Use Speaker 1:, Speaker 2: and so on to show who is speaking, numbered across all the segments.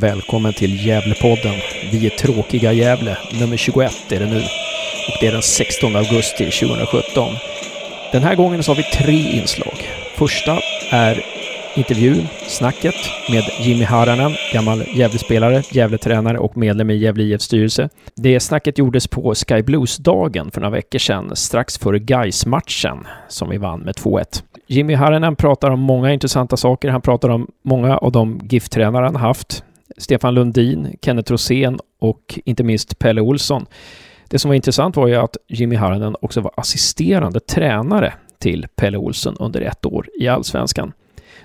Speaker 1: Välkommen till Gävlepodden. Vi är tråkiga Gävle. Nummer 21 är det nu. Och det är den 16 augusti 2017. Den här gången så har vi tre inslag. Första är intervjun, snacket med Jimmy Haranen, gammal Gävlespelare, Gävletränare och medlem i Gävle IFs styrelse. Det snacket gjordes på Sky Blues-dagen för några veckor sedan, strax före gais matchen som vi vann med 2-1. Jimmy Haranen pratar om många intressanta saker. Han pratar om många av de GIF-tränare han haft. Stefan Lundin, Kenneth Rosén och inte minst Pelle Olsson. Det som var intressant var ju att Jimmy Haranen också var assisterande tränare till Pelle Olsson under ett år i Allsvenskan.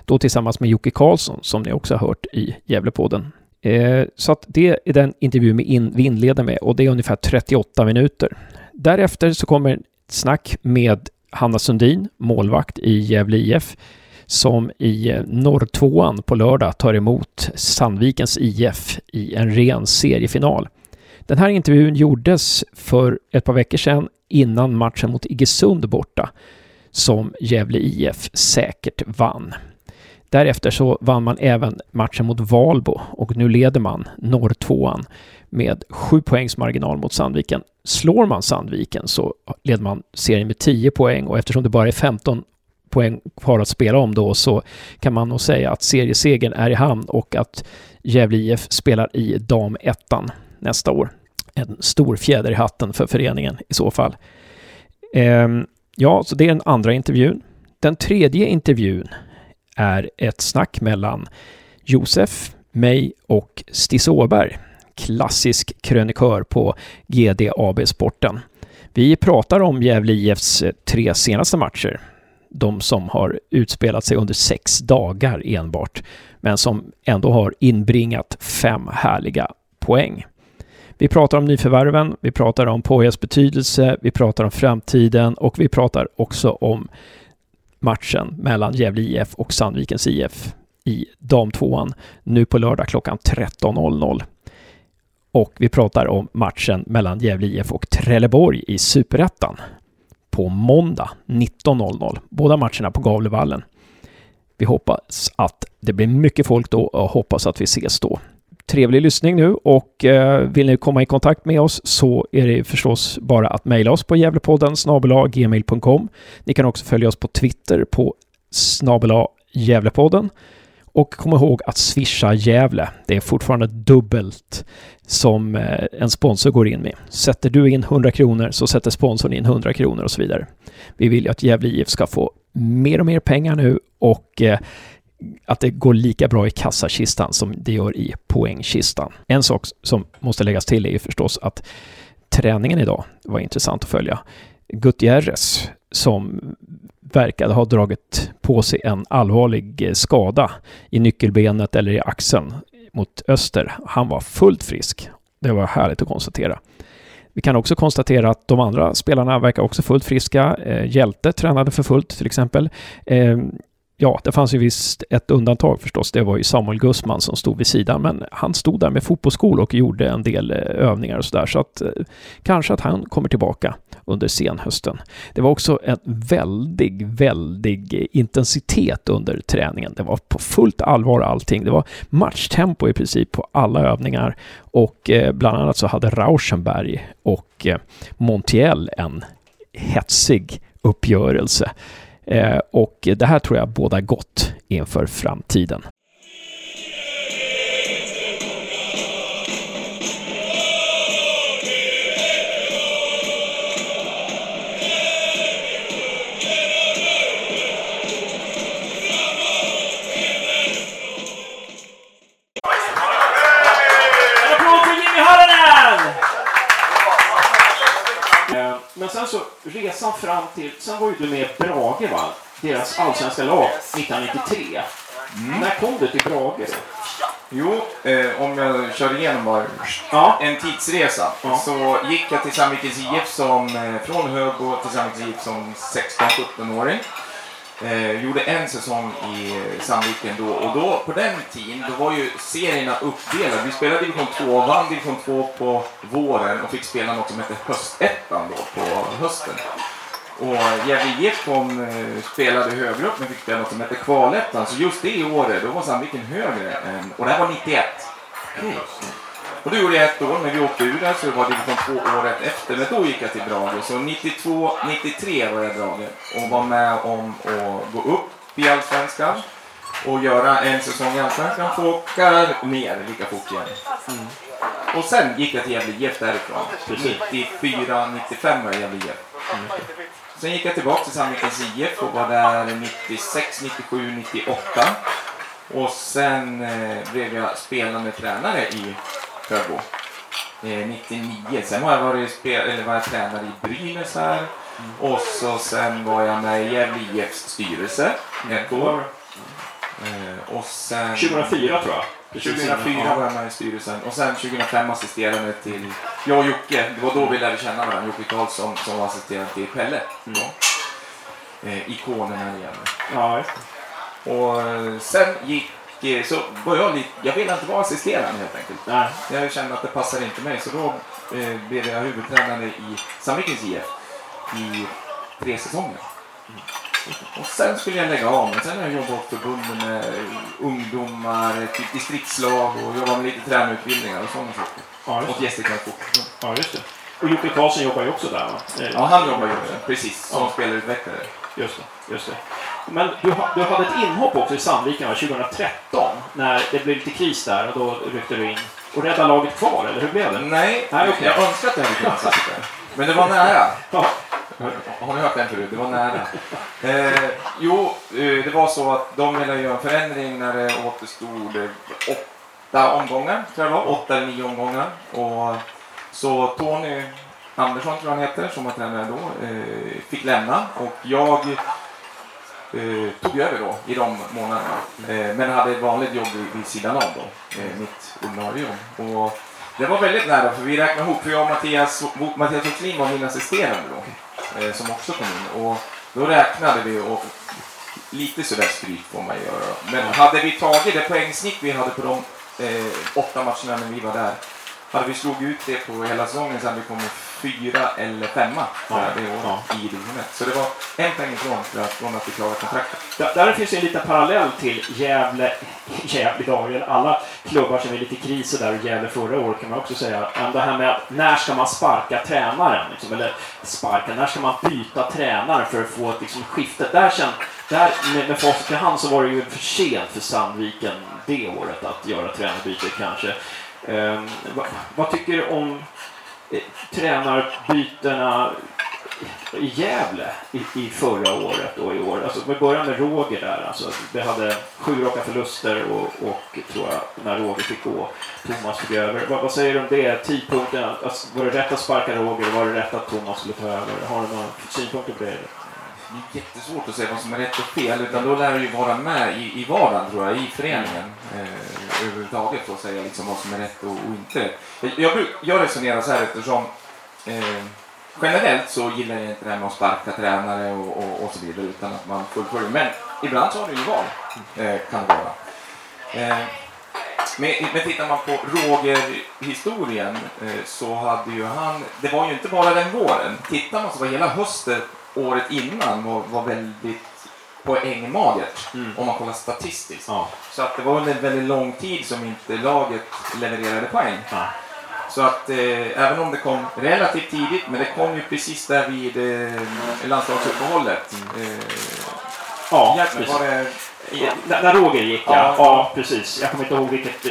Speaker 1: Då tillsammans med Jocke Karlsson, som ni också har hört i Gävlepodden. Eh, så att det är den intervju in, vi inleder med och det är ungefär 38 minuter. Därefter så kommer ett snack med Hanna Sundin, målvakt i Gävle IF, som i eh, norrtvåan på lördag tar emot Sandvikens IF i en ren seriefinal. Den här intervjun gjordes för ett par veckor sedan innan matchen mot Iggesund borta, som Gävle IF säkert vann. Därefter så vann man även matchen mot Valbo och nu leder man norrtvåan med sju poängs marginal mot Sandviken. Slår man Sandviken så leder man serien med 10 poäng och eftersom det bara är 15 poäng kvar att spela om då så kan man nog säga att seriesegern är i hamn och att Gävle IF spelar i damettan nästa år. En stor fjäder i hatten för föreningen i så fall. Ehm, ja, så det är den andra intervjun. Den tredje intervjun är ett snack mellan Josef, mig och Stis Åberg. Klassisk krönikör på GD AB Sporten. Vi pratar om Gävle IFs tre senaste matcher. De som har utspelat sig under sex dagar enbart, men som ändå har inbringat fem härliga poäng. Vi pratar om nyförvärven, vi pratar om Pojas betydelse, vi pratar om framtiden och vi pratar också om matchen mellan Gävle IF och Sandvikens IF i damtvåan nu på lördag klockan 13.00. Och vi pratar om matchen mellan Gävle IF och Trelleborg i Superettan på måndag 19.00. Båda matcherna på Gavlevallen. Vi hoppas att det blir mycket folk då och hoppas att vi ses då trevlig lyssning nu och eh, vill ni komma i kontakt med oss så är det förstås bara att mejla oss på Gävlepodden gmail.com. Ni kan också följa oss på Twitter på snabela Gävlepodden. Och kom ihåg att swisha Gävle. Det är fortfarande dubbelt som eh, en sponsor går in med. Sätter du in 100 kronor så sätter sponsorn in 100 kronor och så vidare. Vi vill ju att Gävle IF ska få mer och mer pengar nu och eh, att det går lika bra i kassakistan som det gör i poängkistan. En sak som måste läggas till är ju förstås att träningen idag var intressant att följa. Gutierrez som verkade ha dragit på sig en allvarlig skada i nyckelbenet eller i axeln mot öster. Han var fullt frisk. Det var härligt att konstatera. Vi kan också konstatera att de andra spelarna verkar också fullt friska. Eh, Hjälte tränade för fullt till exempel. Eh, Ja, det fanns ju visst ett undantag förstås. Det var ju Samuel Gussman som stod vid sidan, men han stod där med fotbollsskor och gjorde en del eh, övningar och sådär. Så att eh, kanske att han kommer tillbaka under senhösten. Det var också en väldig, väldig intensitet under träningen. Det var på fullt allvar allting. Det var matchtempo i princip på alla övningar och eh, bland annat så hade Rauschenberg och eh, Montiel en hetsig uppgörelse. Eh, och det här tror jag båda gott inför framtiden. Men sen så, resan fram till, sen var ju du med Brage va? Deras allsvenska lag 1993. Mm. När kom du till Brage då?
Speaker 2: Jo, eh, om jag kör igenom bara ja. en tidsresa. Ja. Så gick jag till Sandvikens IF som, eh, från Högbo till Sandvikens IF som 16-17-åring. Eh, gjorde en säsong i Sandviken då och då på den tiden då var ju serierna uppdelade. Vi spelade division 2 vann division 2 på våren och fick spela något som hette höstettan då på hösten. Och Gävle IF kom, eh, spelade högre upp men fick spela något som hette kvalettan. Så just det året då var Sandviken högre än, och det här var 91. Okay. Och det gjorde jag ett år, men vi åkte ur där så det var division 2 året efter. Men då gick jag till Brage. Så 92, 93 var jag Brage och var med om att gå upp i Allsvenskan och göra en säsong i Allsvenskan, få åka ner lika fort igen. Mm. Och sen gick jag till Gävle IF därifrån. 94, 95 var jag i Gävle IF. Mm. Sen gick jag tillbaka till Sandvikens IF och var där 96, 97, 98. Och sen eh, blev jag spelande tränare i Sjöbo. Eh, 99. Sen har jag varit spel, eller var jag tränare i Brynäs här. Mm. Och så sen var jag med i Gävle IFs styrelse ett år.
Speaker 1: Eh, och sen... 2004 tror jag.
Speaker 2: 2004 var jag med i styrelsen och sen 2005 assisterade till jag och Jocke. Det var då vi lärde känna varandra. Jocke Karlsson som var assisterande till Pelle. Mm. Eh, ikonen här igen.
Speaker 1: Ja,
Speaker 2: och eh, sen gick så var jag lite, jag ville inte vara assisterande helt enkelt. Nej. Jag kände att det passade inte mig så då eh, blev jag huvudtränare i Sandvikens IF i tre säsonger. Mm. Och sen skulle jag lägga av, men sen har jag jobbat åt förbundet med ungdomar, typ distriktslag och jobbat med lite tränarutbildningar och sådana saker. Ja,
Speaker 1: just. Gästrikland Ja, just det. Och Jocke Karlsson jobbar ju också där va?
Speaker 2: Ja, han jobbar ju också, precis, som ja. spelarutvecklare.
Speaker 1: Just det, just det. Men du, du hade ett inhopp också i Sandviken 2013 när det blev lite kris där och då ryckte du in och räddade laget kvar, eller hur blev det?
Speaker 2: Nej, Nej okay. jag önskar att jag hade kunnat där. Men det var nära. Ja. Har ni hört den förut? Det var nära. Eh, jo, eh, det var så att de ville göra en förändring när det återstod åtta omgångar, tror jag det var. Åtta eller nio omgångar. Och så Tony Andersson, tror jag han heter, som var tränare då, eh, fick lämna. Och jag eh, tog över då i de månaderna. Eh, men hade ett vanligt jobb vid, vid sidan av då, eh, mitt ordinarie jobb. Och det var väldigt nära, för vi räknade ihop, för jag och Mattias, Mattias Oxlin var min assisterande då eh, som också kom in. Och då räknade vi och lite sådär stryk får man göra. Men hade vi tagit det poängsnitt vi hade på de eh, åtta matcherna när vi var där hade vi slog ut det på hela säsongen hade vi kommit fyra eller femma ja, det året ja. i division Så det var en poäng ifrån från att vi klarade kontraktet.
Speaker 1: Där, där finns en liten parallell till Gävle, Gävle idag, alla klubbar som är lite kris och där och Gävle förra året kan man också säga. Det här med att när ska man sparka tränaren? Liksom, eller sparka, när ska man byta tränare för att få ett liksom, skifte? Där, sen, där med, med facit i hand så var det ju för sent för Sandviken det året att göra tränarbyte kanske. Ehm, vad, vad, tycker du om eh, tränarbytena i Gävle i, i, förra året och i år? Alltså, vi börjar med Roger där. Alltså, vi hade sju raka förluster och, och tror jag, när Roger fick gå, Thomas fick över. Vad, vad säger du om det? Tidpunkten, alltså, var det rätt att sparka Roger? Var det rätt att Thomas skulle ta över? Har du några synpunkter på det?
Speaker 2: Det är jättesvårt att säga vad som är rätt och fel. Utan då lär du ju vara med i, i vardagen, tror jag, i föreningen. Eh, överhuvudtaget och säga liksom vad som är rätt och, och inte. Jag, jag, jag resonerar så här eftersom eh, generellt så gillar jag inte det här med att sparka tränare och, och, och så vidare utan att man fullföljer. Men ibland så har du ju val, eh, kan det vara. Eh, men, men tittar man på Roger-historien eh, så hade ju han, det var ju inte bara den våren. Tittar man så var hela hösten året innan var, var väldigt poängmagert mm. om man kollar statistiskt. Ja. Så att det var under en väldigt lång tid som inte laget levererade poäng. Ja. Så att eh, även om det kom relativt tidigt, men det kom ju precis där vid eh, landslagsuppehållet. Mm. Eh,
Speaker 1: ja, precis. Var det, ja. När Roger gick ja. ja. ja. precis. Jag kommer inte ihåg vilket,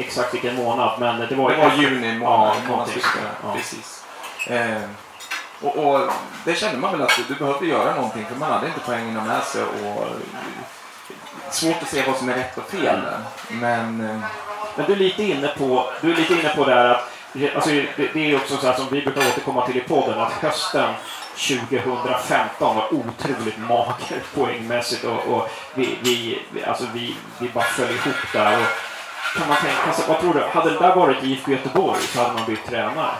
Speaker 1: exakt vilken månad, men det var,
Speaker 2: det var juni månad. Ja, ja. Precis. Eh, och, och, det kände man väl att du behövde göra någonting för man hade inte poängerna med sig. Och, eh, svårt att se vad som är rätt och fel. Men,
Speaker 1: eh, men du är lite inne på, du är lite inne på det här att alltså, det, det är också så här som vi brukar återkomma till i podden att hösten 2015 var otroligt mager poängmässigt och, och vi, vi, alltså vi, vi bara föll ihop där. Och kan man tänka sig, vad tror du, hade det där varit IFK Göteborg så hade man bytt tränare?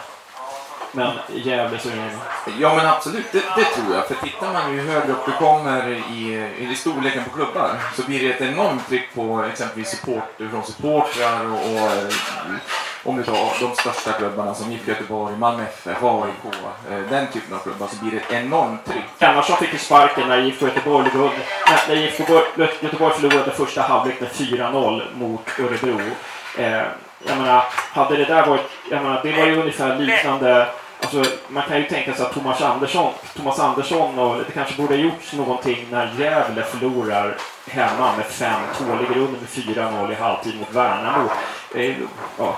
Speaker 1: Men Gävle så är det...
Speaker 2: Ja men absolut, det, det, tror jag. För tittar man ju högre upp du kommer i, i storleken på klubbar så blir det ett enormt tryck på exempelvis support från supportrar och, och om du tar de största klubbarna som IFK Göteborg, Malmö FF, AIK, eh, den typen av klubbar så blir det ett enormt tryck.
Speaker 1: Hjalmarsson fick ju sparken när IFK Göteborg, när IFK Göteborg förlorade första halvlek med 4-0 mot Örebro. Eh, Jag menar, hade det där varit... Jag menar, det var ju ungefär liknande... Alltså, man kan ju tänka sig att Thomas Andersson, Thomas Andersson och det kanske borde ha gjorts någonting när Gävle förlorar hemma med 5-2, ligger under med 4-0 i halvtid mot Värnamo. Ja,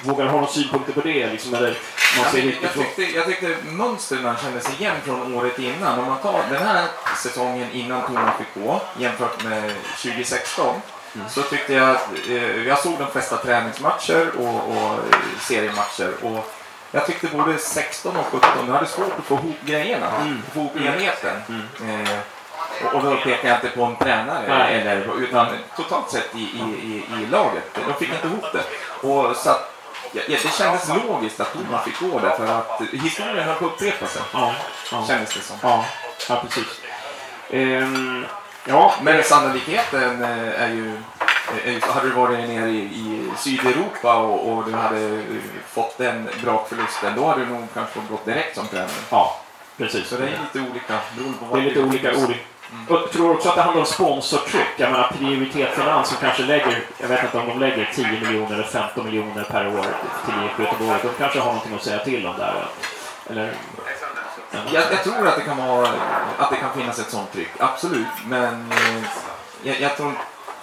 Speaker 1: vågar ha några synpunkter på det? Liksom, eller
Speaker 2: man ser jag, jag, tyckte, jag tyckte mönstren kände sig igen från året innan. Om man tar den här säsongen innan Thomas fick gå jämfört med 2016 mm. så tyckte jag att eh, jag såg de flesta träningsmatcher och, och seriematcher. Och jag tyckte både 16 och 17 du hade svårt att få ihop grejerna, mm. få ihop enheten. Mm. Eh, och, och då pekar jag inte på en tränare, eller, utan totalt sett i, i, i, i laget. De fick inte ihop det. Och så att, ja, det kändes logiskt att Thomas fick gå där för att historien höll på att upprepa sig. Ja, ja. Kändes det som.
Speaker 1: Ja, ja precis. Um,
Speaker 2: ja, men sannolikheten eh, är ju hade du varit nere i, i Sydeuropa och, och, du hade fått den brakförlusten, då hade du nog kanske gått direkt som tränare.
Speaker 1: Ja, precis.
Speaker 2: Så det är lite olika
Speaker 1: Det är lite olika. olika. Mm. Jag tror också att det handlar om sponsortryck. Jag menar Prioritet Finans som kanske lägger, jag vet inte om de lägger 10 miljoner eller 15 miljoner per år till IFK Göteborg. De kanske har någonting att säga till om där. Eller,
Speaker 2: jag, jag, tror att det, kan vara, att det kan finnas ett sånt tryck, absolut. Men eh, jag, jag tror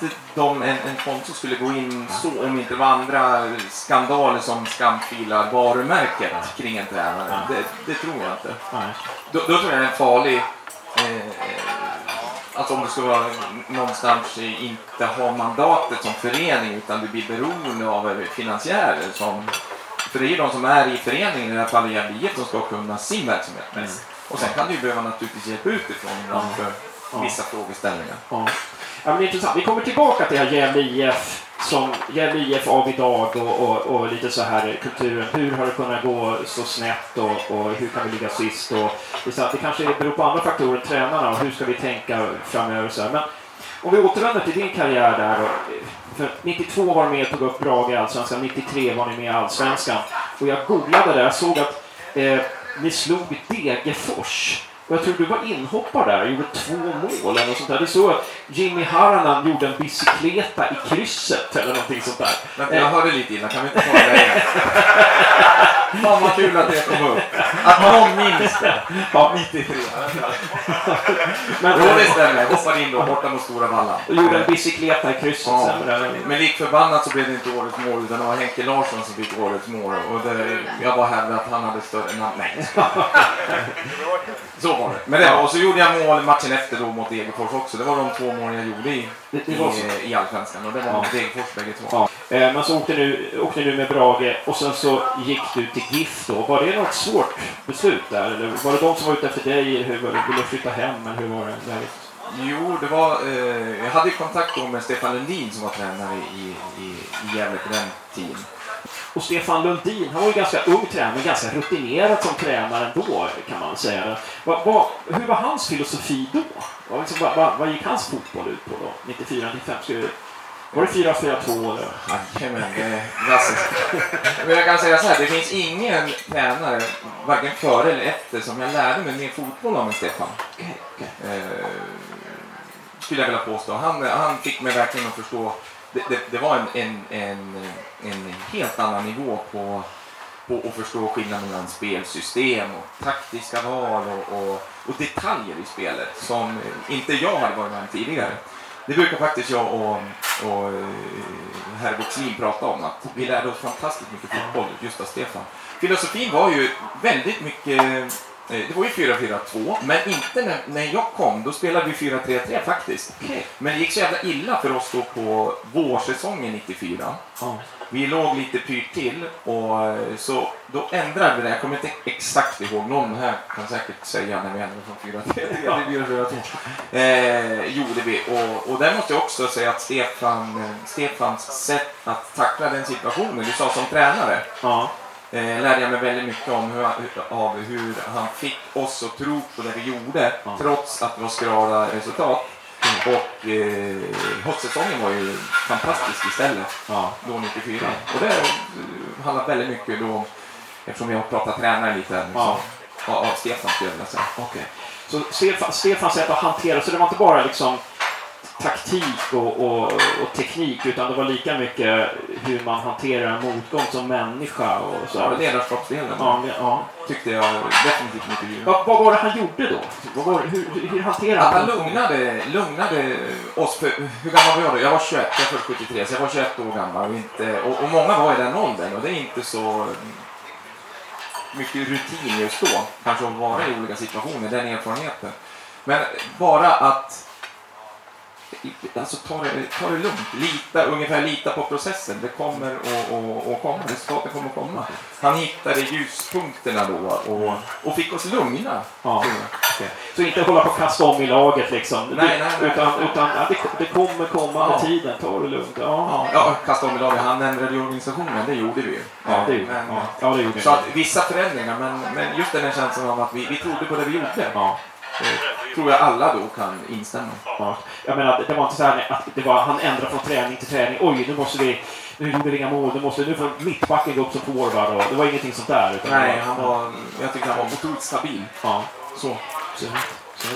Speaker 2: inte de, en, en sponsor skulle gå in så om inte det var andra skandaler som skamfilar varumärket kring en tränare. Det, det tror jag inte. Då, då tror jag det är en farlig eh, Alltså om du ska vara någonstans inte ha mandatet som förening utan du blir beroende av finansiärer som för det är ju de som är i föreningen, i det här fallet Gävle IF, som ska kunna sin verksamhet mest. Mm. Och sen kan du ju behöva naturligtvis hjälp utifrån ibland för ja. vissa frågeställningar.
Speaker 1: Ja. Ja, men intressant. Vi kommer tillbaka till Gävle IF som Gävle IF av idag och, och, och, lite så här kulturen. Hur har det kunnat gå så snett och, och hur kan vi ligga sist? Och, det, är det kanske beror på andra faktorer än tränarna och hur ska vi tänka framöver? Så här. Men om vi återvänder till din karriär där. För 92 var du med och tog upp Brage i Allsvenskan, 93 var ni med i Allsvenskan. Och jag googlade där, jag såg att eh, ni slog Degerfors. Och jag tror du var inhoppare där gjorde två mål eller något sånt där. Det stod att Jimmy Haranan gjorde en bicykleta i krysset eller någonting sånt där.
Speaker 2: Men jag hörde lite innan, kan vi inte ta det igen? Fan vad kul att det kom upp. Att någon minns det. Ja. 93. Men, jo det stämmer, hoppade in då borta mot Stora Valla.
Speaker 1: Och gjorde en bicykleta i krysset. Ja.
Speaker 2: Men lik förbannat så blev det inte årets mål utan det var Henke Larsson som fick årets mål. Och det, jag var hävdade att han hade större namn. Nej. Så var det. Men det var, och så gjorde jag mål matchen efter då mot Degerfors också. Det var de två mål jag gjorde i, i, i Allsvenskan och det var ja. Degerfors bägge två.
Speaker 1: Ja. Eh, men så åkte du, åkte du med Brage och sen så gick du till GIF då. Var det något svårt beslut där? Eller var det de som var ute efter dig? Hur, ville du flytta hem eller hur var det?
Speaker 2: Jo, det var, eh, jag hade kontakt då med Stefan Lundin som var tränare i, i, i Gävle på den tiden.
Speaker 1: Och Stefan Lundin, han var ju ganska ung tränare, ganska rutinerad som tränare ändå, kan man säga. Va, va, hur var hans filosofi då? Va, liksom, va, vad gick hans fotboll ut på då? 94-95? Var det 4-4-2 eller?
Speaker 2: Jajamän, Men jag kan säga så här, det finns ingen tränare, varken före eller efter, som jag lärde mig mer fotboll av än Stefan. Okay, okay. Eh, skulle jag vilja påstå. Han, han fick mig verkligen att förstå det, det, det, var en, en, en, en, helt annan nivå på, på att förstå skillnaden mellan spelsystem och taktiska val och, och, och, detaljer i spelet som inte jag hade varit med om tidigare. Det brukar faktiskt jag och, och eh, herr Boxlin prata om, att vi lärde oss fantastiskt mycket fotboll just av Stefan. Filosofin var ju väldigt mycket eh, det var ju 4-4-2, men inte när, när jag kom. Då spelade vi 4-3-3 faktiskt. Men det gick så jävla illa för oss då på vårsäsongen 94. Ja. Vi låg lite pyrt till och eh, så då ändrade vi det. Jag kommer inte exakt ihåg. Någon här kan säkert säga när vi ändrade från 4-3 till 4-4-2. Eh, gjorde vi. Och, och där måste jag också säga att Stefan, eh, Stefans sätt att tackla den situationen, du sa som tränare. Oh eh, lärde jag mig väldigt mycket om hur, av hur han fick oss att tro på det vi gjorde ja. trots att det var skrala resultat. Och eh, höstsäsongen var ju fantastisk istället ja. då 94. Och det eh, handlar väldigt mycket då, eftersom vi har pratat tränare lite, liksom, ja. av, av Stefan skulle jag vilja säga.
Speaker 1: Okay. Så Stefan, Stefans sätt att hantera, så det var inte bara liksom taktik och, och, och, teknik utan det var lika mycket hur man hanterar en motgång som människa. Och så.
Speaker 2: Ja, ledarskapsdelen
Speaker 1: ja, ja.
Speaker 2: tyckte jag definitivt mycket
Speaker 1: grym. Vad, vad var det han gjorde då? Vad var, hur, hur hanterade
Speaker 2: han? Han lugnade, lugnade oss. För, hur gammal var jag då? Jag var 21, jag född 73, så jag var 21 år gammal. Och, inte, och, och många var i den åldern och det är inte så mycket rutin just då. Kanske att vara i olika situationer, den erfarenheten. Men bara att alltså, ta, det, ta det lugnt. Lita, ungefär lita på processen. Det kommer att komma. Resultaten kommer att komma. Han hittade ljuspunkterna då och, och fick oss lugna.
Speaker 1: Ja. Okay. Så inte hålla på att kasta om i laget liksom.
Speaker 2: Nej, nej, nej.
Speaker 1: Utan, utan ja, det, det, kommer komma med tiden. Ta det lugnt. Ja.
Speaker 2: Ja, ja, kasta om i laget. Han ändrade organisationen. Det gjorde vi ju.
Speaker 1: Ja, det men, ja. det gjorde
Speaker 2: Så att vissa förändringar. Men, men just den här känslan av att vi, vi trodde på det vi gjorde. Ja. Det tror jag alla då kan instämma.
Speaker 1: Ja. Jag menar, det var inte så här att det var, han ändrade från träning till träning. Oj, nu måste vi nu gjorde vi inga mål, nu måste nu får mittbacken gå upp som forward. Och, det var ingenting sånt där.
Speaker 2: Nej, han var, jag tyckte han var otroligt stabil.
Speaker 1: Ja.
Speaker 2: Så. så.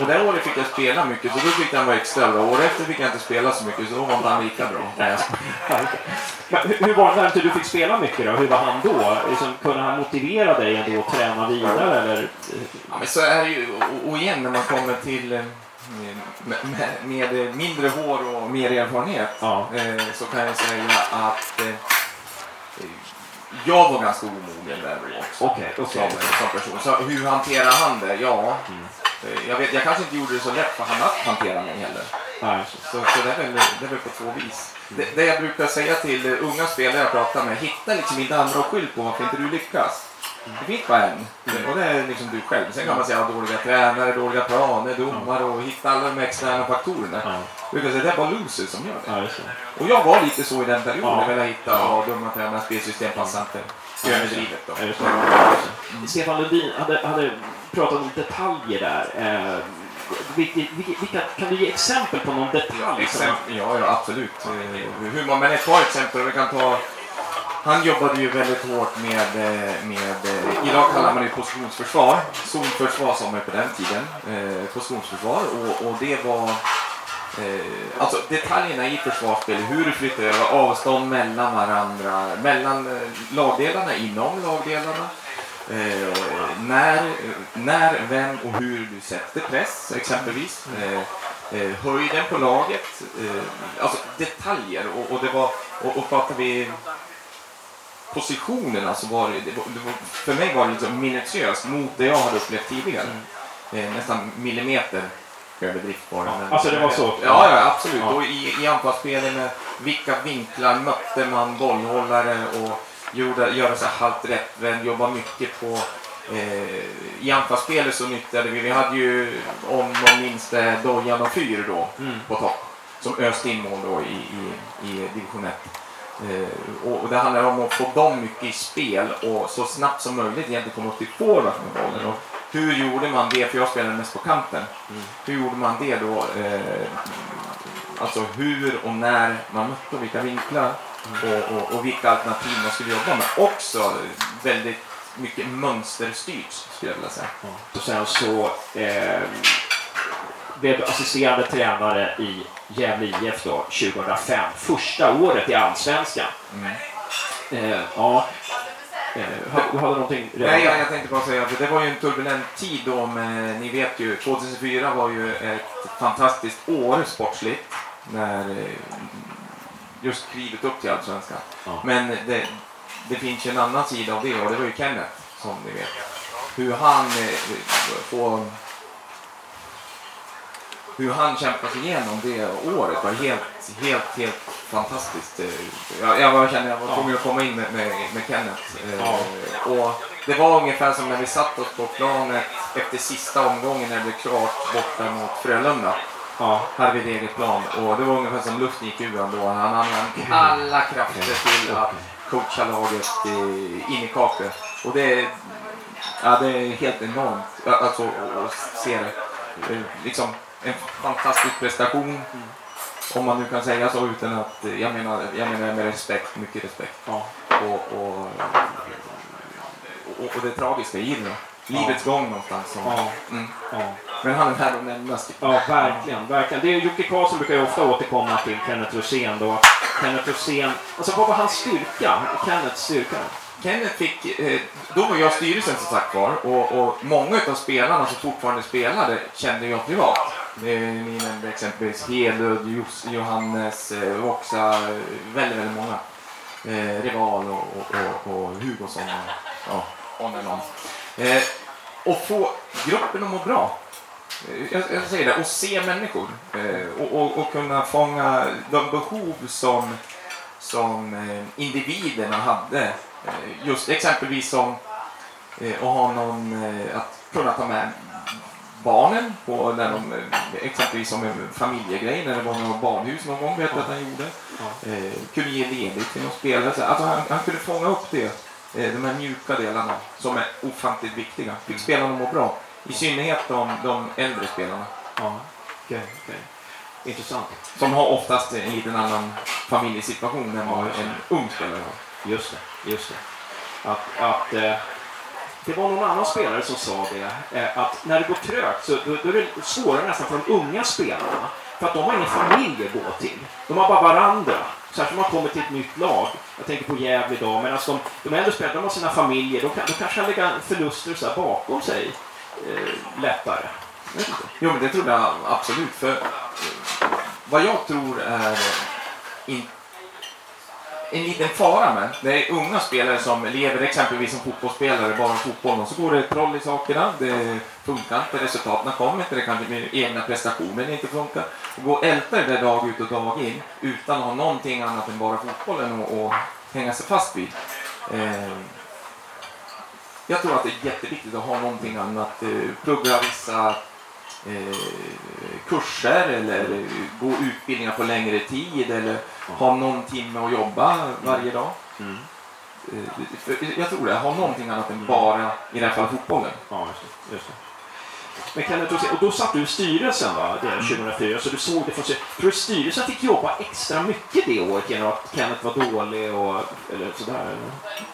Speaker 2: Och det året fick jag spela mycket, så då tyckte han var extra. Året efter fick jag inte spela så mycket, så då var inte han lika bra.
Speaker 1: Nej, Men hur var det när du fick spela mycket då? Hur var han då? Liksom, kunde han motivera dig ändå att träna vidare? Eller?
Speaker 2: Ja, men så är det ju. Och, igen, när man kommer till eh, med, med, med mindre hår och mer erfarenhet ja. eh, så kan jag säga att eh, jag var ganska omogen där då också.
Speaker 1: Okay, okay.
Speaker 2: Som, som person. Så hur hanterar han det? Ja, mm. Eh, jag, vet, jag kanske inte gjorde det så lätt för han att hantera mig heller. Nej. Så, så det, är väl, det är väl på två vis. Mm. Det, det, jag brukar säga till unga spelare jag pratar med, hitta liksom inte andra och skyll på varför inte du lyckas. Det finns bara en. Och det är liksom du själv. Sen kan man säga dåliga tränare, dåliga planer, domare och hitta alla de externa faktorerna. Ja. Säga, det är bara losers som gör det. Ja, det och jag var lite så i den perioden. Ja. Jag hitta ja. dumma tränare, spelsystem passar inte. Överdrivet då.
Speaker 1: Mm. Stefan Lundin hade, hade pratat om detaljer där. Eh, vilka, vilka, kan du ge exempel på någon detalj?
Speaker 2: Ja, exempel, ja, ja absolut. Eh, hur man, men ett par exempel. Vi kan ta han jobbade ju väldigt hårt med, eh, med eh, idag kallar man det positionsförsvar, zonförsvar som är på den tiden, eh, positionsförsvar. Och, och det var eh, alltså detaljerna i försvarsspel, hur du flyttar över avstånd mellan varandra, mellan eh, lagdelarna, inom lagdelarna, eh, när, när, vem och hur du sätter press exempelvis. Eh, höjden på laget, alltså detaljer. Och, och det var, och, och pratar vi positionerna så var det, det, var, för mig var det liksom minutiöst mot det jag hade upplevt tidigare. Mm. Eh, nästan millimeter överdrift det.
Speaker 1: Ja, alltså det var så?
Speaker 2: Ja, ja absolut. Ja. Och i, i anfallsspelet med vilka vinklar mötte man bollhållare och gjorde, göra så halvt rättvänd, jobba mycket på eh, i anfallsspelet så nyttjade vi, vi hade ju om någon minns det, Dojan och Fyr då mm. på topp som öste in mål då i, i, i division 1. Eh, och, det handlar om att få dem mycket i spel och så snabbt som möjligt egentligen komma upp till forward med bollen. Och hur gjorde man det? För jag spelade mest på kanten. Mm. Hur gjorde man det då? Eh, alltså hur och när man mötte och vilka vinklar mm. och, och, och, vilka alternativ man skulle jobba med. Också väldigt mycket mönsterstyrt skulle jag vilja säga.
Speaker 1: Mm. Och sen så eh, blev assisterande tränare i Gävle IF då, 2005. Första året i Allsvenskan. Mm. Eh, ja. Eh, du hade någonting
Speaker 2: redan? Nej, jag, jag tänkte bara säga att det var ju en turbulent tid då med, ni vet ju, 2004 var ju ett fantastiskt år sportsligt. När eh, just klivet upp till Allsvenskan. Ja. Men det, det finns ju en annan sida av det och det var ju Kenneth som ni vet. Hur han eh, får hur han kämpade sig igenom det året var helt, helt, helt fantastiskt. Jag, jag var, kände jag var tvungen att komma in med, med, med Kenneth. Ja. Och det var ungefär som när vi satt oss på planet efter sista omgången när det blev klart borta mot Frölunda. Ja. Hade vi ett eget plan och det var ungefär som luften gick ur honom då. Han använde alla krafter till att coacha laget in i kaklet. Och det, ja, det är helt enormt alltså, att se det. Liksom, en fantastisk prestation. Mm. Om man nu kan säga så utan att, jag menar, jag menar med respekt, mycket respekt. Ja. Och, och, och, och det tragiska i det livets
Speaker 1: ja.
Speaker 2: gång någonstans. Så.
Speaker 1: Ja.
Speaker 2: Mm.
Speaker 1: Ja.
Speaker 2: Men han är här att nämnas.
Speaker 1: Ja, verkligen. verkligen. Det är, Jocke Karlsson brukar ju ofta återkomma till Kenneth Rosén. Då. Kenneth Rosén, alltså vad var hans styrka? Kenneths styrka?
Speaker 2: Kenneth fick, eh, då var jag styrelsen som sagt var och, och många av spelarna som fortfarande spelade kände jag privat. Det Ni nämnde exempelvis Hedlund, Johannes, eh, Voxa, väldigt, väldigt många. Eh, Rival och, och, och, och Hugosson och ja, on and on. Eh, och få gruppen att må bra. Eh, jag, jag säger det, och se människor. Eh, och, och, och kunna fånga de behov som, som eh, individerna hade. Eh, just exempelvis som eh, att ha någon, eh, att kunna ta med barnen på när de, exempelvis som en familjegrej, när det var något barnhus någon gång, vet jag att han gjorde.
Speaker 1: Ja.
Speaker 2: Eh, kunde ge ledigt till någon spelare. Så, Alltså han, han kunde fånga upp det, eh, de här mjuka delarna som är ofantligt viktiga. Fick spelarna må bra. I synnerhet de, de äldre spelarna.
Speaker 1: Ja, okej. okej. Intressant.
Speaker 2: Som har oftast en liten annan familjesituation än vad en ung spelare har.
Speaker 1: Just det, just det. Att, att, eh, det var någon annan spelare som sa det, eh, att när det går trögt så då, då är det svårare nästan för de unga spelarna. För att de har ingen familj att gå till. De har bara varandra. Särskilt om man kommer till ett nytt lag. Jag tänker på Gävle idag. Men alltså de, de äldre spelarna de har sina familjer. De, kan, de kanske kan lägga förluster så här bakom sig eh, lättare. Jag vet inte.
Speaker 2: Jo, men det tror jag absolut. För eh, vad jag tror är eh, in, en liten fara med, det är unga spelare som lever exempelvis som fotbollsspelare, bara fotboll, och så går det troll i sakerna, det funkar inte, resultaten kommer inte, det kanske bli egna prestationer inte funkar. Och gå och älta det där dag ut och dag in utan att ha någonting annat än bara fotbollen och, och hänga sig fast vid. Eh, jag tror att det är jätteviktigt att ha någonting annat. Eh, plugga vissa kurser eller eh, gå utbildningar på längre tid eller ha någon timme att jobba varje dag.
Speaker 1: Mm.
Speaker 2: Eh, jag tror det, ha någonting annat än bara, i det här fallet, fotbollen.
Speaker 1: Ja, just det. Just det. Men Kenneth, och då satt du i styrelsen va? Det är 2004, så du såg det från Tror du styrelsen fick jobba extra mycket det året genom att Kenneth var dålig och eller sådär? Eller?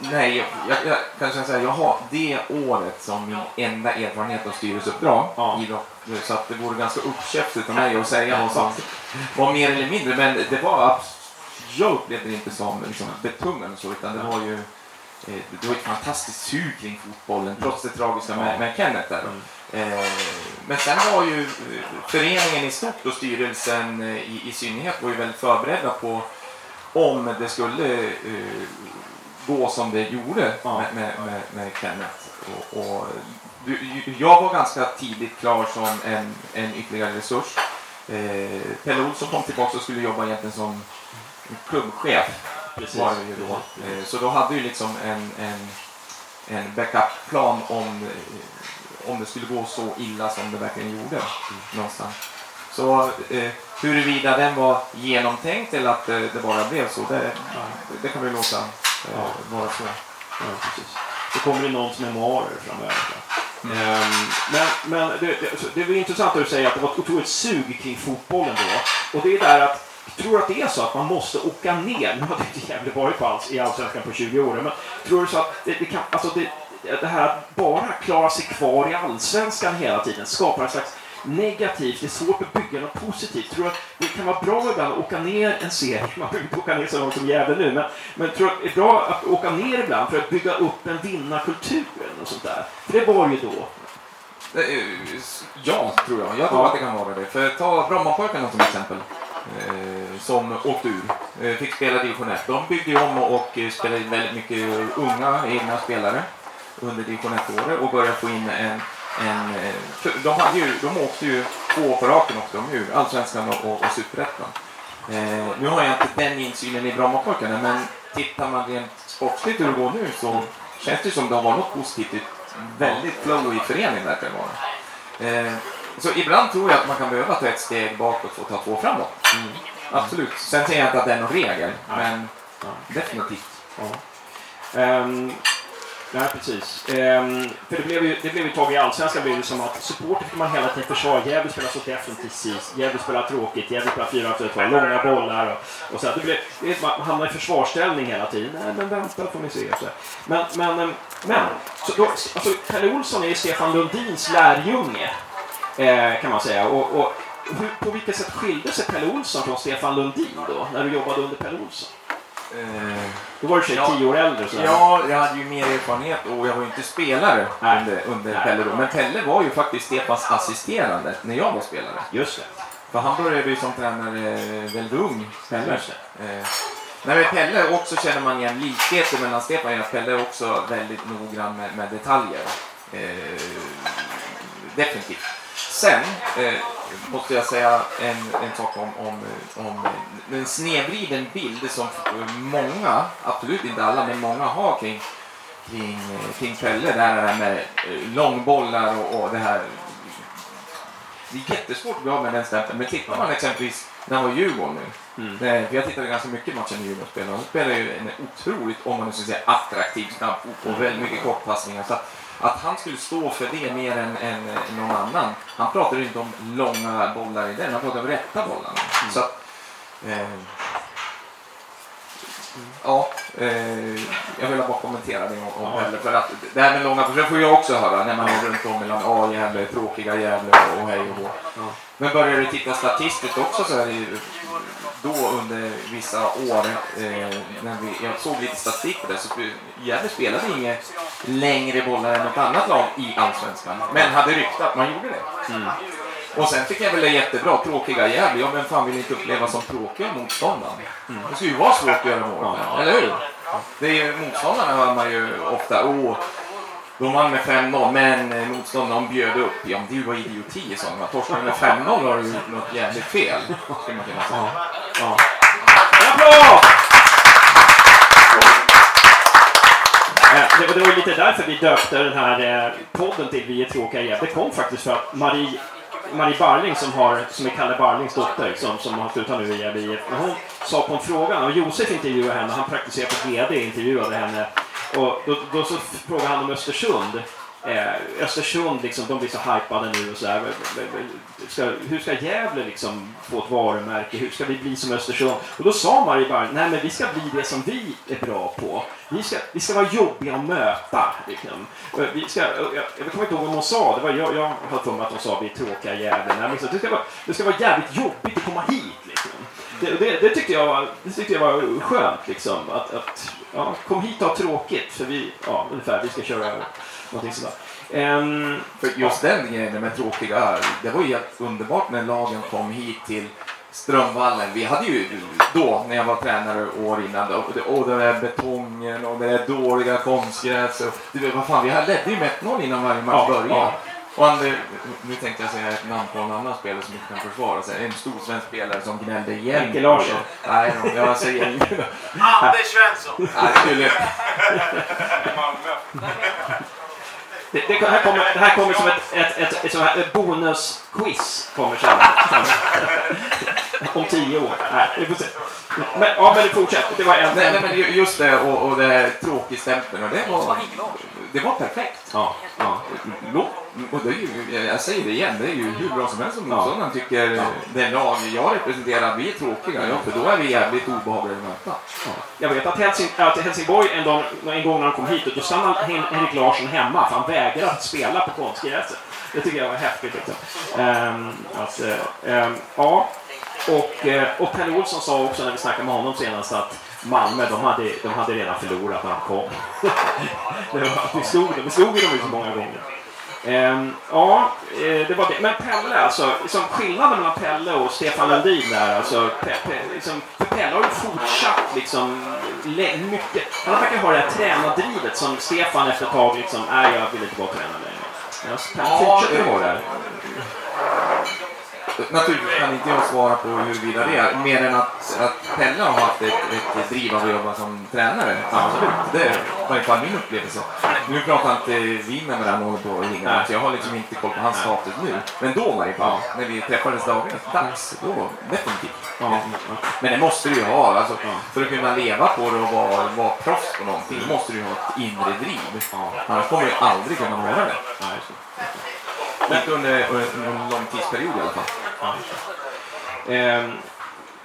Speaker 2: Nej, jag, jag, jag kan säga så här, jag har det året som min enda erfarenhet av styrelseuppdrag.
Speaker 1: Ja.
Speaker 2: Idrott, så att det vore ganska uppkäftigt av mig att säga vad som var mer eller mindre. Men det var jag upplevde det inte som liksom, betungande så, utan det var ju eh, det var ett fantastiskt sug kring fotbollen, trots det tragiska med, med Kenneth där.
Speaker 1: Mm.
Speaker 2: Eh, men sen var ju eh, föreningen i stort och styrelsen i, i synnerhet var ju väldigt förberedda på om det skulle eh, gå som det gjorde
Speaker 1: Ja.
Speaker 2: med, med, med, med Kenneth. Och, och, du, jag var ganska tidigt klar som en, en ytterligare resurs. Eh, Pelle Olsson kom tillbaka och skulle jobba egentligen som klubbchef.
Speaker 1: Precis.
Speaker 2: Var ju då. Eh, så då hade vi liksom en, en, en backup-plan om, om det skulle gå så illa som det verkligen gjorde någonstans. Så eh, huruvida den var genomtänkt eller att eh, det bara blev så, det, det kan vi låta eh, vara så.
Speaker 1: Ja, precis. Det kommer det någons memoarer framöver. jag. Ehm, men men det, det, alltså, det är intressant att du säger att det var ett otroligt sug kring fotbollen då. Och det är där att, jag tror att det är så att man måste åka ner. Nu har det inte Gävle varit på alls, i Allsvenskan på 20 år. Men tror du så att det, det kan, alltså det, det här att bara klara sig kvar i Allsvenskan hela tiden skapar en slags negativt, det är svårt att bygga något positivt. Tror du att det kan vara bra ibland att åka ner en serie, man behöver inte åka ner så långt som Gävle nu, men, men tror att det är bra att åka ner ibland för att bygga upp en vinnarkultur något sånt där? För det var ju då.
Speaker 2: Eh, Ja, tror jag. Jag tror
Speaker 1: Ja.
Speaker 2: att det kan vara det. För ta Brommapojkarna som exempel. Eh, som åkte ur. Eh, fick spela division 1. De byggde ju om och, och spelade in väldigt mycket unga egna spelare under division 1-året och började få in en, en eh, de, hade ju, de åkte ju två på raken också, de ur Allsvenskan och, och, och Superettan. Eh, nu har jag inte den insynen i Brommapojkarna men tittar man rent sportsligt hur det går nu så känns det som det har varit något positivt. Väldigt flow i föreningen verkar det vara. Eh, så ibland tror jag att man kan behöva ta ett steg bakåt att ta två framåt. Absolut. Sen säger jag inte att det är någon regel, men
Speaker 1: Ja.
Speaker 2: definitivt.
Speaker 1: Ja. Ehm, Nej, precis. Ehm, för det blev ju, det blev ju tag i Allsvenskan blev det som att supporter fick man hela tiden försvara. Gävle spelar så defensivt, Gävle spelar tråkigt, Gävle spelar 4 4 2 långa bollar och, och så. Det blev, det, man hamnade i försvarsställning hela tiden. Nej, men vänta får ni se. Så. Men, men, ehm, men så då, alltså, Pelle Olsson är ju Stefan Lundins lärjunge, eh, kan man säga. Och, och hur, på vilket sätt skilde sig Pelle Olsson från Stefan Lundin då, när du jobbade under Pelle Olsson?
Speaker 2: Eh,
Speaker 1: Då var du ja, tio år äldre. Så
Speaker 2: ja, jag hade ju mer erfarenhet och jag var ju inte spelare Nej. under, under Nej. Pelle då. Men Pelle var ju faktiskt Stefans assisterande när jag var spelare.
Speaker 1: Just det.
Speaker 2: För han började ju som tränare väldigt ung, Pelle. Just det. Eh, Nej, men Pelle också känner man igen likheter mellan Stefan och Pelle är också väldigt noggrann med, med detaljer. Eh, definitivt. Sen eh, måste jag säga en, en sak om, om, om en snedvriden bild som många, absolut inte alla, men många har kring, kring, kring Pelle. Det här med eh, långbollar och, och det här. Det är jättesvårt att bli av med den stämpeln, men tittar man exempelvis när han var i Djurgården nu. Mm. Det, jag tittade ganska mycket matcher när Djurgården spelade. Han spelar ju en otroligt, om man nu ska säga attraktiv snabb fotboll, väldigt mycket kortpassningar. Så att, att han skulle stå för det mer än, än, någon annan. Han pratade inte om långa bollar i den, han pratade om rätta bollarna. Mm. Så att, eh, Ja, eh, jag vill bara kommentera det om, om ja. För att det här med långa projekt får jag också höra när man är runt om mellan A Gävle, tråkiga Gävle och hej och hå. Ja. Men börjar du titta statistiskt också så är det då under vissa år, eh, när vi, jag såg lite statistik på det, så Gävle spelade inget längre bollar än något annat lag i Allsvenskan. Men hade ryktat att man gjorde det. Mm. Och sen tycker jag väl det är jättebra, tråkiga Gävle. Ja, vem fan vill inte uppleva som tråkiga motståndaren? Mm. Det ska ju vara svårt att göra mål, ja. eller hur? Det är ju, motståndarna hör man ju ofta, åh, de vann med 5-0, men eh, motståndaren bjöd upp. Ja, men det var idioti sa de. Torskar med 5-0 har du gjort något jävligt fel, skulle man kunna säga. Ja.
Speaker 1: Ja. Det, det var lite därför vi döpte den här eh, podden till Vi är tråkiga Gävle. Det kom faktiskt för att Marie Marie Barling som, har, som är Kalle Barlings dotter, som, som har slutat nu i Gävle IF. Hon sa på en fråga, och Josef intervjuade henne, han praktiserar på GD, intervjuade henne. Och då, då så frågade han om Östersund. Eh, Östersund, liksom, de blir så hypade nu och så här. Ska, hur ska Gävle liksom få ett varumärke? Hur ska vi bli som Östersund? Och då sa Marie bara, nej men vi ska bli det som vi är bra på. Vi ska, vi ska vara jobbiga att möta. Liksom. Vi ska, jag, jag kommer inte ihåg vad hon sa, det var, jag, jag har för mig att hon sa vi är tråkiga jävlar. Nej, det, ska vara, det ska vara jävligt jobbigt att komma hit. Liksom. Det, det, det, tyckte jag var, det tyckte jag var skönt. Liksom, att, att ja, kom hit och ha tråkigt, för vi, ja, ungefär, vi ska köra någonting sådär. Um,
Speaker 2: för just den grejen med tråkiga, det var ju helt underbart när lagen kom hit till Strömvallen. Vi hade ju då, när jag var tränare år innan, och det, och den där betongen och det där dåliga konstgräs. vad fan, vi ledde ju med 1-0 innan varje match ja, började. Ja. Och han, nu tänkte jag säga ett namn på en annan spelare som inte kan försvara sig. En stor svensk spelare som gnällde igen.
Speaker 1: Henke Larsson.
Speaker 2: Nej, jag säger
Speaker 3: inte Anders Svensson.
Speaker 2: Nej, skulle...
Speaker 1: Det, det, här kommer, det här kommer som ett, ett, ett, ett, ett, ett bonusquiz. Kommer sen. Om tio år. Nej, vi får se. Men, ja, men fortsätt. Det var en...
Speaker 2: Nej, nej, men just det och, och det tråkig stämpeln. Och det var, det var perfekt.
Speaker 1: Ja, ja.
Speaker 2: Och det är ju, jag säger det igen, det är ju hur bra som helst om motståndaren ja. tycker ja. den lag jag representerar, vi är tråkiga. Ja, för då är vi jävligt obehagliga att möta.
Speaker 1: Ja. Jag vet att, Helsing, att Helsingborg en, dag, en gång när han kom hit, då stannade Henrik Larsson hemma för han vägrade att spela på konstgräset. Det tycker jag var häftigt. Liksom. Um, att, um, ja, och, eh, och Pelle Olsson sa också när vi snackade med honom senast att Malmö, de hade, de hade redan förlorat när de kom. det var, vi slog dem, vi slog dem så många gånger. Um, ja, eh, det var det. Men Pelle, alltså, liksom skillnaden mellan Pelle och Stefan Lundin där, alltså, pe, pe, liksom, för Pelle har ju fortsatt liksom, mycket, han verkar ha det här tränardrivet som Stefan efter ett tag liksom, nej jag vill inte vara tränare längre. Men Pelle ja, fortsätter ha det.
Speaker 2: Naturligtvis kan inte jag svara på huruvida det är, mer än att, att Pelle har haft ett, ett driv av att jobba som tränare. Absolut, det är i varje fall min upplevelse. Nu pratar inte vi med varandra håller på ringer, så jag har liksom inte koll på hans status nu. Men då i varje fall, när vi träffades dagligen, dags, då definitivt. Men det måste du ju ha, alltså, för att kunna leva på det och vara, vara proffs på någonting, då måste du ju ha ett inre driv. Annars kommer du aldrig kunna vara det. Inte under, under en lång tidsperiod i alla fall.
Speaker 1: Ehm,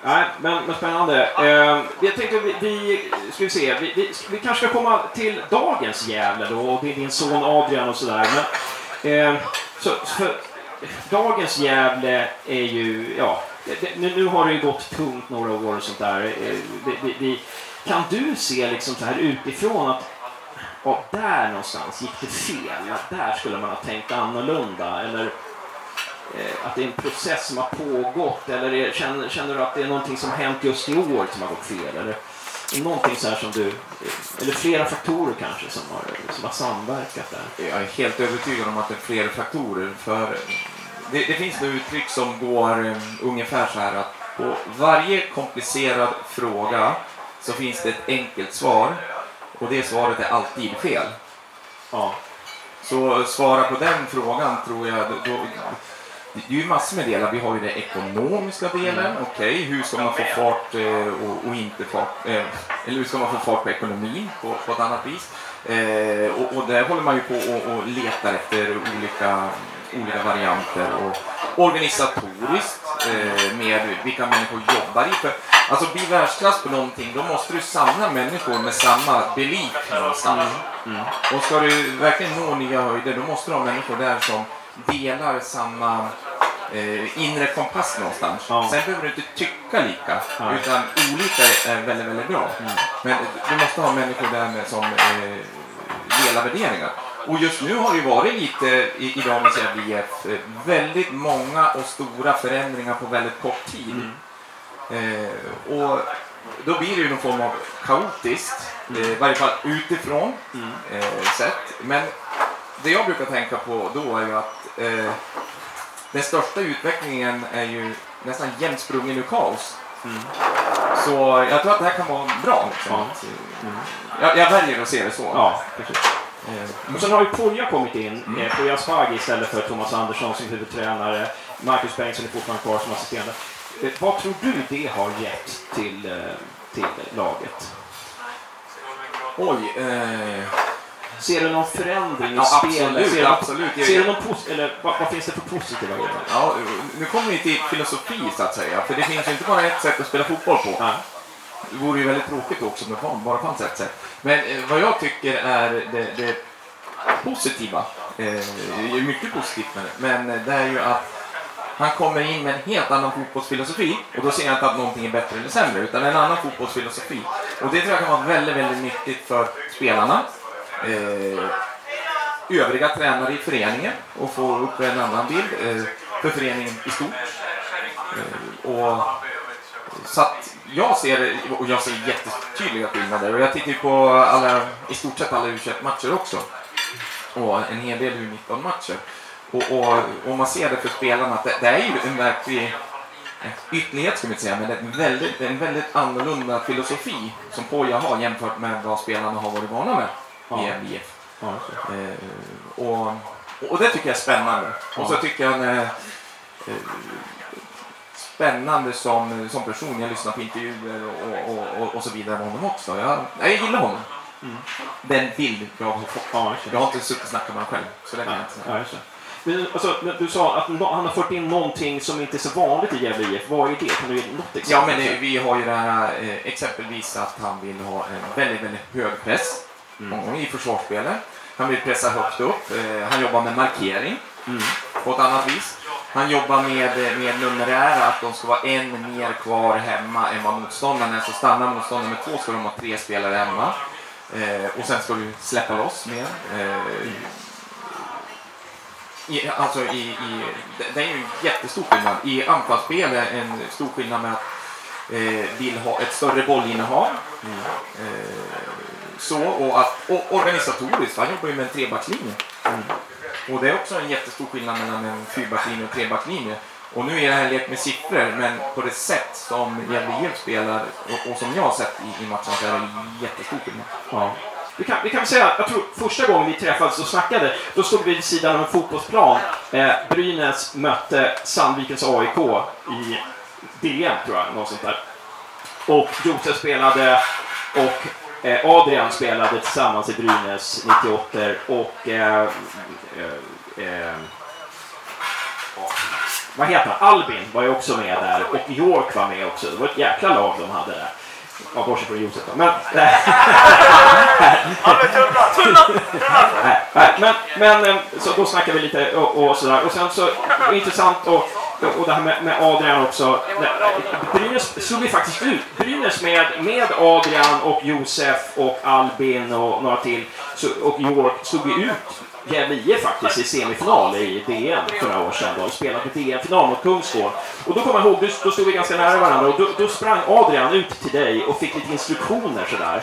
Speaker 1: nej, men, men spännande. Ehm, jag tänkte vi, vi ska vi se, vi, vi, vi kanske ska komma till dagens Gävle då och din son Adrian och sådär. Men, ehm, så, för, dagens Gävle är ju, ja, det, nu, nu har det ju gått tungt några år och sånt där. Eh, det, det, det, kan du se liksom så här utifrån att och där någonstans gick det fel. Där skulle man ha tänkt annorlunda. Eller eh, att det är en process som har pågått. Eller är, känner, känner du att det är någonting som hänt just i år som har gått fel? Eller någonting så här som du, eh, eller flera faktorer kanske som har, som har samverkat där?
Speaker 2: Jag är helt övertygad om att det är flera faktorer. För det, det finns några uttryck som går um, ungefär så här att på varje komplicerad fråga så finns det ett enkelt svar och det svaret är alltid fel.
Speaker 1: Ja.
Speaker 2: Så svara på den frågan tror jag, då, det är ju massor med delar. Vi har ju den ekonomiska delen. Mm. Okej, okay, hur ska man få fart eh, och, och, inte fart, eh, eller hur ska man få fart på ekonomin på, på ett annat vis? Eh, och, och där håller man ju på och, och letar efter olika, olika varianter och organisatoriskt eh, med vilka människor jobbar i. För, alltså bli världsklass på någonting, då måste du samla människor med samma belief någonstans. Mm. Mm. Och ska du verkligen nå nya höjder, då måste du ha människor där som delar samma eh, inre kompass någonstans. Ja. Sen behöver du inte tycka lika, ja. utan olika är väldigt, väldigt bra. Mm. Men du måste ha människor där med som eh, delar värderingar. Och just nu har det varit lite i, i dagens IF eh, väldigt många och stora förändringar på väldigt kort tid. Mm. Eh, och då blir det ju någon form av kaotiskt, mm. eh, i varje fall utifrån mm. eh, sett. Men det jag brukar tänka på då är ju att eh, den största utvecklingen är ju nästan jämnt sprungen ur kaos. Mm. Så jag tror att det här kan vara bra. Liksom. Mm. Jag, jag, väljer att se det så.
Speaker 1: Ja, precis. Eh, och sen har ju Poja kommit in, mm. eh, Poja Asbaghi istället för Thomas Andersson som huvudtränare. Marcus Bengtsson är fortfarande kvar som assisterande. Eh, vad tror du det har gett till, till laget?
Speaker 2: Oj. Eh...
Speaker 1: Ser du någon förändring i
Speaker 2: ja,
Speaker 1: spelet?
Speaker 2: Ser, absolut.
Speaker 1: Ser du någon eller vad, vad, finns det för positiva grejer?
Speaker 2: Ja, nu kommer vi till filosofi så att säga. För det finns ju inte bara ett sätt att spela fotboll på. Ja. Det vore ju väldigt tråkigt också om det bara fanns ett sätt. Men eh, vad jag tycker är det, det positiva, eh, mycket positivt med det, men det är ju att han kommer in med en helt annan fotbollsfilosofi och då ser jag inte att någonting är bättre eller sämre utan en annan fotbollsfilosofi. Och det tror jag kan vara väldigt, väldigt nyttigt för spelarna eh, övriga tränare i föreningen och få upp en annan bild eh, för föreningen i stort. Eh, och, så att jag ser, och jag ser jättetydliga skillnader och jag tittar på alla, i stort sett alla u matcher också. Och en hel del U19 matcher. Och, och, och, man ser det för spelarna att det, det är ju en verklig ytterlighet ska vi inte säga, men en väldigt, en väldigt annorlunda filosofi som Poja har jämfört med vad spelarna har varit vana med i MBF. Ja, eh, och, och det tycker jag är spännande. Ja. Och så tycker jag han är eh, spännande som, som person. Jag lyssnar på intervjuer och, och, och, och så vidare med honom också. Jag, jag gillar honom. Mm. Den bild jag har fått. Ja, jag har inte suttit och snackat med honom själv. Så inte
Speaker 1: säga. Men, alltså, du sa att han har fört in någonting som inte är så vanligt i Gävle IF. Vad är det? Kan du ge något exempel?
Speaker 2: Ja, men det, vi har ju det här eh, exempelvis att han vill ha en väldigt, väldigt hög press mm. i försvarsspelet. Han vill pressa högt upp. Eh, han jobbar med markering mm. på ett annat vis. Han jobbar med, med numerära, att de ska vara en mer kvar hemma än vad motståndaren är. Så stannar motståndaren med två ska de ha tre spelare hemma. Eh, och sen ska du släppa loss mer. Eh, i, alltså i, i, det är ju en jättestor skillnad. I anfallsspel är en stor skillnad med att eh, vill ha ett större bollinnehav. Mm. Eh, så och att och organisatoriskt, han jobbar ju med en trebackslinje. Mm. Och det är också en jättestor skillnad mellan en fyrbackslinje och trebackslinje. Och nu är det här en lek med siffror, men på det sätt som Gävle IF spelar och, och, som jag har sett i, i matchen så är det jättestor skillnad.
Speaker 1: Ja. Vi kan, vi kan säga, jag tror första gången vi träffades och snackade, då stod vi vid sidan av en fotbollsplan. Eh, Brynäs mötte Sandvikens AIK i DM, tror jag, något sånt där. Och Josef spelade och Eh, Adrian spelade tillsammans i Brynäs 98 och eh, eh, eh, vad heter han? Albin var ju också med där och York var med också. Det var ett jäkla lag de hade där. Ja, bortsett från Josef då. Men, nej, nej, men, men eh, så då snackar vi lite och, och sådär. Och sen så, intressant och, och det här med, med Adrian också. Brynäs slog vi faktiskt ut. Brynäs med, med Adrian och Josef och Albin och några till så, och York slog vi ut Gävle IF faktiskt i semifinal i DM för några år sedan. De spelade DM-final mot Kungsgård. Och då kommer jag ihåg, då stod vi ganska nära varandra och då, då sprang Adrian ut till dig och fick lite instruktioner sådär.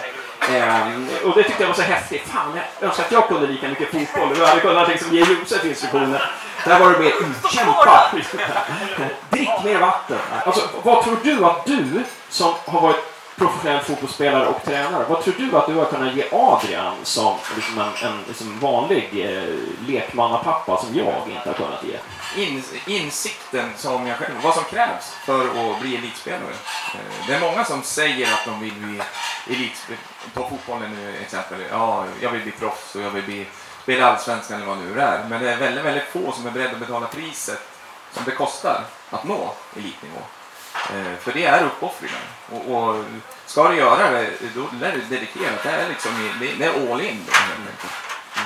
Speaker 1: Um, och det tyckte jag var så häftigt. Fan, jag önskar att jag kunde lika mycket fotboll. Jag hade kunnat liksom ge Josef instruktioner. Där var det mer utkämpa. Drick mer vatten. Alltså, vad tror du att du, som har varit professionell fotbollsspelare och tränare. Vad tror du att du har kunnat ge Adrian som liksom en, en liksom vanlig eh, lekmannapappa som jag inte har kunnat ge?
Speaker 2: In, insikten som jag själv, vad som krävs för att bli elitspelare. Eh, det är många som säger att de vill bli elitspelare, ta fotbollen nu exempel. Ja, jag vill bli proffs och jag vill bli, spela allsvenskan eller vad nu det är. Men det är väldigt, väldigt få som är beredda att betala priset som det kostar att nå elitnivå. Eh, för det är uppoffringar. Och, och, ska du göra det, då är det dedikerat. Det är, liksom, det är all in. Då,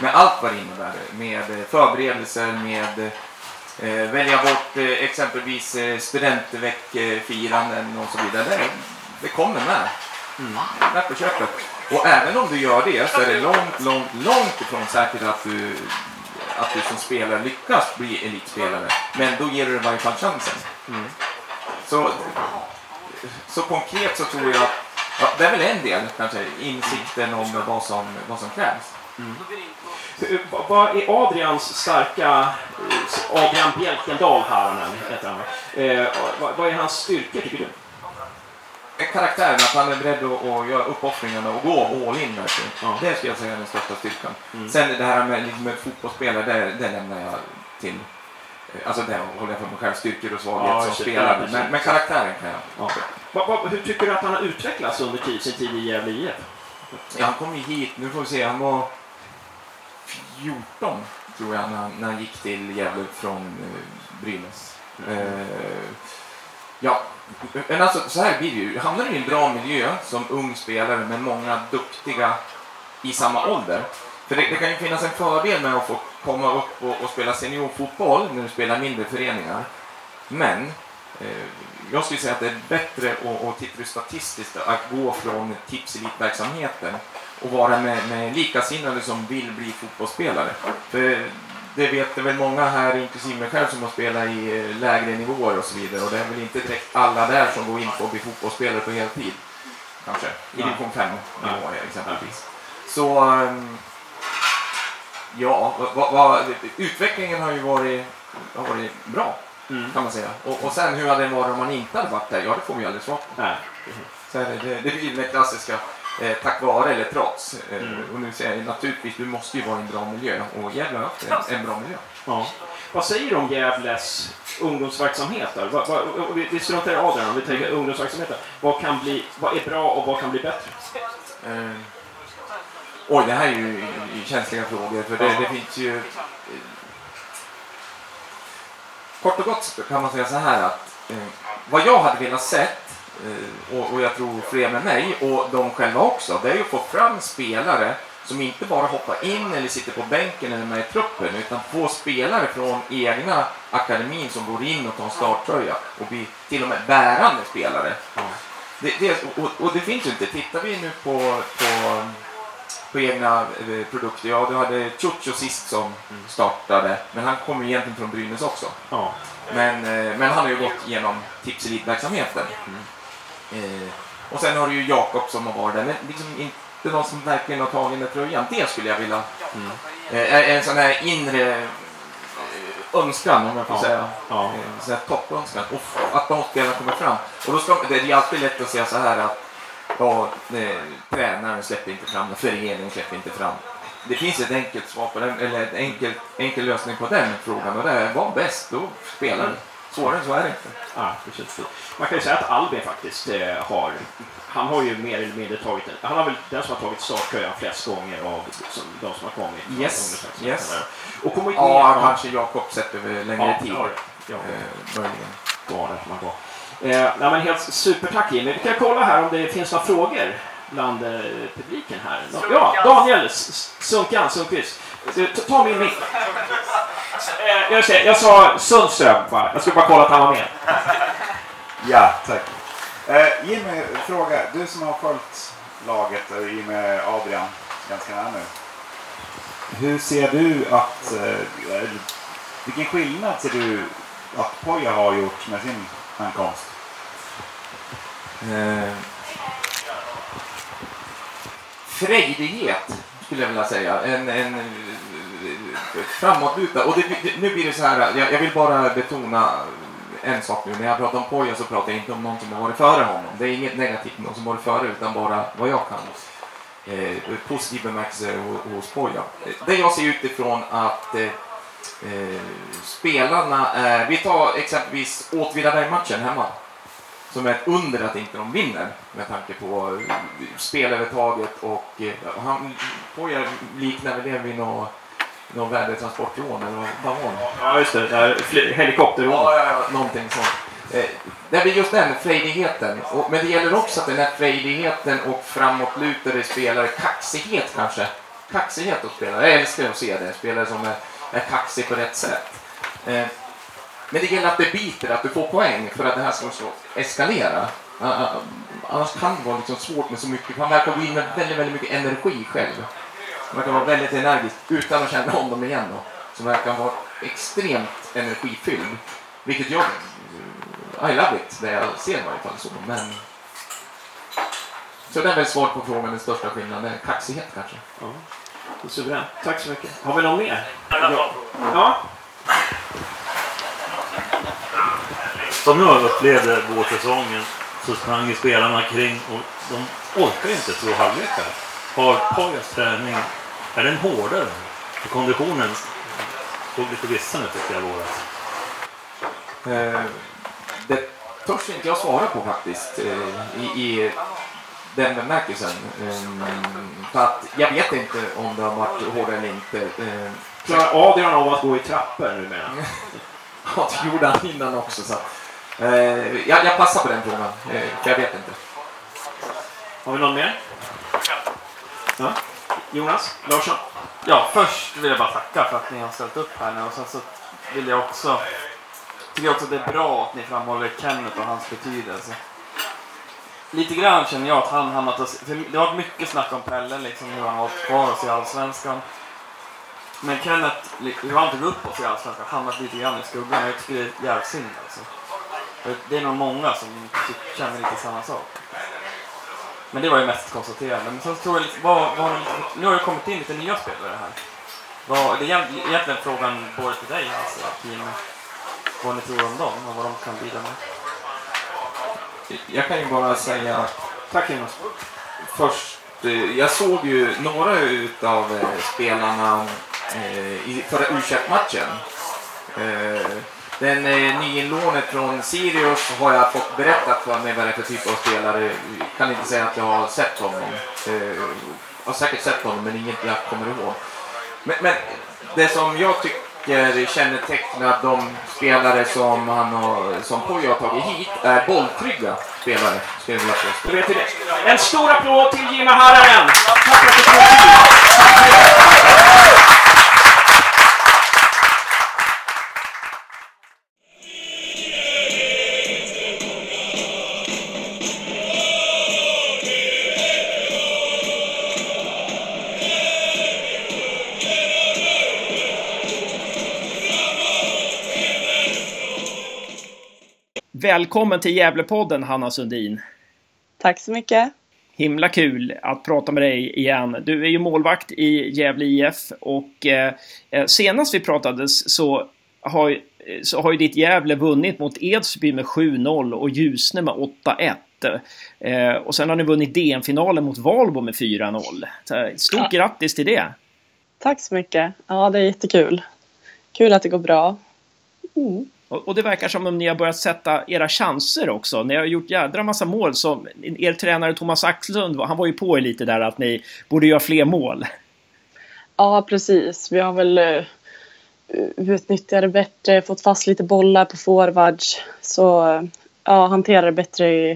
Speaker 2: med allt vad det innebär. Med förberedelser, med eh, välja bort eh, exempelvis eh, studentveckfiranden och så vidare. Det, det kommer med. Mm. Rätt på köpet. Och även om du gör det så är det långt, långt, långt ifrån säkert att du, att du som spelare lyckas bli elitspelare. Men då ger du dig i varje fall chansen. Mm. Så, så konkret så tror jag att ja, det är väl en del kanske, insikten om vad som, vad som krävs. Mm.
Speaker 1: Vad är Adrians starka, eh, Adrian Bjälkendal här heter han eh, vad, är hans styrkor tycker du?
Speaker 2: Karaktären, att han är beredd att, att göra uppoffringarna och gå all in verkligen. Ja. Det skulle jag säga är den största styrkan. Mm. Sen det här med, liksom, med fotbollsspelare, det, det lämnar jag till Alltså det håller jag för mig själv, styrkor och svaghet ja, som spelare. Men, men, karaktären kan jag. Ja.
Speaker 1: Hur tycker du att han har utvecklats under tid, sin tid i Gävle IF?
Speaker 2: Ja, han kom ju hit, nu får vi se, han var 14 tror jag när, när han gick till Gävle från eh, Brynäs. Mm. Eh, ja, men alltså så här blir det ju. Hamnar du i en bra miljö som ung spelare med många duktiga i samma ålder för det, det, kan ju finnas en fördel med att få komma upp och, och spela seniorfotboll när du spelar mindre föreningar. Men eh, jag skulle säga att det är bättre och, och tittar du statistiskt att gå från tipselitverksamheten och vara med, med likasinnade som vill bli fotbollsspelare. För det vet det väl många här, inklusive mig själv, som har spelat i eh, lägre nivåer och så vidare. Och det är väl inte direkt alla där som går in för att bli fotbollsspelare på heltid. Kanske. I division 5 nivåer exempelvis. Så um, Ja, va, va, utvecklingen har ju varit, har varit bra, mm. kan man säga. Och, och sen hur hade den varit om man inte hade varit där? Ja, det får vi ju aldrig svar på. Nej. Så det, det, det blir det klassiska eh, tack vare eller trots. Eh, mm. Och nu säger jag naturligtvis, du måste ju vara i en bra miljö och Gävle har haft en, en bra miljö.
Speaker 1: Ja. Vad säger du om Gävles ungdomsverksamhet? Där? Vi, struntar i Adrian, vi tänker ungdomsverksamheten. Vad, kan bli, vad är bra och vad kan bli bättre? Eh.
Speaker 2: Oj, det här är ju känsliga frågor för det, det finns ju... Kort och gott kan man säga så här att eh, vad jag hade velat sett eh, och, och, jag tror fler med mig och de själva också, det är ju att få fram spelare som inte bara hoppar in eller sitter på bänken eller med i truppen utan få spelare från egna akademin som går in och tar en starttröja och blir till och med bärande spelare. Det, det, och, och, det finns ju inte. Tittar vi nu på, på på egna eh, produkter. Ja, du hade Chucho sist som mm. startade, men han kommer egentligen från Brynäs också. Ja. Men, eh, men han har ju gått genom Tipselitverksamheten. Mm. Eh, och sen har du ju Jakob som har varit där, men liksom inte någon som verkligen har tagit den tröjan. Det skulle jag vilja... Mm. En sån här inre önskan, om jag får
Speaker 4: Ja.
Speaker 2: säga.
Speaker 4: Ja.
Speaker 2: Eh, Så här toppönskan. Och att de spelarna kommer fram. Och då ska, det är alltid lätt att säga så här att ja, eh, tränaren släpper inte fram det, föreningen släpper inte fram. Det finns ett enkelt svar på den, eller en enkel, enkel lösning på den frågan och det är var bäst, då spelar du. Svårare än så är det inte.
Speaker 4: Ja, precis. Man kan ju säga att Albin faktiskt eh, har... Han har ju mer eller mindre tagit... Han har väl den som har tagit starttröjan flest gånger av som, de som har kommit.
Speaker 2: Yes, yes.
Speaker 4: Och kommit
Speaker 2: Ja,
Speaker 4: ner...
Speaker 2: kanske Jakob sett över längre
Speaker 4: Ja,
Speaker 2: tid.
Speaker 4: ja, ja.
Speaker 2: Eh, möjligen.
Speaker 4: var det man var. Eh, nej, men helt supertack Jimmy. Vi kan kolla här om det finns några frågor bland eh, publiken här. Nå- Ja, Daniel Sunkan Sundqvist. Eh, ta- Ta min mick. Eh, jag, ser, jag sa Sundström bara. Jag skulle bara kolla att han var med.
Speaker 5: Ja, tack. Eh, Jimmy, fråga. Du som har följt laget och i med Adrian ganska nära nu. Hur ser du att... Eh, vilken skillnad ser du att Poja har gjort med sin ankomst?
Speaker 2: Eh, frejdighet skulle jag vilja säga. En, en eh, framåtlutad. Och det, nu blir det så här, jag, jag vill bara betona en sak nu. När jag pratar om Poja så pratar jag inte om någon som har varit före honom. Det är inget negativt med någon som har varit före utan bara vad jag kan. Eh, positiv bemärkelse hos Poja. Det jag ser utifrån att eh, eh, spelarna är, vi tar exempelvis Åtvidaberg-matchen hemma som är ett under att inte de vinner med tanke på eh, spelövertaget och eh, han Poja liknar väl det vid något någon värdetransportrån eller det?
Speaker 4: Ja, just det. Där, helikopterrån.
Speaker 2: Ja, ja, ja, någonting sånt. Eh, det blir just den frejdigheten. Och, men det gäller också att den här frejdigheten och framåtlutade spelare, kaxighet kanske. Kaxighet hos spelare. Jag älskar att se det. Spelare som är, är kaxig på rätt sätt. Eh, men det gäller att det biter, att du får poäng för att det här ska eskalera. Eh, eh, annars kan det vara liksom svårt med så mycket. Han verkar gå in med väldigt, väldigt mycket energi själv. Han verkar vara väldigt energisk utan att känna om dem igen. Då. Som verkar vara extremt energifylld. Vilket jag... I love it, det jag ser i varje fall så. Men... Så det är väl svar på frågan, den största skillnaden. Kaxighet kanske.
Speaker 4: Mm. Suveränt. Tack så mycket. Har vi någon mer? Ja. ja.
Speaker 6: Som jag upplevde vårsäsongen så sprang ju spelarna kring och de orkar inte två halvlekar. Har Pojas träning, är den hårdare? För konditionen såg lite vissen ut tyckte jag våras.
Speaker 2: Eh, det törs inte jag svara på faktiskt. Eh, i, I den bemärkelsen. Eh, för att jag vet inte om det har varit hårdare eller inte. Eh,
Speaker 4: Klarar Adrian av att gå i trappor numera?
Speaker 2: Ja, det gjorde han innan också. Så. Eh, jag, jag passar på den frågan, eh, för jag vet inte.
Speaker 4: Har vi någon mer? Ja. Jonas Larsson?
Speaker 7: Ja, först vill jag bara tacka för att ni har ställt upp här nu och sen så vill jag också tycker jag också att det är bra att ni framhåller Kenneth och hans betydelse. Lite grann känner jag att han hamnat oss, det har varit mycket snack om Pelle liksom hur han har hållit kvar oss i Allsvenskan. Men Kenneth, hur han tog upp oss i Allsvenskan, hamnat lite grann i skuggan. Jag tycker det är jävligt synd alltså. Det är nog många som typ känner lite samma sak. Men det var ju mest konstaterande. Men sen tror jag vad, vad, nu har det kommit in lite nya spelare här. Vad, det är egentligen frågan både till dig alltså, Kim, Vad ni tror om dem och vad de kan bidra med.
Speaker 2: Jag kan ju bara säga
Speaker 4: Tack Jonas.
Speaker 2: först, eh, jag såg ju några utav eh, spelarna eh, i förra u matchen Den eh, nyinlånet från Sirius har jag fått berättat för mig vad det är för typ av spelare. Jag kan inte säga att jag har sett honom. Eh, jag har säkert sett honom men inget jag kommer ihåg. Men, men det som jag tycker Eh, kännetecknar de spelare som han har, som Pojo har tagit hit är bolltrygga spelare. Skulle jag vilja
Speaker 4: det. En stor applåd till Jimmy Hararen! Tack för att du tog tid! Välkommen till Gävlepodden, Hanna Sundin.
Speaker 8: Tack så mycket.
Speaker 4: Himla kul att prata med dig igen. Du är ju målvakt i Gävle IF och eh, eh, senast vi pratades så har, så har ju ditt Gävle vunnit mot Edsby med 7-0 och Ljusne med 8-1. Eh, och sen har ni vunnit DM-finalen mot Valbo med 4-0. Stort ja. grattis till det!
Speaker 8: Tack så mycket! Ja, det är jättekul. Kul att det går bra.
Speaker 4: Mm. Och, och, det verkar som om ni har börjat sätta era chanser också. Ni har gjort jädra massa mål. Som er tränare Thomas Axlund, han var ju på er lite där att ni borde göra fler mål.
Speaker 8: Ja, precis. Vi har väl eh, uh, utnyttjat det bättre, fått fast lite bollar på forwards. Så uh, ja, hanterar det bättre i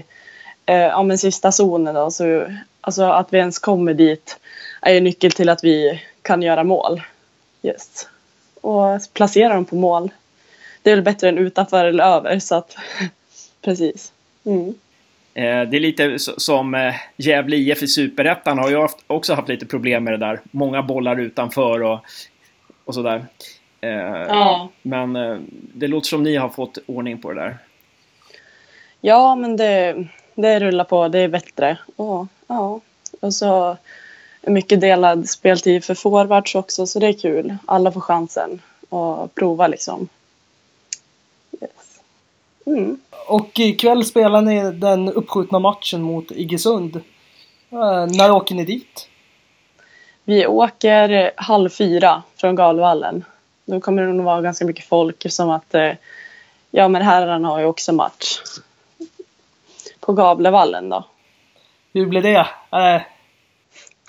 Speaker 8: uh, ja, men sista zonen. Då. Så, alltså att vi ens kommer dit är ju nyckel till att vi kan göra mål. Just. Och placera dem på mål det är väl bättre än utanför eller över. Så att, precis. Mm.
Speaker 4: Eh, det är lite som eh, Gävle IF i Superettan har ju också haft lite problem med det där. Många bollar utanför och, och sådär. Eh, ja. Men det låter som ni har fått ordning på det där.
Speaker 8: Ja, men det, det rullar på. Det är bättre. Och, ja. och så mycket delad speltid för forwards också, så det är kul. Alla får chansen att prova liksom.
Speaker 9: Mm. Och ikväll spelar ni den uppskjutna matchen mot Iggesund. Eh, när åker ni dit?
Speaker 8: Vi åker halv fyra från Galvallen. Då kommer det nog vara ganska mycket folk som att eh, ja men herrarna har ju också match. På Gavlevallen då.
Speaker 9: Hur blir det? Äh...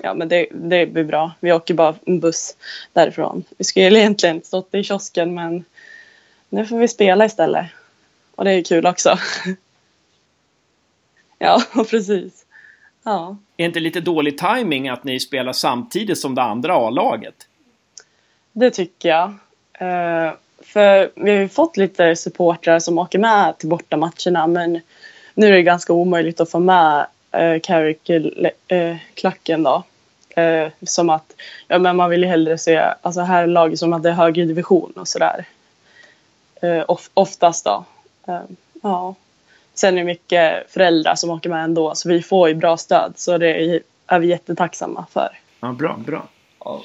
Speaker 8: Ja men det, det blir bra. Vi åker bara en buss därifrån. Vi skulle egentligen stått i kiosken men nu får vi spela istället. Och det är kul också. ja, precis. Ja.
Speaker 4: Är inte lite dålig timing att ni spelar samtidigt som det andra A-laget?
Speaker 8: Det tycker jag. Uh, för vi har ju fått lite supportrar som åker med till bortamatcherna men nu är det ganska omöjligt att få med uh, Carrick-klacken då. Uh, som att, ja men man vill ju hellre se, alltså här laget som att det är högre division och sådär. Uh, of, oftast då. Ehm, ja. Sen är det mycket föräldrar som åker med ändå så vi får ju bra stöd så det är vi jättetacksamma för.
Speaker 4: Ja, bra, bra.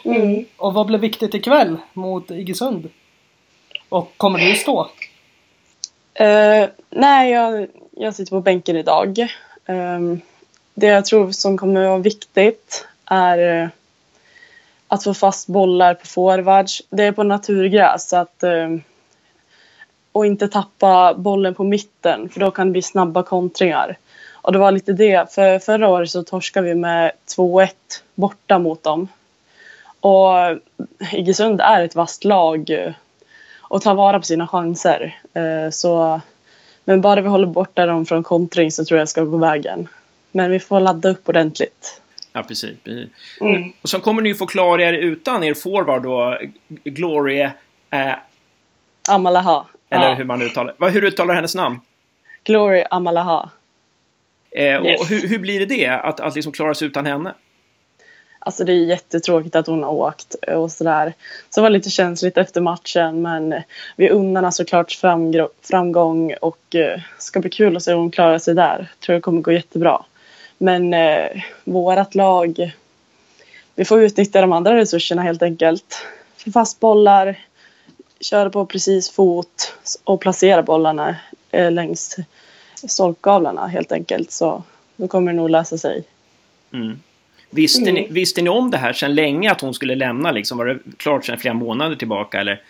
Speaker 9: Mm. Och vad blev viktigt ikväll mot Iggesund? Och kommer du stå?
Speaker 8: Uh, nej, jag, jag sitter på bänken idag. Um, det jag tror som kommer att vara viktigt är uh, att få fast bollar på forwards. Det är på naturgräs så att uh, och inte tappa bollen på mitten för då kan det bli snabba kontringar. Och det var lite det, för förra året så torskade vi med 2-1 borta mot dem. Och Iggesund är ett vasst lag eh, och tar vara på sina chanser. Eh, så, men bara vi håller borta dem från kontring så tror jag ska gå vägen. Men vi får ladda upp ordentligt.
Speaker 4: Ja, precis. Mm. Och så kommer ni få klara er utan er forward då, Glory eh...
Speaker 8: Amalaha.
Speaker 4: Eller ja. hur man uttalar Hur uttalar hennes namn?
Speaker 8: Glory Amalaha.
Speaker 4: Eh, yes. och hur, hur, blir det det, att, att liksom klara sig utan henne?
Speaker 8: Alltså det är jättetråkigt att hon har åkt och sådär. Så det var lite känsligt efter matchen men vi unnar henne såklart framgång och eh, ska bli kul att se hur hon klarar sig där. Tror det kommer gå jättebra. Men eh, vårat lag, vi får utnyttja de andra resurserna helt enkelt. Fast bollar, köra på precis fot och placera bollarna eh, längs stolpgavlarna helt enkelt. Så då kommer det nog lösa sig.
Speaker 4: Mm. Visste, mm. Ni, visste ni om det här sedan länge att hon skulle lämna? Liksom? Var det klart sedan flera månader tillbaka? Eller?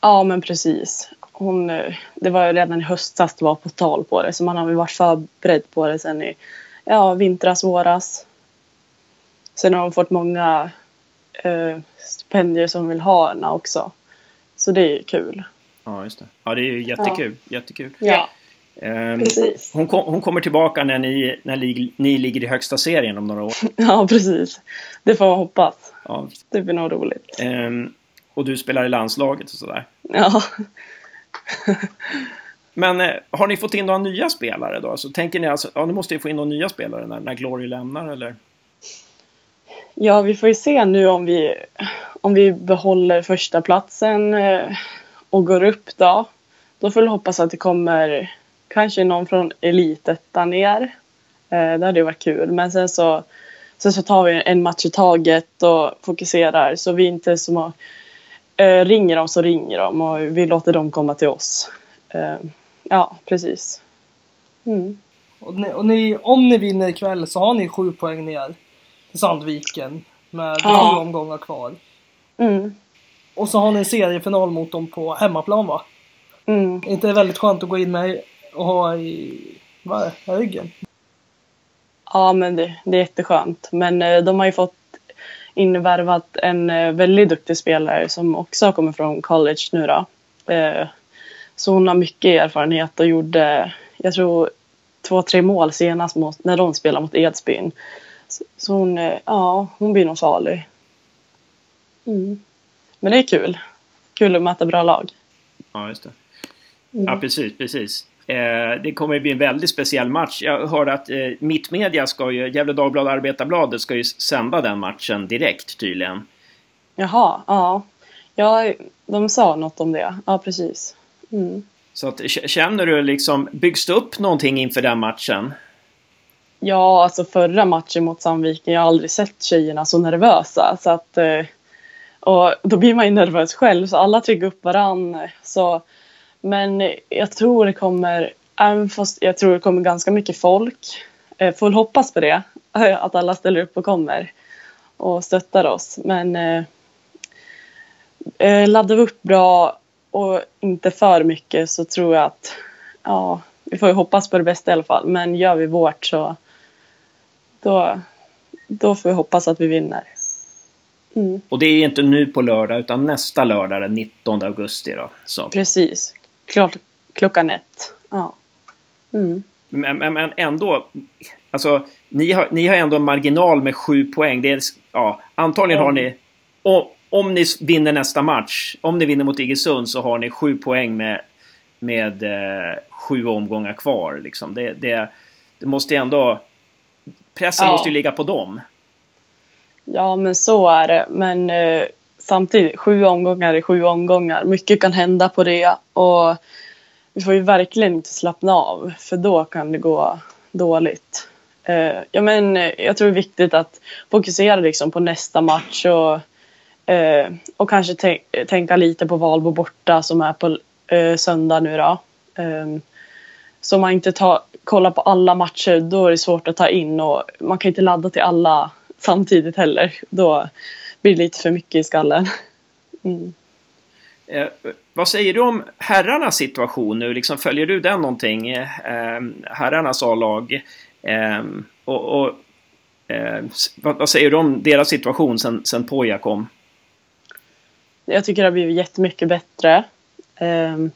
Speaker 8: Ja, men precis. Hon, eh, det var redan i höstas det var på tal på det. Så man har väl varit förberedd på det sen i ja, vintras, våras. Sen har hon fått många eh, stipendier som vill ha henne också. Så det är kul.
Speaker 4: Ja, just det. Ja, det är ju jättekul. Ja. Jättekul.
Speaker 8: Ja.
Speaker 4: Um, precis. Hon, kom, hon, kommer tillbaka när, ni, när ni, ni ligger i högsta serien om några år.
Speaker 8: Ja, precis. Det får man hoppas. Ja. Det blir nog roligt.
Speaker 4: Um, och du spelar i landslaget och sådär.
Speaker 8: Ja.
Speaker 4: Men eh, har ni fått in några nya spelare då? Så tänker ni alltså, ja, nu måste ju få in några nya spelare när, när Glory lämnar eller?
Speaker 8: Ja, vi får ju se nu om vi, om vi behåller första platsen eh, och går upp då. Då får vi hoppas att det kommer kanske någon från elitettan ner. Eh, det hade ju varit kul. Men sen så, sen så tar vi en match i taget och fokuserar så vi inte som eh, ringer de så ringer de och vi låter dem komma till oss. Ja, precis. Mm.
Speaker 9: Och, ni, och ni, om ni vinner ikväll så har ni sju poäng ner till Sandviken med
Speaker 8: Ja.
Speaker 9: sju omgångar kvar.
Speaker 8: Mm.
Speaker 9: Och så har ni en seriefinal mot dem på hemmaplan va?
Speaker 8: Mm.
Speaker 9: Inte det väldigt skönt att gå in med och ha i, vad är det, ryggen?
Speaker 8: Ja, men det, det är jätteskönt. Men eh, de har ju fått invärvat en eh, väldigt duktig spelare som också kommit från college nu då. Eh, så hon har mycket erfarenhet och gjorde, jag tror, två, tre mål senast mot, när de spelade mot Edsbyn. Så, hon, ja, hon blir nog farlig. Mm. Men det är kul. Kul att möta bra lag.
Speaker 4: Ja, just det.
Speaker 8: Mm.
Speaker 4: Ja, precis, precis. Eh, det kommer att bli en väldigt speciell match. Jag hörde att eh, Mittmedia ska ju, Gefle Dagblad och Arbetarbladet ska ju sända den matchen direkt tydligen.
Speaker 8: Jaha, ja. ja. De sa något om det. Ja, precis. Mm.
Speaker 4: Så att, känner du liksom, byggs det upp någonting inför den matchen?
Speaker 8: Ja, alltså förra matchen mot Sandviken, jag har aldrig sett tjejerna så nervösa. Så att, eh, och då blir man ju nervös själv, så alla trycker upp varann. Så, men jag tror det kommer, även fast jag tror det kommer ganska mycket folk. Eh, får väl hoppas på det, att alla ställer upp och kommer och stöttar oss. Men eh, eh, laddar vi upp bra och inte för mycket så tror jag att ja, vi får ju hoppas på det bästa i alla fall. Men gör vi vårt så då, då får vi hoppas att vi vinner. Mm,
Speaker 4: Och det är inte nu på lördag utan nästa lördag den 19 augusti då. Så.
Speaker 8: precis. Klart, klockan ett. Ja. Mm.
Speaker 4: Men, men, ändå, alltså ni har, ni har ändå en marginal med sju poäng. Det är, ja, antagligen har ni, och, om ni vinner nästa match, om ni vinner mot Iggesund så har ni sju poäng med, med eh, sju omgångar kvar. Liksom. Det, det, det måste ändå, pressen
Speaker 8: Ja.
Speaker 4: måste ju ligga på dem.
Speaker 8: Ja, men så är det. Men eh, samtidigt, sju omgångar är sju omgångar. Mycket kan hända på det. Och vi får ju verkligen inte slappna av, för då kan det gå dåligt. Eh, ja, men, eh, jag tror det är viktigt att fokusera liksom, på nästa match och, eh, och kanske tänka lite på Valbo borta som är på eh, söndag nu. Då. Eh, så man inte tar, kollar på alla matcher, då är det svårt att ta in och man kan inte ladda till alla samtidigt heller. Då blir det lite för mycket i skallen. Mm.
Speaker 4: Eh, vad säger du om herrarnas situation nu? Liksom, följer du den någonting? Eh, herrarnas A-lag. Eh, och, och, eh, s- vad, vad säger du om deras situation sen, sen Poja kom?
Speaker 8: Jag tycker det har blivit jättemycket bättre. Ehm,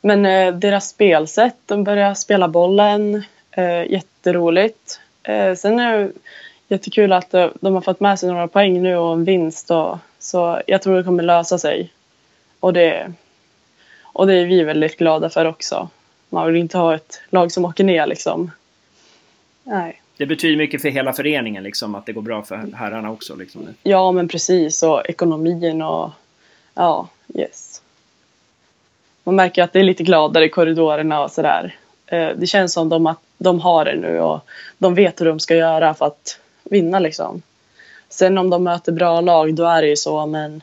Speaker 8: Men eh, deras spelsätt, de börjar spela bollen. eh, Jätteroligt. Eh, Sen är det jättekul att eh, de har fått med sig några poäng nu och en vinst. Och, så jag tror det kommer lösa sig. Och det, och det är vi väldigt glada för också. Man vill inte ha ett lag som åker ner liksom. Nej.
Speaker 4: Det betyder mycket för hela föreningen liksom, att det går bra för herrarna också. Liksom.
Speaker 8: Ja, men precis. Och ekonomin och ja, yes. Man märker att det är lite gladare i korridorerna och sådär. Eh, Det känns som de att de har det nu och de vet hur de ska göra för att vinna liksom. Sen om de möter bra lag, då är det ju så, men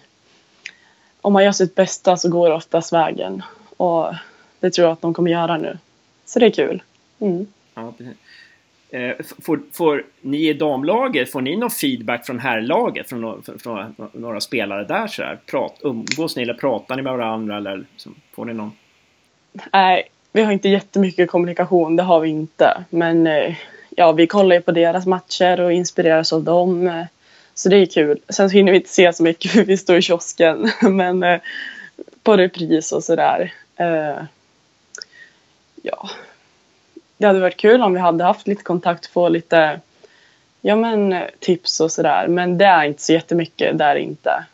Speaker 8: om man gör sitt bästa så går det oftast vägen. Och det tror jag att de kommer göra nu. Så det är kul. Mm.
Speaker 4: Ja. Eh, får, får ni i damlaget, får ni någon feedback från herrlaget? Från, nå- från, några spelare där så här? Prat, umgås ni eller pratar ni med varandra? Eller liksom, får ni någon?
Speaker 8: Nej, vi har inte jättemycket kommunikation, det har vi inte. Men eh, ja, vi kollar ju på deras matcher och inspireras av dem. Så det är kul. Sen så hinner vi inte se så mycket för vi står i kiosken. Men eh, på repris och sådär. Eh, ja. Det hade varit kul om vi hade haft lite kontakt och få lite ja, men, tips och sådär. Men det är inte så jättemycket, det är det inte.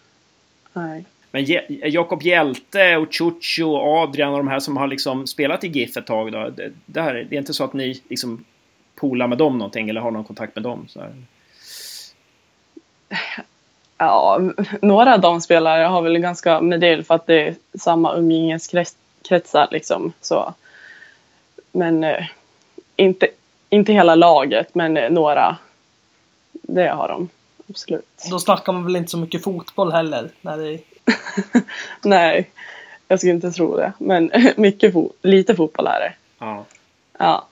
Speaker 8: Nej.
Speaker 4: Men Jakob Hjälte och Chucho och Adrian och de här som har liksom spelat i GIF ett tag då. Det, det, här, det är inte så att ni liksom polar med dem någonting eller har någon kontakt med dem? Så här.
Speaker 8: Ja, några av de spelare har väl ganska, är väl för att det är samma umgängeskretsar liksom. Så. Men eh, inte, inte hela laget, men eh, några. Det har de, absolut.
Speaker 9: Då snackar man väl inte så mycket fotboll heller när det
Speaker 8: Nej, jag skulle inte tro det. Men mycket fo- lite fotboll är det.
Speaker 1: Ja.
Speaker 8: Ja.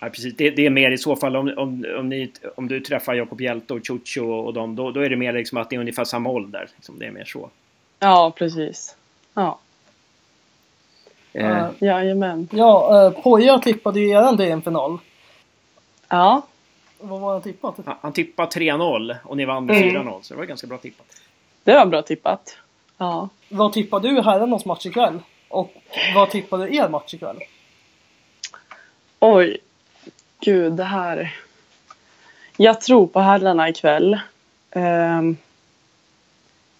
Speaker 1: Ja, precis. Det, det är mer i så fall om, om, om, ni, om du träffar Jakob Hjelte och Ciuccio och dem, då, då är det mer liksom att det är ungefär samma ålder. Liksom, det är mer så.
Speaker 8: Ja, precis. Ja,
Speaker 1: Eh,
Speaker 8: jajamän.
Speaker 10: Ja, eh, Poja tippade ju eran DM-final.
Speaker 8: Ja,
Speaker 10: Vad var han tippat?
Speaker 1: han- han tippade 3-0 och ni vann med
Speaker 8: Mm.
Speaker 1: 4-0, så det var ganska bra tippat.
Speaker 8: det var bra tippat. Ja.
Speaker 10: Vad tippade du herrarnas match ikväll? Och vad tippade er match ikväll?
Speaker 8: Oj, gud det här. Jag tror på herrarna ikväll. Um,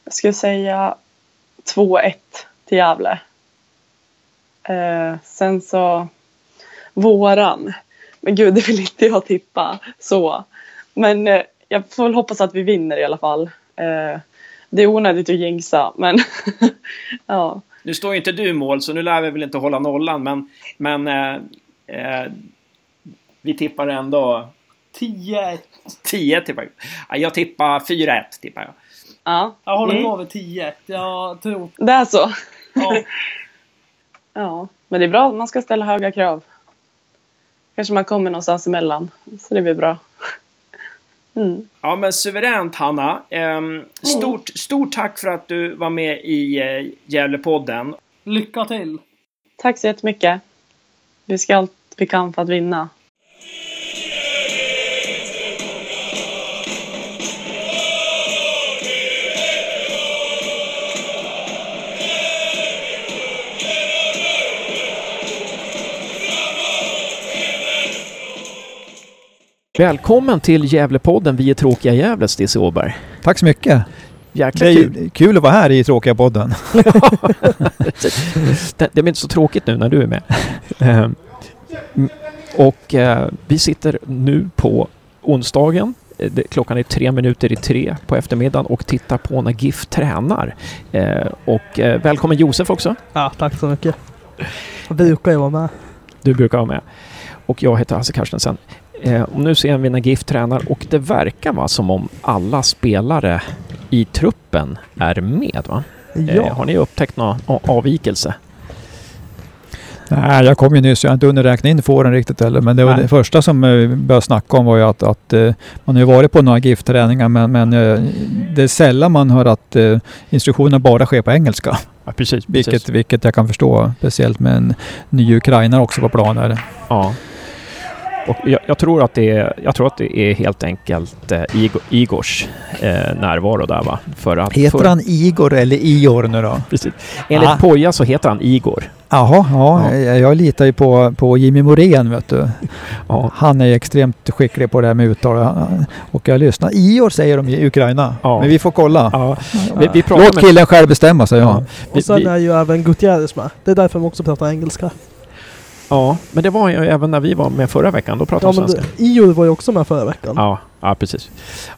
Speaker 8: jag skulle säga 2-1 till Gävle. Eh, sen så våran. Men gud, det vill inte jag tippa så. Men eh, jag får väl hoppas att vi vinner i alla fall. Eh, det är onödigt att jinxa, men ja.
Speaker 1: Nu står ju inte du i mål, så nu lär vi väl inte hålla nollan, men, men eh, eh, vi tippar ändå
Speaker 10: 10
Speaker 1: 10 tippar jag. Ja, Jag tippar 4-1 tippar jag.
Speaker 8: ja.
Speaker 10: Jag håller
Speaker 8: Mm.
Speaker 10: kvar vid 10 Jag tror...
Speaker 8: Det är så.
Speaker 10: Ja.
Speaker 8: Ja, men det är bra. Man ska ställa höga krav. Kanske man kommer någonstans emellan. Så det blir bra. Mm.
Speaker 1: Ja, men suveränt Hanna. Ehm, stort, stort tack för att du var med i eh, Gävlepodden.
Speaker 10: Lycka till!
Speaker 8: Tack så jättemycket. Vi ska allt vi kan för att vinna.
Speaker 1: Välkommen till Gävlepodden Vi är tråkiga Gävle, Stisse Åberg.
Speaker 11: Tack så mycket.
Speaker 1: Jäkla
Speaker 11: Det är
Speaker 1: kul.
Speaker 11: kul att vara här i Tråkiga podden.
Speaker 1: det, blir inte så tråkigt nu när du är med. Ehm, och eh, vi sitter nu på onsdagen. Eh, Klockan är tre minuter i tre på eftermiddagen och tittar på när GIF tränar. Eh, och välkommen Josef också.
Speaker 10: Ja, tack så mycket. Jag brukar ju vara med.
Speaker 1: Du brukar vara med. Och jag heter Hasse Carstensen. Eh, och nu ser vi när GIF tränar och det verkar vara som om alla spelare i truppen är med va? Eh,
Speaker 10: Ja.
Speaker 1: har ni upptäckt någon avvikelse?
Speaker 11: Nej, jag kom ju nyss. Jag har inte hunnit räkna in fåren riktigt heller. Men det var
Speaker 1: Nej.
Speaker 11: det första som eh, började snacka om var ju att, att man har ju varit på några GIF-träningar men, men det är sällan man hör att instruktionerna bara sker på engelska.
Speaker 1: Ja, precis.
Speaker 11: Vilket,
Speaker 1: precis.
Speaker 11: vilket jag kan förstå. Speciellt med en ny ukrainare också på planen.
Speaker 1: Ja. Och jag, jag, tror att det är, jag tror att det är helt enkelt eh, Igor, Igors eh, närvaro där va? För att,
Speaker 11: Heter
Speaker 1: för,
Speaker 11: han Igor eller Ior nu då?
Speaker 1: Precis. Enligt
Speaker 11: Ah.
Speaker 1: Poja så heter han Igor.
Speaker 11: Jaha, ja,
Speaker 1: Ja.
Speaker 11: jag- jag litar ju på, på Jimmy Morén vet du.
Speaker 1: Ja.
Speaker 11: Han är ju extremt skicklig på det här med uttal. Och jag lyssnar. Ior säger de i Ukraina.
Speaker 1: Ja.
Speaker 11: Men vi får kolla.
Speaker 1: Ja. Vi, vi pratar
Speaker 11: Låt
Speaker 1: med,
Speaker 11: killen själv bestämma säger jag.
Speaker 1: vi,
Speaker 10: Och sen är ju även Gutierrez med. Det är därför de också pratar engelska.
Speaker 1: Ja, men det var ju även när vi var med förra veckan. Då pratade
Speaker 10: Ja,
Speaker 1: de
Speaker 10: men
Speaker 1: svenska.
Speaker 10: Ior var ju också med förra veckan.
Speaker 1: Ja, ja precis.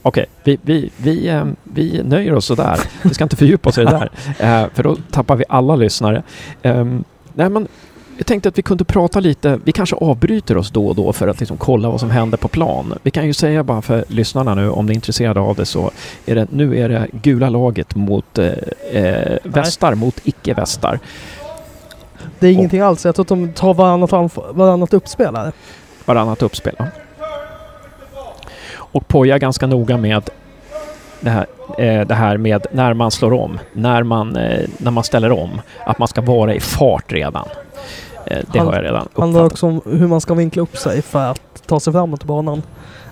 Speaker 1: Okej, vi, vi, vi, eh, vi nöjer oss sådär. Vi ska inte fördjupa oss i det där. Eh, för då tappar vi alla lyssnare. Ehm, nej, men jag tänkte att vi kunde prata lite. Vi kanske avbryter oss då och då för att liksom kolla vad som händer på plan. Vi kan ju säga bara för lyssnarna nu, om ni är intresserade av det, så är det, nu är det gula laget mot eh, eh, västar mot icke-västar.
Speaker 10: Det är ingenting alls. Jag tror att de tar varannat, varannat uppspel här.
Speaker 1: varannat uppspel. ja. Och Poja är ganska noga med det här, eh, det här med när man slår om, när man, eh, när man ställer om, att man ska vara i fart redan. Eh, det
Speaker 10: Han-
Speaker 1: har jag redan
Speaker 10: Det handlar
Speaker 1: uppfattat.
Speaker 10: också om hur man ska vinkla upp sig för att ta sig framåt i banan.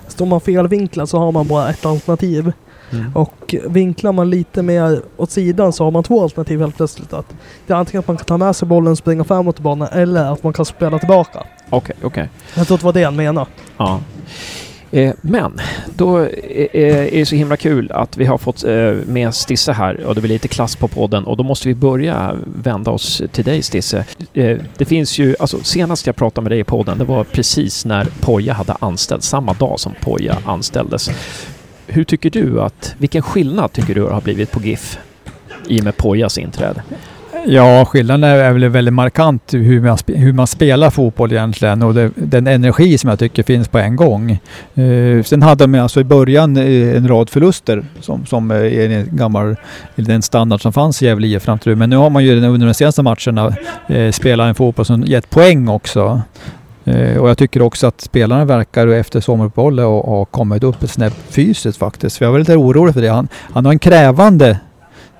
Speaker 10: Står man felvinklad så har man bara ett alternativ.
Speaker 1: Mm.
Speaker 10: Och vinklar man lite mer åt sidan så har man två alternativ helt plötsligt. Att det är antingen att man kan ta med sig bollen och springa framåt i banan eller att man kan spela tillbaka.
Speaker 1: Okej, okej.
Speaker 10: Jag tror att det var det han menade.
Speaker 1: Ja. Eh, men då är det så himla kul att vi har fått eh, med Stisse här och det blir lite klass på podden och då måste vi börja vända oss till dig Stisse. Eh, det finns ju, alltså senast jag pratade med dig i podden det var precis när Poja hade anställt, samma dag som Poja anställdes. Hur tycker du att, vilken skillnad tycker du har blivit på GIF i och med Pojas inträde?
Speaker 11: Ja, skillnaden är väl väldigt markant hur man, hur man spelar fotboll egentligen och det, den energi som jag tycker finns på en gång. Eh, sen hade de alltså i början eh, en rad förluster som, som är en gammal, den standard som fanns i Gävle IF fram till nu. Men nu har man ju under de senaste matcherna eh, spelat en fotboll som gett poäng också. Eh, och jag tycker också att spelarna verkar efter sommaruppehållet ha kommit upp ett snäpp fysiskt faktiskt. Jag var lite orolig för det. Han, han har en krävande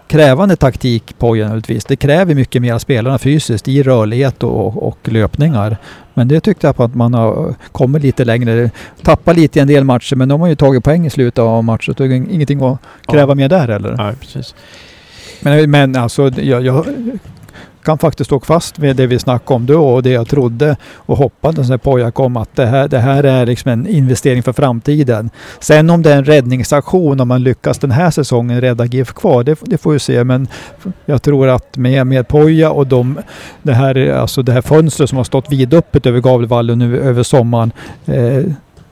Speaker 11: krävande taktik på naturligtvis. Det kräver mycket mer av spelarna fysiskt i rörlighet och, och löpningar. Men det tyckte jag på att man har kommit lite längre. Tappat lite i en del matcher men de har ju tagit poäng i slutet av matchen. Så det är ingenting att kräva ja. mer där heller.
Speaker 1: Ja, precis.
Speaker 11: Men, men alltså, jag, jag kan faktiskt stå fast med det vi snackade om då och det jag trodde och hoppades när Poja kom att det här, det här är liksom en investering för framtiden. Sen om det är en räddningsaktion om man lyckas den här säsongen rädda GIF kvar, det, det får vi se. Men jag tror att med, med Poja och de, det, här, alltså det här fönstret som har stått vidöppet över Gavlevallen nu över sommaren eh,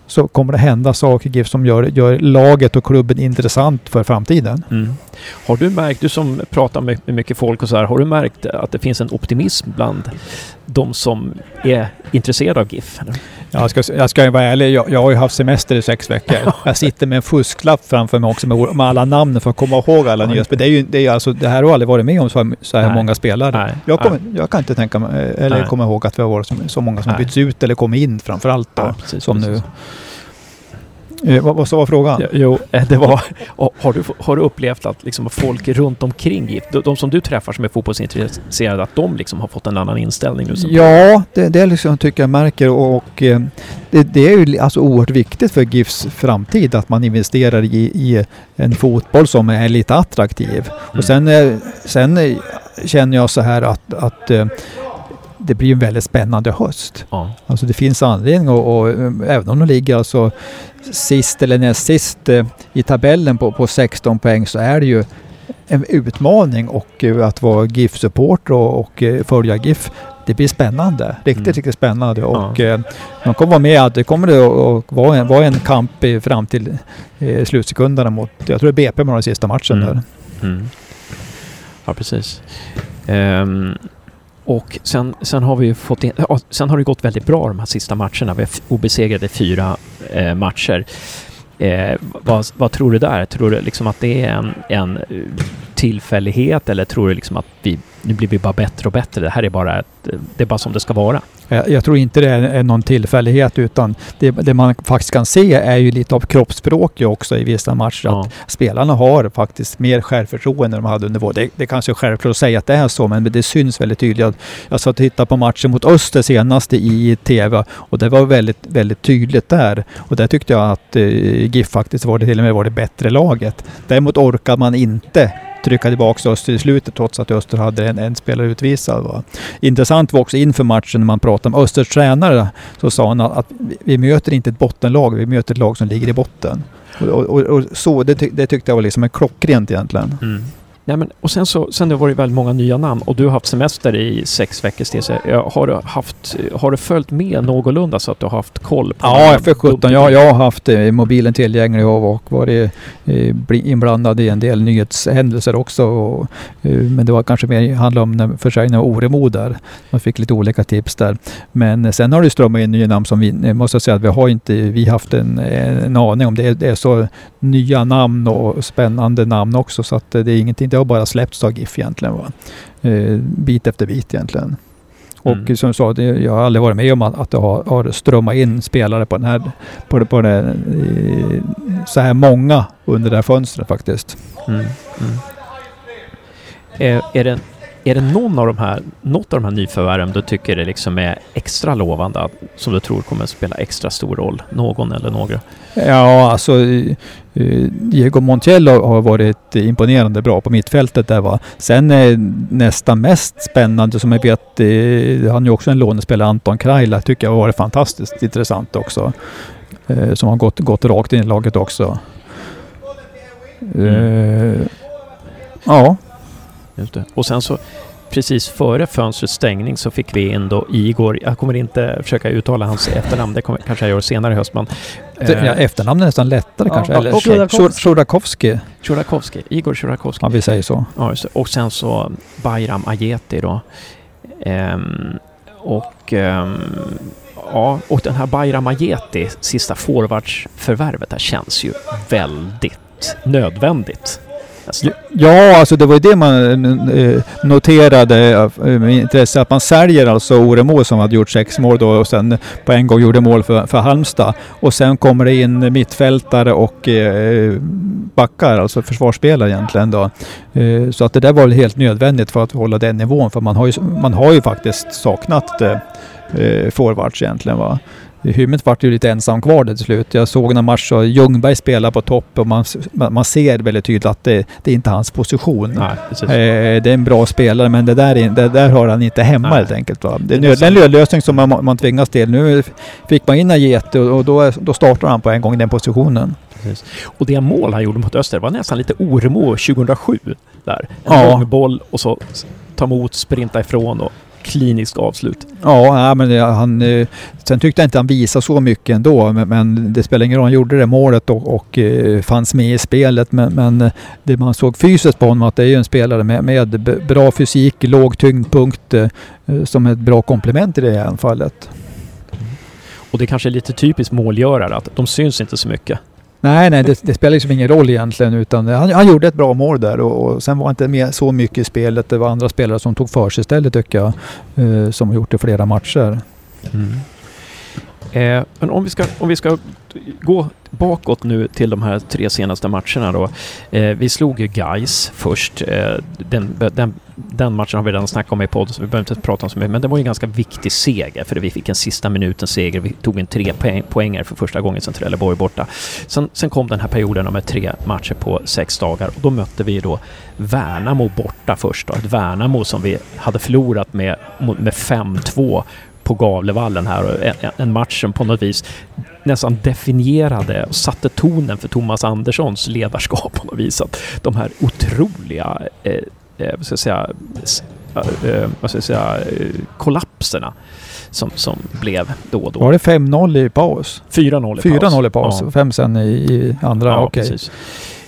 Speaker 11: så kommer det hända saker GIF som gör, gör laget och klubben intressant för framtiden.
Speaker 1: Mm. Har du märkt, du som pratar med mycket folk och så här, har du märkt att det finns en optimism bland de som är intresserade av GIF?
Speaker 11: Jag ska, jag ska vara ärlig, jag, jag har ju haft semester i sex veckor. Jag sitter med en fusklapp framför mig också med, med alla namn för att komma ihåg alla nya spelare. Det, är ju, det, är alltså, det här har aldrig varit med om så, så här Nej. många spelare. Nej. Jag, kommer, jag kan inte tänka mig, eller komma ihåg att vi har varit så, så många som bytts ut eller kommit in framför allt då, ja, precis, som precis. nu. Eh, vad, vad var frågan?
Speaker 1: Jo, eh, det var... Har du, har du upplevt att liksom folk runt omkring de som du träffar som är fotbollsintresserade, att de liksom har fått en annan inställning nu?
Speaker 11: Ja, det, det liksom, tycker jag märker och, och eh, det, det, är ju alltså oerhört viktigt för GIFs framtid att man investerar i, i en fotboll som är lite attraktiv. Mm. Och sen, eh, sen känner jag så här att, att det blir en väldigt spännande höst. Ja. Alltså det finns anledning och, och även om de ligger alltså sist eller näst sist eh, i tabellen på, på 16 poäng så är det ju en utmaning och eh, att vara GIF-supporter och, och eh, följa GIF det blir spännande. Riktigt, mm. riktigt spännande. Och ja. eh, man kommer vara med. Det kommer att vara en, vara en kamp i, fram till eh, slutsekunderna mot, jag tror det är BP med den sista matchen mm. där. Mm.
Speaker 1: Ja, precis. Um, och sen, sen har vi fått in, ja, sen har det gått väldigt bra de här sista matcherna. Vi har obesegrade fyra eh, matcher. Eh, vad, vad, tror du där? Tror du liksom att det är en, en eh, tillfällighet eller tror du liksom att vi, nu blir vi bara bättre och bättre? Det här är bara, ett, det är bara som det ska vara.
Speaker 11: Jag, jag tror inte det är någon tillfällighet utan det, det, man faktiskt kan se är ju lite av kroppsspråk också i vissa matcher. Ja. Att spelarna har faktiskt mer självförtroende än de hade under våren. Det, det kanske är självklart att säga att det är så men det syns väldigt tydligt. Jag satt och tittade på matchen mot Öster senast i TV och det var väldigt, väldigt tydligt där. Och där tyckte jag att eh, GIF faktiskt var det till och med var det bättre laget. Däremot orkar man inte trycka tillbaka Öster i slutet trots att Öster hade en, en spelare utvisad. Va. Intressant var också inför matchen när man pratade med Östers tränare så sa han att vi möter inte ett bottenlag, vi möter ett lag som ligger i botten. Och, och, och så, det, det, tyckte jag var liksom en klockrent egentligen. Mm.
Speaker 1: Nej, men, och sen så sen det varit väldigt många nya namn och du har haft semester i sex veckors tid. Har du, haft, har du följt med någorlunda så att du har haft koll? På
Speaker 11: ja, för 17. Jag, jag har haft eh, mobilen tillgänglig och varit eh, inblandad i en del nyhetshändelser också. Och, eh, men det var kanske mer handlade om försäljningen av Oremo där. Man fick lite olika tips där. Men sen har det strömmat in nya namn som vi måste säga att vi har inte vi haft en, en aning om. Det är, det är så nya namn och spännande namn också så att det är ingenting det har bara släppts av GIF egentligen. Va? Eh, bit efter bit egentligen. Och mm. som jag sa, det, jag har aldrig varit med om att, att det har, har strömmat in spelare på den här, på, på den, eh, så här många under det här fönstret faktiskt. Mm. Mm.
Speaker 1: Är, är, det, är det någon av de här, något av de här nyförvärven du tycker det liksom är extra lovande, som du tror kommer att spela extra stor roll? Någon eller några?
Speaker 11: Ja, alltså Diego Montiel har varit imponerande bra på mittfältet där va. Sen eh, nästan mest spännande som jag vet, eh, han är ju också en lånespelare, Anton Krajla, tycker jag har varit fantastiskt intressant också. Eh, som har gått, gått rakt in i laget också. Mm.
Speaker 1: ja. Just det. Och sen så precis före fönstrets stängning så fick vi in då Igor, jag kommer inte försöka uttala hans efternamn, det kommer, kanske jag gör senare i höst, men
Speaker 11: Efter,
Speaker 1: Eh,
Speaker 11: ja, efternamnet är nästan lättare
Speaker 10: Ja,
Speaker 11: kanske.
Speaker 10: ja,
Speaker 11: Eller
Speaker 1: Tjurakovski, Igor Tjurakovski.
Speaker 11: om vi säger så.
Speaker 1: Ja, och sen så Bayram Ajeti då. Ehm, och, ehm, ja, och den här Bayram Ajeti, sista forwardsförvärvet, där känns ju väldigt nödvändigt.
Speaker 11: Ja, alltså det var ju det man eh, eh, noterade eh, med intresse. Att man säljer alltså Oremo som hade gjort sex mål då och sen på en gång gjorde mål för, för Halmstad. Och sen kommer det in mittfältare och backar, alltså försvarsspelare egentligen då. Så att det där var väl helt nödvändigt för att hålla den nivån. För man har ju, man har ju faktiskt saknat forwards egentligen va. Hymmet vart ju lite ensam kvar där till slut. Jag såg match och Ljungberg spelar på topp och man, man ser väldigt tydligt att det, det är inte hans position.
Speaker 1: Nej.
Speaker 11: Eh, det är en bra spelare men det där, är, det där hör han inte hemma
Speaker 1: Nej.
Speaker 11: helt enkelt. Va? Det är
Speaker 1: Det är
Speaker 11: en nödlösning som man, man tvingas till. Nu fick man in Ajete och, och då, då startar han på en gång i den positionen.
Speaker 1: Precis. Och det mål han gjorde mot Öster var nästan lite Oremo 2007. Där. En
Speaker 11: Ja.
Speaker 1: lång boll och så ta emot, sprinta ifrån och klinisk avslut.
Speaker 11: Ja, men han, eh, sen tyckte jag inte han visade så mycket ändå. Men, det spelar ingen roll, han gjorde det målet och, och eh, fanns med i spelet. Men, men eh, det man såg fysiskt på honom att det är ju en spelare med, med bra fysik, låg tyngdpunkt som ett bra komplement i det här fallet.
Speaker 1: Och det kanske är lite typiskt målgörare att de syns inte så mycket.
Speaker 11: Nej, nej, det, det spelar liksom ingen roll egentligen utan han, han gjorde ett bra mål där och, och sen var inte med så mycket i spelet. Det var andra spelare som tog för sig istället tycker jag. Eh, som har gjort det flera matcher. Mm.
Speaker 1: Eh, men om vi, ska, om vi ska gå bakåt nu till de här tre senaste matcherna då. Eh, vi slog ju Gais först. Eh, den, den, den matchen har vi redan snackat om i podden så vi behöver inte prata om så mycket. Men det var ju en ganska viktig seger för vi fick en sista minuten seger. Vi tog en tre poäng, poänger för första gången sedan Trelleborg borta. Sen, sen kom den här perioden med tre matcher på sex dagar och då mötte vi då Värnamo borta först. Då. Ett Värnamo som vi hade förlorat med, med 5-2 på Gavlevallen här. Och en, en match som på något vis nästan definierade och satte tonen för Thomas Anderssons ledarskap på något vis. Att de här otroliga eh, eh, vad ska jag säga, s- eh, vad ska jag säga, eh, kollapserna som, som blev då och då.
Speaker 11: Var det 5-0 i paus?
Speaker 1: 4-0 i paus.
Speaker 11: 4-0 i paus,
Speaker 1: Ja.
Speaker 11: 5 sen i, i andra.
Speaker 1: Ja,
Speaker 11: okej.
Speaker 1: precis.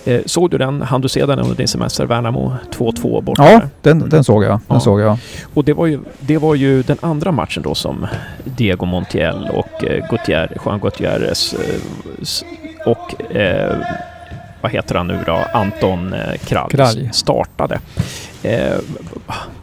Speaker 1: Eh, såg du den? Han du se den under din semester? Värnamo 2-2 borta
Speaker 11: Ja, den, den såg jag. Den
Speaker 1: Ja.
Speaker 11: såg jag.
Speaker 1: Och det var, ju, det var ju den andra matchen då som Diego Montiel och eh, Gutierrez, Juan Gutierrez eh, och eh, vad heter han nu då? Anton eh, Kralj,
Speaker 11: Kralj.
Speaker 1: startade. Eh,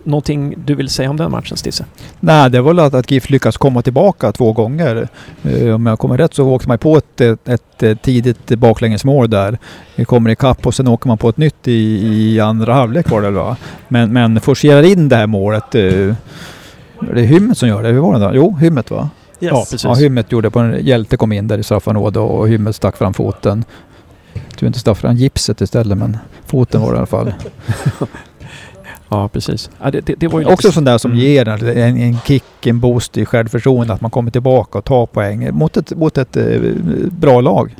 Speaker 1: någonting du vill säga om den matchen Stisse?
Speaker 11: Nej, det var väl att, att GIF lyckas komma tillbaka två gånger. Eh, om jag kommer rätt så åkte man på ett, ett, ett, tidigt baklängesmål där. Det kommer ikapp och sen åker man på ett nytt i, i andra halvlek var det va? Men, men forcerar in det här målet. Eh, är det Hymmet som gör det? Hur var det då? Jo, Hymmet va?
Speaker 10: Yes.
Speaker 1: Ja, precis.
Speaker 11: Ja, Hymmet gjorde på en Hjälte kom in där i straffområdet och Hymmet stack fram foten. Jag tror inte stack fram gipset istället men foten var det i alla fall.
Speaker 1: Ja, precis. Ja, det, det, det var
Speaker 11: Också sånt där som
Speaker 1: Mm.
Speaker 11: ger en, en, en kick, en boost i självförtroende. Att man kommer tillbaka och tar poäng mot ett, mot ett eh, bra lag.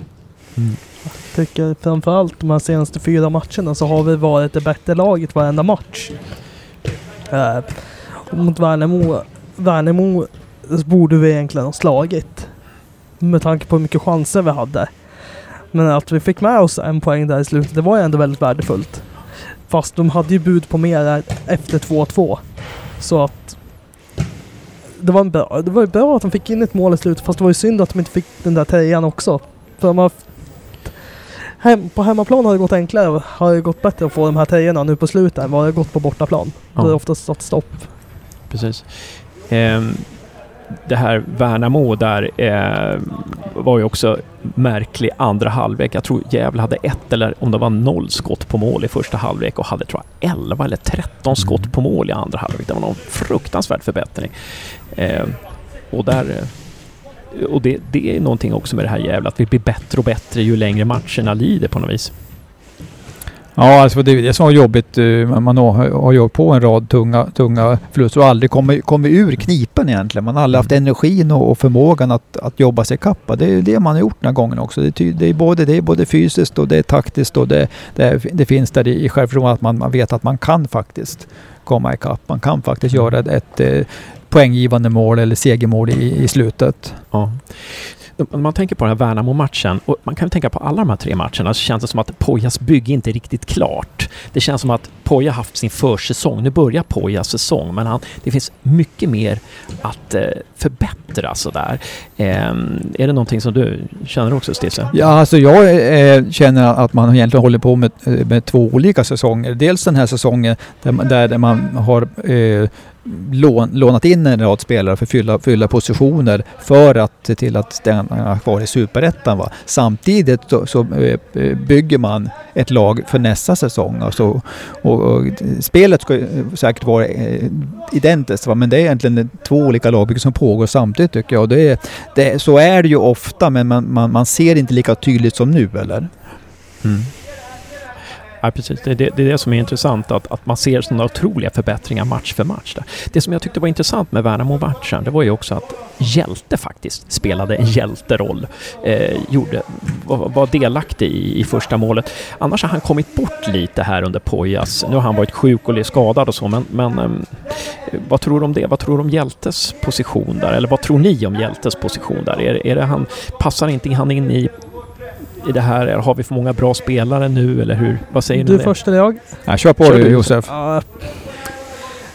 Speaker 10: tycker framförallt de här senaste fyra matcherna så har vi varit det bättre laget varenda match. Eh, mot Värnamo, Värnamo borde vi egentligen ha slagit. Med tanke på hur mycket chanser vi hade. Men att vi fick med oss en poäng där i slutet, det var ju ändå väldigt värdefullt. Fast de hade ju bud på mer efter 2-2. Så att det var, en bra, det var ju bra att de fick in ett mål i slutet fast det var ju synd att de inte fick den där trean också. För de har Hem, på hemmaplan har det gått enklare, har det gått bättre att få de här tröjorna nu på slutet än vad det har gått på bortaplan.
Speaker 1: Ja.
Speaker 10: Då har det oftast stått stopp.
Speaker 1: Precis. Ehm, det här Värnamo där eh, var ju också märklig andra halvlek. Jag tror Gävle hade ett eller om det var noll skott på mål i första halvlek och hade tror jag 11 eller 13 skott på mål i andra halvlek. Det var någon fruktansvärd förbättring. Ehm, och där... eh, Och det, det är någonting också med det här Gävle, att vi blir bättre och bättre ju längre matcherna lider på något vis.
Speaker 11: Ja, alltså det är det som var jobbigt. eh, Man har, har åkt på en rad tunga, tunga förluster och aldrig kommit, kommit ur knipen egentligen. Man har aldrig haft energin och, och förmågan att, att jobba sig kappa. Det är det man har gjort den här gången också. Det är, det är, både, det är både fysiskt och det är taktiskt och det, det, är, det finns där i självförtroende att man, man vet att man kan faktiskt komma ikapp. Man kan faktiskt göra ett, ett eh, poänggivande mål eller segermål i, i slutet.
Speaker 1: Ja. Om man tänker på den här Värnamo-matchen, och man kan tänka på alla de här tre matcherna, så känns det som att Pojas bygge inte är riktigt klart. Det känns som att Poja haft sin försäsong. Nu börjar Pojas säsong, men han, det finns mycket mer att eh, förbättra sådär. Eh, är det någonting som du känner också, Stisse?
Speaker 11: Ja, alltså jag eh, känner att man egentligen håller på med, eh, med två olika säsonger. Dels den här säsongen där, där man har eh, lån, lånat in en rad spelare för att fylla, fylla positioner för att se till att stanna kvar i Superettan. Samtidigt så, så eh, bygger man ett lag för nästa säsong. Alltså, och, och, spelet ska säkert vara eh, identiskt va? men det är egentligen två olika lagbyggen som pågår samtidigt tycker jag. Det är, det, så är det ju ofta men man, man, man ser inte lika tydligt som nu eller? Mm.
Speaker 1: Ja, precis. Det, det, det, är det som är intressant, att, att man ser sådana otroliga förbättringar match för match. Där. Det som jag tyckte var intressant med Värnamo-matchen, det var ju också att Hjälte faktiskt spelade en hjälteroll. Eh, gjorde, var, var delaktig i, i, första målet. Annars har han kommit bort lite här under Pojas. Nu har han varit sjuk och skadad och så, men, men eh, vad tror du om det? Vad tror du om Hjältes position där? Eller vad tror ni om Hjältes position där? Är, är det han, passar inte han in i i det här? Har vi för många bra spelare nu eller hur? Vad säger
Speaker 10: du?
Speaker 1: Du
Speaker 10: först eller jag?
Speaker 11: Ja, kör på du Josef. Uh,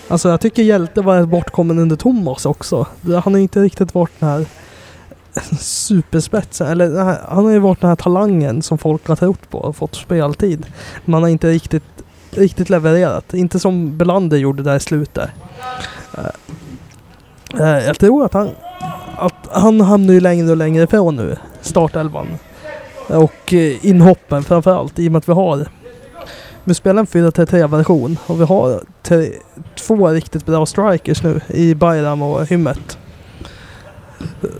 Speaker 10: alltså jag tycker Hjälte var bortkommen under Thomas också. Han har inte riktigt varit den här superspetsen. Eller här, han har ju varit den här talangen som folk har trott på och fått speltid. Man har inte riktigt, riktigt levererat. Inte som Belander gjorde där i slutet. Uh, uh, jag tror att han, att han hamnar ju längre och längre ifrån nu, startelvan. Och eh, inhoppen framförallt i och med att vi har vi spelar en 4-3-3-version och vi har tre, två riktigt bra strikers nu i Bayram och Hymmet.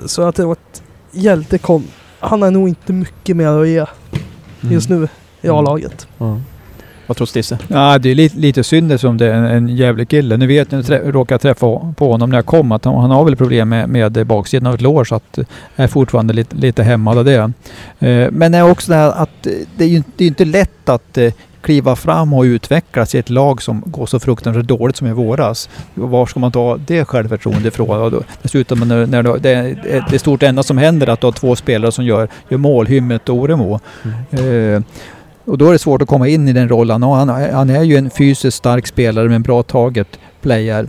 Speaker 10: Så jag tror att Hjälte kom... Han har nog inte mycket mer att ge just nu i mm. A-laget.
Speaker 1: Mm. Vad tror Stisse?
Speaker 11: Ja, det är lite, lite synd som det är en, en jävlig kille. Nu vet jag, jag råkade träffa på honom när jag kom, att han, han har väl problem med, med baksidan av ett lår så att är fortfarande lite, lite hämmad av det. Eh, men det är också det här att det är ju det är inte lätt att eh, kliva fram och utvecklas i ett lag som går så fruktansvärt dåligt som i våras. Var ska man ta det självförtroendet ifrån? Och då, dessutom när, när det, det är stort enda som händer att du har två spelare som gör, gör mål, Hymmet och Oremo. Mm. Eh, och då är det svårt att komma in i den rollen. Och han, han är ju en fysiskt stark spelare med en bra taget player.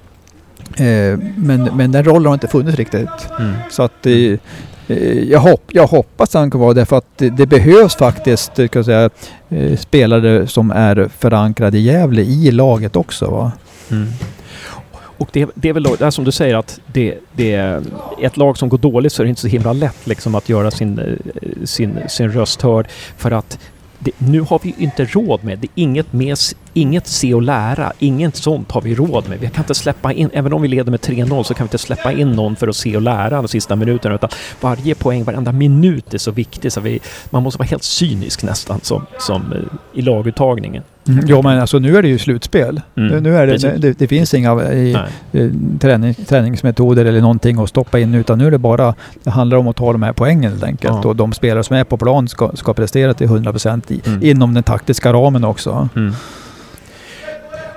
Speaker 11: Eh, men, men den rollen har inte funnits riktigt. Mm. Så att eh, eh jag, hopp, jag hoppas han kan vara det för att det, det behövs faktiskt ska jag säga, eh, spelare som är förankrade i Gävle i laget också. Mm.
Speaker 1: Och det, det, är väl då, det är som du säger att det, det är ett lag som går dåligt så är det inte så himla lätt liksom att göra sin, eh, sin, sin röst hörd. För att det, nu har vi inte råd med det. Inget, med, inget se och lära, inget sånt har vi råd med. Vi kan inte släppa in, även om vi leder med 3-0 så kan vi inte släppa in någon för att se och lära de sista minuterna. Utan varje poäng, varenda minut är så viktig så vi, man måste vara helt cynisk nästan som, som eh, i laguttagningen.
Speaker 11: Mm. Ja men alltså nu är det ju slutspel. Mm. Nu är det, det, det, finns inga i, i, träning, träningsmetoder eller någonting att stoppa in utan nu är det bara, det handlar om att ta de här poängen helt enkelt. Ja. Och de spelare som är på plan ska, ska prestera till 100% i, mm. inom den taktiska ramen också. Mm.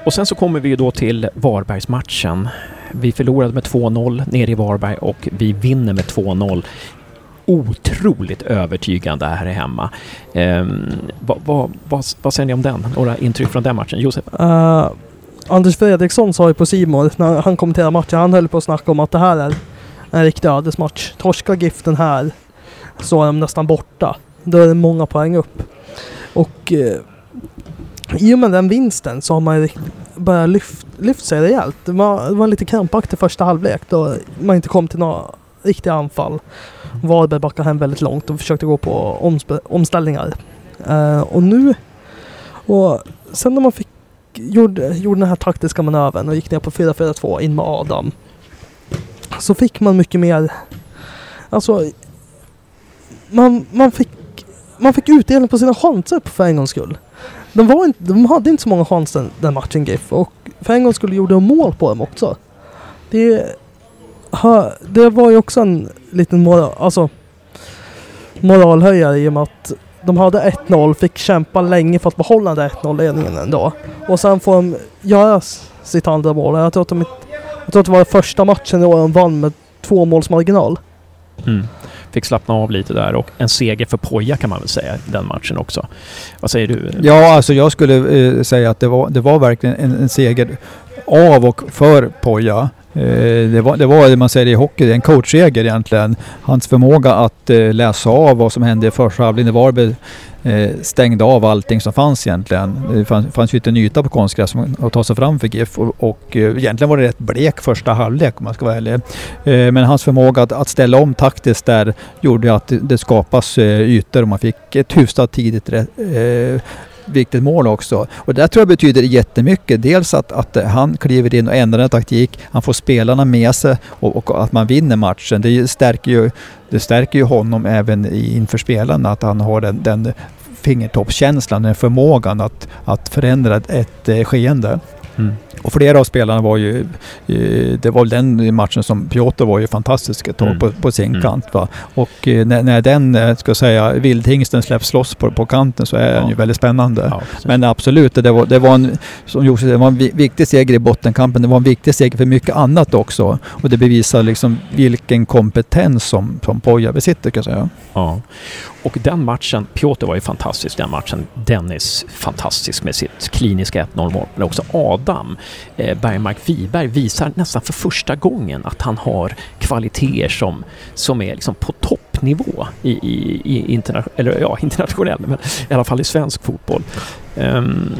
Speaker 1: Och sen så kommer vi då till Varbergsmatchen. Vi förlorade med 2-0 nere i Varberg och vi vinner med 2-0 otroligt övertygande här hemma. Eh, vad, vad, vad, vad säger ni om den? Några intryck från den matchen? Josef? Uh,
Speaker 10: Anders Fredriksson sa ju på Simon när han kommenterade matchen, han höll på att snacka om att det här är en riktig ödesmatch. Torskar Giften här så är de nästan borta. Då är det många poäng upp. Och eh, i och med den vinsten så har man börjat lyft, lyft sig rejält. Det var, det var lite krampaktig första halvlek då man inte kom till några riktiga anfall. Varberg backade hem väldigt långt och försökte gå på omställningar. Uh, och nu... Och sen när man fick, gjorde, gjorde den här taktiska manövern och gick ner på 4-4-2 in med Adam. Så fick man mycket mer... Alltså... Man, man fick man fick utdelning på sina chanser för en gångs skull. De, var inte, de hade inte så många chanser den matchen GIF och för en gångs skull gjorde de mål på dem också. Det, det var ju också en liten moral, alltså, moralhöjare i och med att de hade 1-0, fick kämpa länge för att behålla den 1-0-ledningen ändå. Och sen får de göra sitt andra mål. Jag tror att, de, jag tror att det var första matchen i år de vann med två måls marginal.
Speaker 1: Mm. fick slappna av lite där och en seger för Poja kan man väl säga den matchen också. Vad säger du?
Speaker 11: Ja, alltså jag skulle eh, säga att det var, det var verkligen en, en seger av och för Poja. Eh, det var, det var, man säger i hockey, en coachseger egentligen. Hans förmåga att eh, läsa av vad som hände i första halvlek när Varberg eh, stängde av allting som fanns egentligen. Det fanns, fanns ju inte en yta på konstgräs att ta sig fram för GIF och, och egentligen var det rätt blek första halvlek om man ska vara ärlig. Men hans förmåga att, att ställa om taktiskt där gjorde att det skapas ytor och man fick ett hyfsat tidigt viktigt mål också. Och det tror jag betyder jättemycket. Dels att, att eh, han kliver in och ändrar en taktik, han får spelarna med sig och, och att man vinner matchen. Det stärker ju, det stärker ju honom även inför spelarna att han har den, den fingertoppskänslan, den förmågan att, att förändra ett, ett skeende. Mm. Och flera av spelarna var ju... Det var den matchen som Piotr var ju fantastisk ett tag mm. på, på sin mm. kant. Va? Och eh, när, när den, eh, ska jag säga, vildhingsten släpps loss på, på kanten så är ja. den ju väldigt spännande. Ja, Men absolut, det var, det var en, som Josef det var en viktig seger i bottenkampen. Det var en viktig seger för mycket annat också. Och det bevisar liksom vilken kompetens som, som Poja besitter kan jag säga.
Speaker 1: Ja. Och den matchen, Piotr var ju fantastisk den matchen. Dennis fantastisk med sitt kliniska 1-0 mål. Men också Adam eh, Eh, Bergmark Wiberg visar nästan för första gången att han har kvaliteter som, som är liksom på toppnivå i, i, i interna eller, ja, internationell, men i alla fall i svensk fotboll. Um,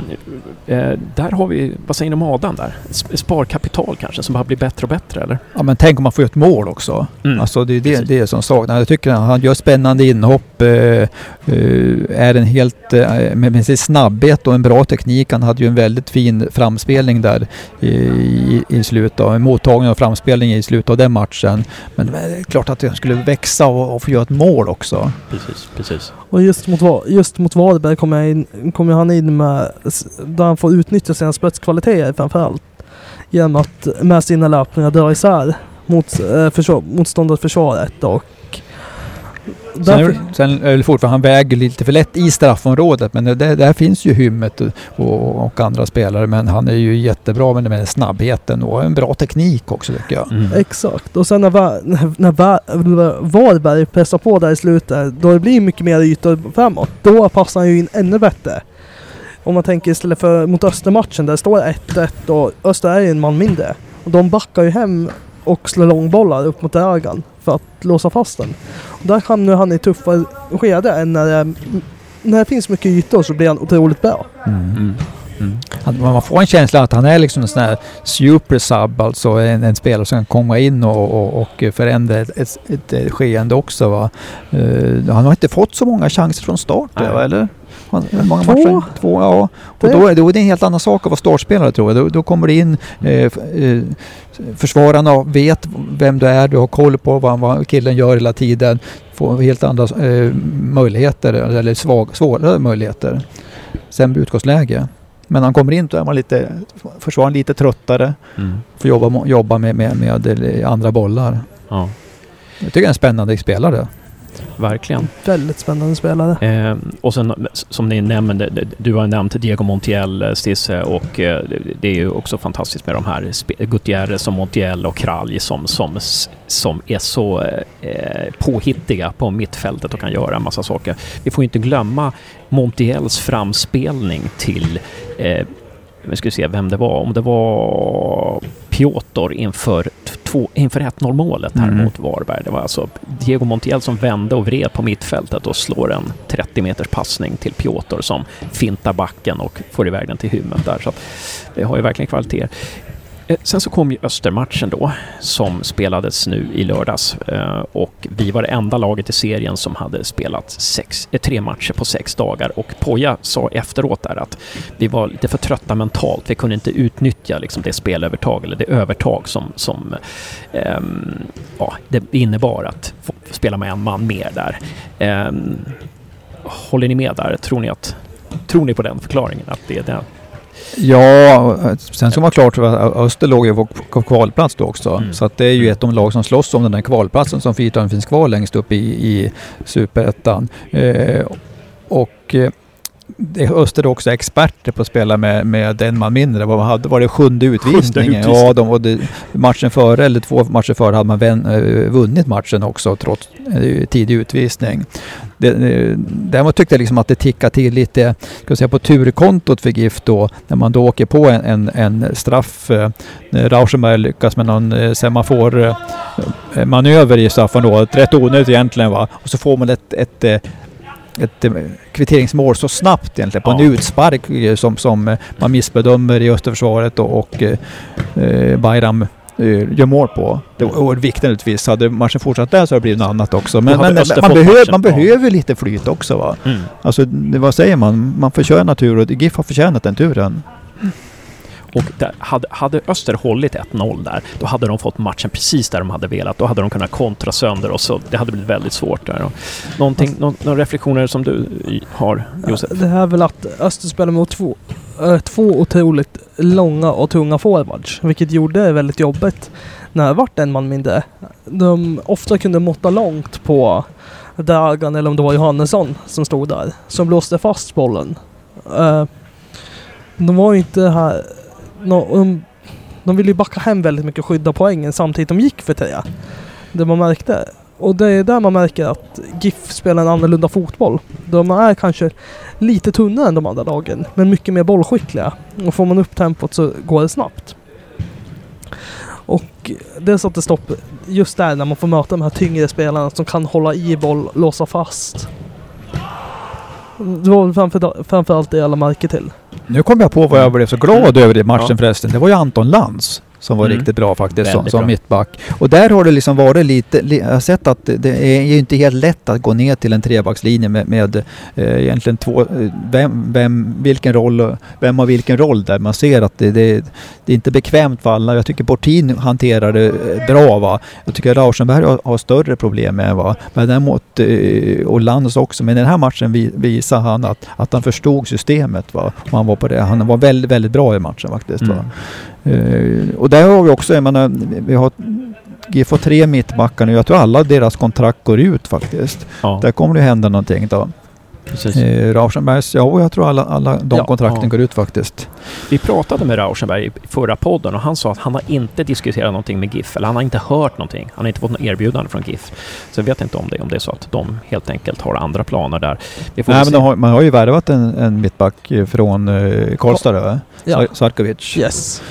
Speaker 1: uh, där har vi, vad säger ni om Adam där? Sparkapital kanske som bara blir bättre och bättre eller?
Speaker 11: Ja men tänk om man får ett mål också. Mm. Alltså det är det, det som saknas. Jag tycker han gör spännande inhopp. Uh, uh, är en helt, med, med sin snabbhet och en bra teknik. Han hade ju en väldigt fin framspelning där i, i, i slutet av, en mottagning och framspelning i slutet av den matchen. Men det är klart att han skulle växa och, och få göra ett mål också.
Speaker 1: Precis, precis.
Speaker 10: Och just mot, just mot Varberg kommer, kom han in med, där han får utnyttja sina spetskvaliteter framförallt. Genom att med sina löpningar dra isär mot, eh, försvar, motståndet försvaret och
Speaker 11: Sen, sen är det fortfarande, han väger lite för lätt i straffområdet men det, där finns ju Hymmet och, och, andra spelare men han är ju jättebra med, med snabbheten och en bra teknik också tycker jag.
Speaker 10: Mm. Exakt och sen när, när, när Varberg pressar på där i slutet då det blir mycket mer ytor framåt. Då passar han ju in ännu bättre. Om man tänker istället för mot Östermatchen där det står 1-1 och Öster är ju en man mindre. Och de backar ju hem och slår långbollar upp mot ögan för att låsa fast den. Och där hamnar han i tuffa skede än när det, när det finns mycket ytor så blir han otroligt bra. Mm. Mm.
Speaker 11: Mm. Man får en känsla att han är liksom en sån här super sub, alltså en, en spelare som kan komma in och, och, och förändra ett, ett, ett, skeende också. Va? Uh, han har inte fått så många chanser från start, va, eller? Många Två? Matcher? Två, ja. Och då, är, då är det en helt annan sak att vara startspelare tror jag. Då, då kommer det in eh, eh, försvararna vet vem du är, du har koll på vad, vad killen gör hela tiden. Får helt andra eh, möjligheter, eller svag, svårare möjligheter. Sämre utgångsläge. Men han kommer in då är man lite, försvararen lite tröttare. Mm. Får jobba, jobba med, med, med andra bollar. Ja. Jag tycker det är en spännande spelare.
Speaker 1: Verkligen.
Speaker 10: Väldigt spännande spelare.
Speaker 1: Eh, och sen som ni nämnde, du har nämnt Diego Montiel, eh, Stisse, och eh, det är ju också fantastiskt med de här Gutierrez och Montiel och Kralj som, som, som är så eh, påhittiga på mittfältet och kan göra en massa saker. Vi får inte glömma Montiels framspelning till eh, vi ska se vem det var, om det var Piotr inför, inför 1-0 målet här mm. mot Varberg. Det var alltså Diego Montiel som vände och vred på mittfältet och slår en 30 meters passning till Piotr som fintar backen och får iväg den till hymmet där. Så det har ju verkligen kvaliteter. Eh, sen så kom ju Östermatchen då, som spelades nu i lördags. Eh, och vi var det enda laget i serien som hade spelat sex, eh, tre matcher på sex dagar. Och Poja sa efteråt där att vi var lite för trötta mentalt. Vi kunde inte utnyttja liksom det spelövertag, eller det övertag som, som um, ja, det innebar att få spela med en man mer där. Um, håller ni med där? Tror ni, att, tror ni på den förklaringen? Att det är det?
Speaker 11: Ja, sen ska man klart att Öster låg ju på kvalplats då också. Mm. Så att det är ju ett av de lag som slåss om den där kvalplatsen som Fyrtorn finns kvar längst upp i, i Superettan. Eh, och eh, Är också experter på att spela med, med en man mindre. Vad hade, var det sjunde utvisningen? Ja, de, och det, matchen före, eller två matcher före, hade man vän, eh, vunnit matchen också trots, eh, tidig utvisning. Det, det, däremot tyckte jag liksom att det tickade till lite ska säga, på turkontot för GIF då när man då åker på en, en, en straff. Eh, Rauschenberg lyckas med någon eh, semaformanöver i straffområdet. Rätt onödigt egentligen va. Och så får man ett, ett ett kvitteringsmål så snabbt egentligen på ja. en utspark som, som man missbedömer i Österförsvaret och, och eh, Bayram Eh, gör mål på. Det var viktigt naturligtvis. Hade matchen fortsatt där så hade det blivit något annat också. Men, men man, behöver, man behöver lite flyt också va. Mm. Alltså vad säger man? Man förtjänar tur och GIF har förtjänat den turen.
Speaker 1: Och där, hade, hade Öster hållit 1-0 där, då hade de fått matchen precis där de hade velat. Då hade de kunnat kontra sönder och så det hade blivit väldigt svårt där. Någonting, någon, några reflektioner som du har, Josef?
Speaker 10: Det här är väl att Öster spelar mot två, äh, två otroligt långa och tunga forwards, vilket gjorde det väldigt jobbigt när det vart en man mindre. De ofta kunde måtta långt på Dragan eller om det var Johannesson som stod där, som blåste fast bollen. Uh, de var ju inte här de, um, de ville ju backa hem väldigt mycket och skydda poängen samtidigt de gick för tre. Det man märkte. Och det är där man märker att GIF spelar en annorlunda fotboll. De är kanske lite tunnare än de andra lagen, men mycket mer bollskickliga. Och får man upp tempot så går det snabbt. Och det satte stopp just där när man får möta de här tyngre spelarna som kan hålla i boll, låsa fast. Det var framför, framförallt det alla märke till.
Speaker 11: Nu kom jag på vad jag blev så glad över i matchen ja. förresten. Det var ju Anton Lantz som var mm. riktigt bra faktiskt som, som mittback. Och där har det liksom varit lite, li, jag har sett att det är ju inte helt lätt att gå ner till en trebackslinje med, med eh, egentligen två, eh, vem, vem, vilken roll, vem har vilken roll där. Man ser att det, det, det är inte bekvämt för alla. Jag tycker Bortin hanterar det eh, bra va. Jag tycker Rauschenberg har, har större problem med va. Men däremot, eh, och Lands också. Men i den här matchen vi, visar han att, att han förstod systemet va. Och han var på det. Han var väldigt, väldigt bra i matchen faktiskt. Mm. Va? Uh, och där har vi också, jag menar, vi har GIF har tre mittbackar nu. Jag tror alla deras kontrakt går ut faktiskt. Ja. Där kommer det hända någonting då. Precis. Eh, Rauschenbergs, ja jag tror alla, alla de ja, kontrakten ja. går ut faktiskt.
Speaker 1: Vi pratade med Rauschenberg i förra podden och han sa att han har inte diskuterat någonting med GIF, eller han har inte hört någonting. Han har inte fått något erbjudande från GIF. Så jag vet inte om det, om det är så att de helt enkelt har andra planer där.
Speaker 11: Nej, men har, man har ju värvat en, en mittback från eh, Karlstad, ja. Sarkovic.
Speaker 10: Yes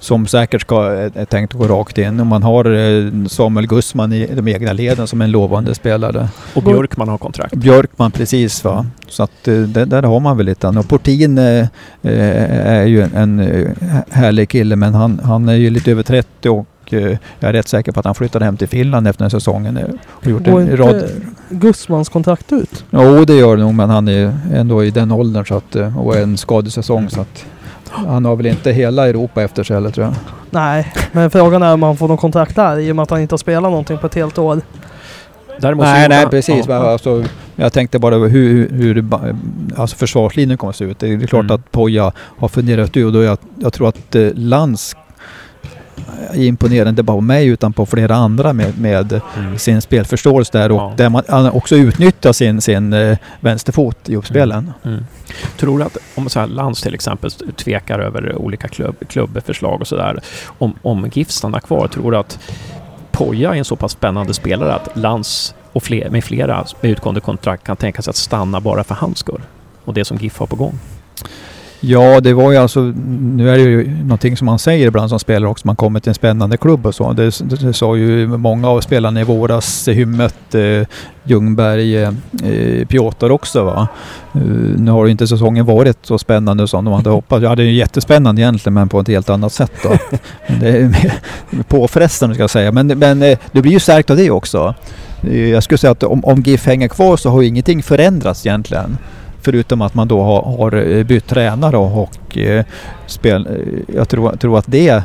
Speaker 11: som säkert ska, är tänkt att gå rakt in. Och man har eh, Samuel Gussman i de egna leden som en lovande spelare.
Speaker 1: Och Björkman har kontrakt.
Speaker 11: Björkman, precis va. Så att eh, där, där har man väl lite. Och Portin eh, är ju en, en härlig kille men han, han är ju lite över 30 och jag är rätt säker på att han flyttade hem till Finland efter den säsongen.
Speaker 10: Och gjort Går en rad... Gussmans kontrakt ut?
Speaker 11: Jo, det gör det nog, men han är ändå i den åldern så att, och en skadesäsong så att han har väl inte hela Europa efter sig heller tror jag.
Speaker 10: Nej, men frågan är om han får någon kontrakt där i och med att han inte har spelat någonting på ett helt år.
Speaker 11: Däremot nej, nej precis. Ja. Alltså, jag tänkte bara hur, hur alltså försvarslinjen kommer att se ut. Det är klart mm. att Poja har funderat ut och jag, jag tror att eh, Lands är imponerande bara på mig utan på flera andra med, med mm. sin spelförståelse där och ja. där man också utnyttjar sin, sin uh, vänsterfot i uppspelen. Mm. Mm.
Speaker 1: Tror du att om så här, Lands till exempel tvekar över olika klubb, klubbförslag och sådär, om, om GIF stannar kvar, tror du att Poja är en så pass spännande spelare att Lands och fler, med flera med utgående kontrakt kan tänka sig att stanna bara för hans skull? Och det som GIF har på gång?
Speaker 11: Ja, det var ju alltså, nu är det ju någonting som man säger ibland som spelare också, man kommer till en spännande klubb och så. Det, det, det sa ju många av spelarna i våras, Hymmet, eh, Ljungberg, eh, Piotr också va. Uh, nu har ju inte säsongen varit så spännande som de hade hoppats. Ja, det är ju jättespännande egentligen men på ett helt annat sätt då. det är påfrestande ska jag säga. Men, men eh, du blir ju stärkt av det också. Eh, jag skulle säga att om, om GIF hänger kvar så har ju ingenting förändrats egentligen. Förutom att man då har, har eh, bytt tränare och, eh, spel. Eh, jag tror, tror att det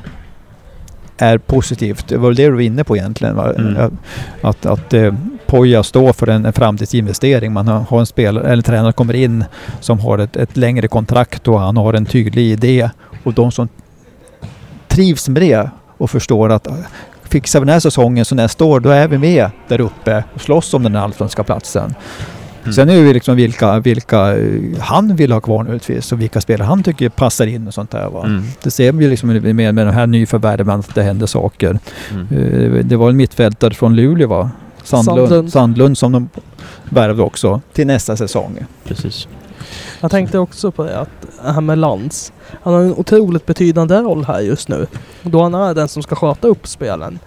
Speaker 11: är positivt. Det var det du var inne på egentligen. Mm. Att, att eh, Poja står för en, en framtidsinvestering. Man har, har en spelare, eller tränare kommer in som har ett, ett längre kontrakt och han har en tydlig idé. Och de som trivs med det och förstår att fixar vi den här säsongen så nästa år då är vi med där uppe och slåss om den allsvenska platsen. Mm. Sen är det liksom vilka, vilka eh, han vill ha kvar naturligtvis och vilka spelare han tycker passar in och sånt där. Va? Mm. Det ser vi liksom med, med de här nyförvärven att det händer saker. Mm. Uh, det var en mittfältare från Luleå va? Sandlund,
Speaker 10: Sandlund.
Speaker 11: Sandlund som de värvade också till nästa säsong.
Speaker 1: Precis.
Speaker 10: Jag tänkte också på det att det här med Lantz. Han har en otroligt betydande roll här just nu. Då han är den som ska sköta upp spelen.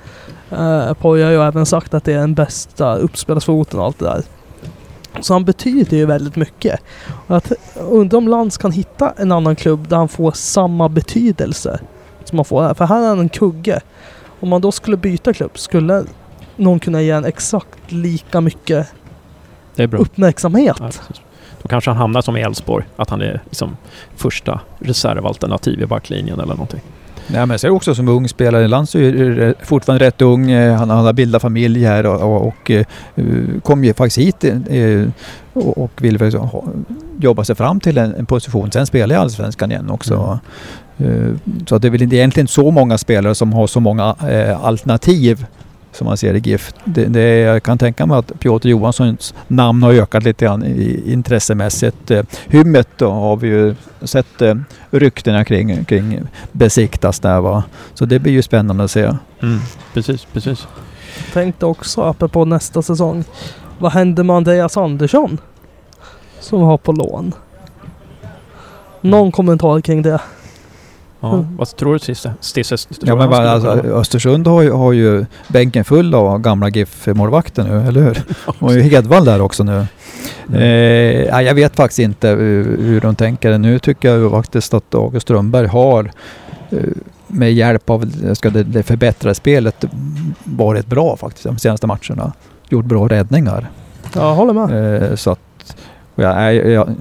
Speaker 10: Uh, Poja har ju även sagt att det är den bästa uppspelsfoten och allt det där. Så han betyder ju väldigt mycket. Och att, undrar om Lantz kan hitta en annan klubb där han får samma betydelse som han får här. För här är han en kugge. Om man då skulle byta klubb skulle någon kunna ge en exakt lika mycket uppmärksamhet.
Speaker 1: Ja. Då kanske han hamnar som i Elfsborg, att han är liksom första reservalternativ i backlinjen eller någonting.
Speaker 11: Nej, men jag ser också som ung spelare. Lantz är fortfarande rätt ung. Eh, Han, han har bildat familj här och, och, och eh, kom ju faktiskt hit eh, och, och ville väl jobba sig fram till en, en position. Sen spelar jag Allsvenskan igen också. Eh, Så det är väl egentligen inte så många spelare som har så många alternativ som man ser i GIF. Det, det, jag kan tänka mig att Piotr Johanssons namn har ökat lite grann i, intressemässigt. Eh, Hymmet då har vi ju sett eh, ryktena kring, kring besiktas där va. Så det blir ju spännande att se.
Speaker 1: Mm. Precis, precis.
Speaker 10: Tänkte också apropå nästa säsong. Vad händer med Andreas Andersson? Som vi har på lån. Någon kommentar kring det?
Speaker 1: Ja,
Speaker 10: Mm.
Speaker 1: Vad tror du Stisse? Stisse
Speaker 11: Ja, men bara, alltså, Östersund har ju, har ju bänken full av gamla GIF-målvakter nu, eller hur? Och Hedvall där också nu.
Speaker 1: Mm.
Speaker 11: Eh, ja, jag vet faktiskt inte hur, hur de tänker. Nu tycker jag faktiskt att August Strömberg har eh, med hjälp av ska det, det förbättrade spelet varit bra faktiskt de senaste matcherna. Gjort bra räddningar.
Speaker 10: Jag håller med.
Speaker 11: Eh, så att, jag, jag,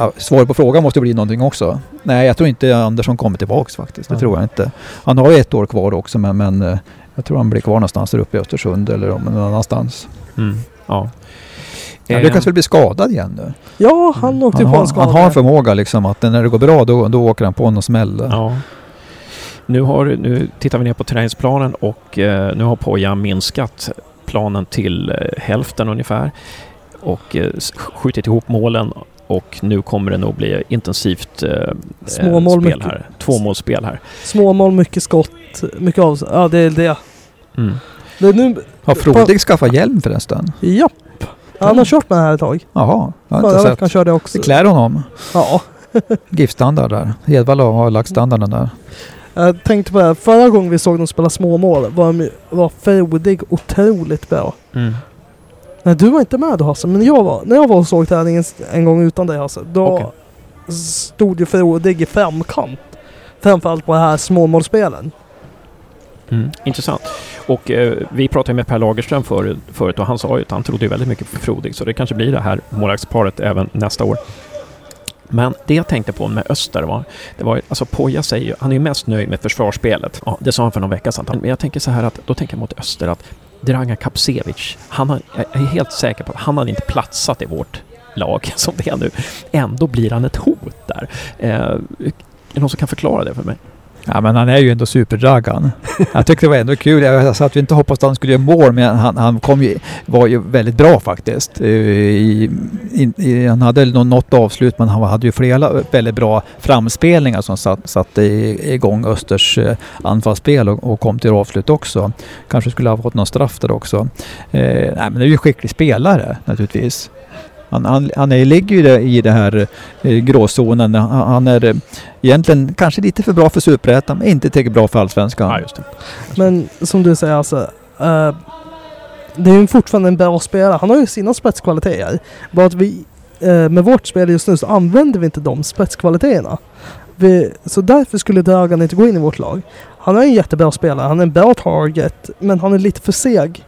Speaker 11: ja, svaret på frågan måste bli någonting också. Nej, jag tror inte Andersson kommer tillbaks faktiskt. Det
Speaker 1: Ja.
Speaker 11: tror jag inte. Han har ju ett år kvar också men, men eh, jag tror han blir kvar någonstans där uppe i Östersund eller om någon annanstans.
Speaker 1: Mm. Ja.
Speaker 11: Han lyckas väl bli skadad igen nu.
Speaker 10: Ja, han åkte
Speaker 11: Han
Speaker 10: på en
Speaker 11: har,
Speaker 10: skada.
Speaker 11: han har en förmåga liksom att när det går bra då, då åker han på någon smäll.
Speaker 1: Ja. Nu, har, nu tittar vi ner på träningsplanen och eh, nu har Poja minskat planen till eh, hälften ungefär och eh, skjutit ihop målen och nu kommer det nog bli intensivt eh,
Speaker 10: Småmål
Speaker 1: spel
Speaker 10: mycket.
Speaker 1: här. Tvåmålsspel här.
Speaker 10: Småmål, mycket skott, mycket av... Ja, det är det.
Speaker 1: Mm.
Speaker 10: det nu...
Speaker 11: Har Frodig skaffat hjälm förresten?
Speaker 10: Japp. Han har kört med det här ett tag.
Speaker 11: Jaha, jag har inte
Speaker 10: veckan
Speaker 11: sett.
Speaker 10: körde jag också.
Speaker 11: Det klär honom.
Speaker 10: Ja.
Speaker 11: GIF-standard där. Hedvall har lagt standarden där.
Speaker 10: Jag tänkte på det här. Förra gången vi såg dem spela småmål var, var Frodig otroligt bra.
Speaker 1: Mm.
Speaker 10: Nej, du var inte med då Hasse, men jag var, när jag var och såg träningen en gång utan dig Hasse, då
Speaker 1: Okej.
Speaker 10: stod ju Frodig i femkant. Framförallt på det här småmålsspelen.
Speaker 1: Mm. Intressant. Och eh, vi pratade med Per Lagerström förut, förut och han sa ju att han trodde väldigt mycket på Frodig så det kanske blir det här målvaktsparet även nästa år. Men det jag tänkte på med Öster var, det var alltså Poja säger ju, han är ju mest nöjd med försvarsspelet. Ja, det sa han för någon vecka sedan. Men jag tänker så här att, då tänker jag mot Öster att Dragan Kapsevic, han har, jag är helt säker på att han hade inte platsat i vårt lag som det är nu. Ändå blir han ett hot där. Eh, är det någon som kan förklara det för mig?
Speaker 11: Ja men han är ju ändå superdragan. Jag tyckte det var ändå kul. Jag sa att vi inte hoppades att han skulle göra mål men han, han kom ju, var ju väldigt bra faktiskt. Eh, I, i, i, han hade nog något avslut men han hade ju flera väldigt bra framspelningar som satte satt igång Östers eh, anfallsspel och, och kom till avslut också. Kanske skulle ha fått någon straff där också. Eh, nej men det är ju en skicklig spelare naturligtvis. Han, han, han är, ligger ju i det här eh, gråzonen. Han, han är eh, egentligen kanske lite för bra för Superettan, men inte tillräckligt bra för Allsvenskan.
Speaker 1: Ja, just det.
Speaker 10: Men som du säger alltså, eh, det är ju fortfarande en bra spelare. Han har ju sina spetskvaliteter. Bara att vi eh, med vårt spel just nu så använder vi inte de spetskvaliteterna. Vi, så därför skulle Dragan inte gå in i vårt lag. Han är en jättebra spelare, han är en bra target, men han är lite för seg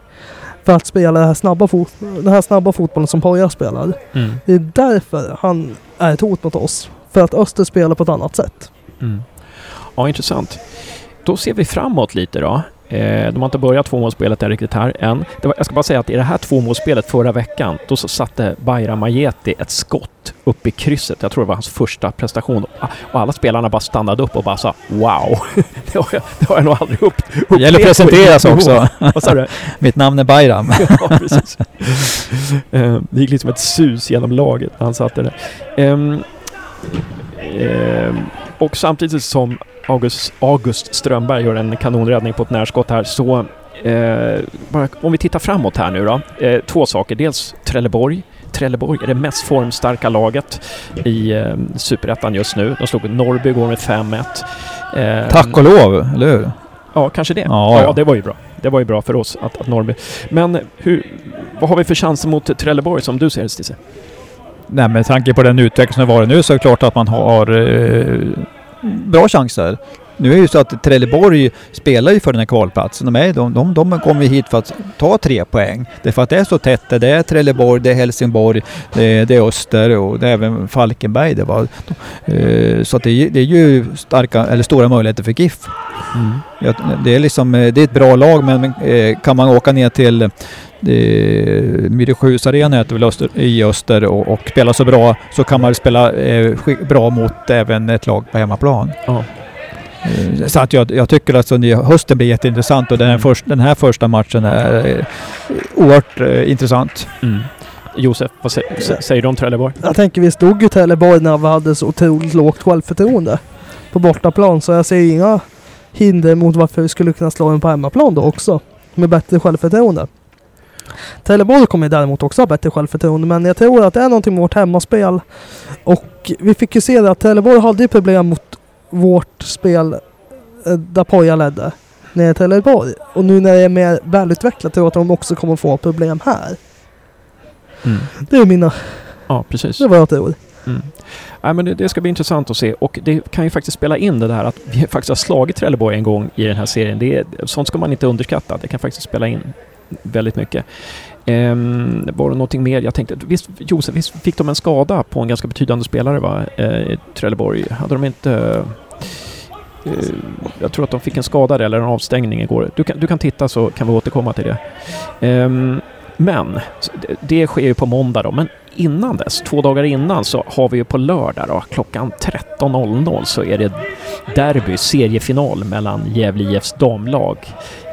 Speaker 10: för att spela den här snabba, fot- den här snabba fotbollen som Poja spelar.
Speaker 1: Mm.
Speaker 10: Det är därför han är ett hot mot oss. För att Öster spelar på ett annat sätt.
Speaker 1: Mm. Ja, intressant. Då ser vi framåt lite då. Eh, de har inte börjat tvåmålsspelet riktigt här än. Var, jag ska bara säga att i det här tvåmålsspelet förra veckan, då så satte Bayram Ajeti ett skott upp i krysset. Jag tror det var hans första prestation. Och alla spelarna bara stannade upp och bara sa ”Wow!” det, har jag, det har jag nog aldrig upp,
Speaker 11: Det gäller att
Speaker 1: upplevt
Speaker 11: presenteras
Speaker 1: riktigt
Speaker 11: också.
Speaker 1: Vad sa du?
Speaker 11: Mitt namn är Bayram.
Speaker 1: ja, precis. Eh, det gick liksom ett sus genom laget när han satte det. Ehm, ehm, och samtidigt som August, August Strömberg gör en kanonräddning på ett närskott här så Eh, bara, om vi tittar framåt här nu då. Eh, två saker. Dels Trelleborg. Trelleborg är det mest formstarka laget i eh, Superettan just nu. De slog Norrby igår med 5-1. Eh,
Speaker 11: Tack och lov, eller hur?
Speaker 1: Ja, kanske det.
Speaker 11: Ja,
Speaker 1: Ja, det var ju bra. Det var ju bra för oss att, att Norrby... Men hur, vad har vi för chanser mot Trelleborg som du ser det, Stisse?
Speaker 11: Nej, med tanke på den utveckling som varit nu så är det klart att man har eh, bra chanser. Nu är det ju så att Trelleborg spelar ju för den här kvalplatsen. De, är, de, de, de kommer hit för att ta tre poäng. Det är för att det är så tätt. Det är Trelleborg, det är Helsingborg, det är, det är Öster och det är även Falkenberg. Det var, eh, så att det, är- det är ju starka, eller stora möjligheter för GIF. Ja, det är liksom, det är ett bra lag men eh, kan man åka ner till Myresjös arena heter väl Öster, i Öster och, och spela så bra så kan man spela eh, bra mot även ett lag på hemmaplan.
Speaker 1: Ja.
Speaker 11: Eh, Så att jag, jag tycker att så ni- hösten blir jätteintressant och den här, först, den här första matchen är eh, oerhört eh, intressant.
Speaker 1: Mm. Josef, vad sä- sä- säger du om Trelleborg?
Speaker 10: Jag tänker vi stod ju Trelleborg när vi hade så otroligt lågt självförtroende på bortaplan. Så jag ser inga hinder mot varför vi skulle kunna slå en på hemmaplan då också. Med bättre självförtroende. Trelleborg kommer däremot också ha bättre självförtroende. Men jag tror att det är någonting med vårt hemmaspel. Och vi fick ju se det att Trelleborg hade ju problem mot vårt spel eh, där Poja ledde. Nere i Trelleborg. Och nu när det är mer välutvecklat tror jag att de också kommer få problem här.
Speaker 1: Mm.
Speaker 10: Det är mina...
Speaker 1: Ja, precis.
Speaker 10: Det vad jag tror.
Speaker 1: Mm. Nej, men det, det ska bli intressant att se och det kan ju faktiskt spela in det där att vi faktiskt har slagit Trelleborg en gång i den här serien. Det är, sånt ska man inte underskatta. Det kan faktiskt spela in väldigt mycket. Um, var det någonting mer? Jag tänkte, visst, Josef, visst fick de en skada på en ganska betydande spelare va? Eh, I Trelleborg? Hade de inte... Uh, jag tror att de fick en skada där, eller en avstängning igår. Du kan, du kan titta så kan vi återkomma till det. Um, men det, sker ju på måndag då. Men innan dess, två dagar innan, så har vi ju på lördag då, klockan 13.00 så är det derby, seriefinal mellan Gävle IFs damlag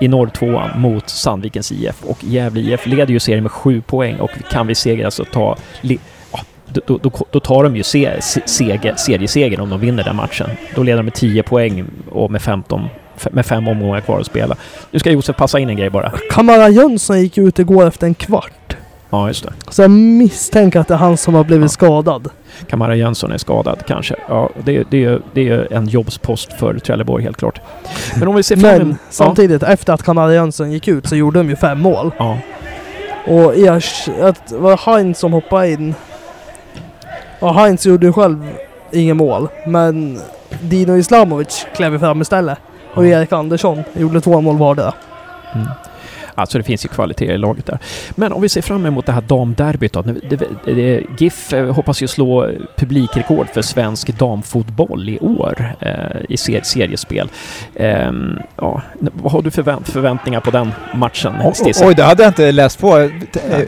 Speaker 1: i norrtvåan mot Sandvikens IF. Och Gävle IF leder ju serien med sju poäng och kan vi segra så alltså ta... då, då, då tar de ju se, se, seger, seriesegern om de vinner den matchen. Då leder de med 10 poäng och med 15 med fem omgångar kvar att spela. Nu ska Josef passa in en grej bara.
Speaker 10: Kamara Jönsson gick ut igår efter en kvart.
Speaker 1: Ja, just det.
Speaker 10: Så jag misstänker att det är han som har blivit skadad.
Speaker 1: Kamara Jönsson är skadad kanske. Ja, det, det, är- det är en jobbspost för Trelleborg helt klart. Men om vi ser fram
Speaker 10: Men samtidigt, efter att Kamara Jönsson gick ut så gjorde de ju fem mål.
Speaker 1: Ja.
Speaker 10: Och Ers, att det var Heinz som hoppade in. Och Heinz gjorde ju själv inget mål. Men Dino Islamovic klev ju fram istället. Och
Speaker 1: Ja.
Speaker 10: Erik Andersson gjorde två mål vardera.
Speaker 1: Mm. Alltså det finns ju kvalitet i laget där. Men om vi ser fram emot det här damderbyt då. GIF eh, hoppas ju slå publikrekord för svensk damfotboll i år eh, i ser, seriespel. Ehm, ja, vad har du för förvänt- förväntningar på den matchen,
Speaker 11: O-
Speaker 1: Stisse?
Speaker 11: Oj, det hade jag inte läst på. Eh,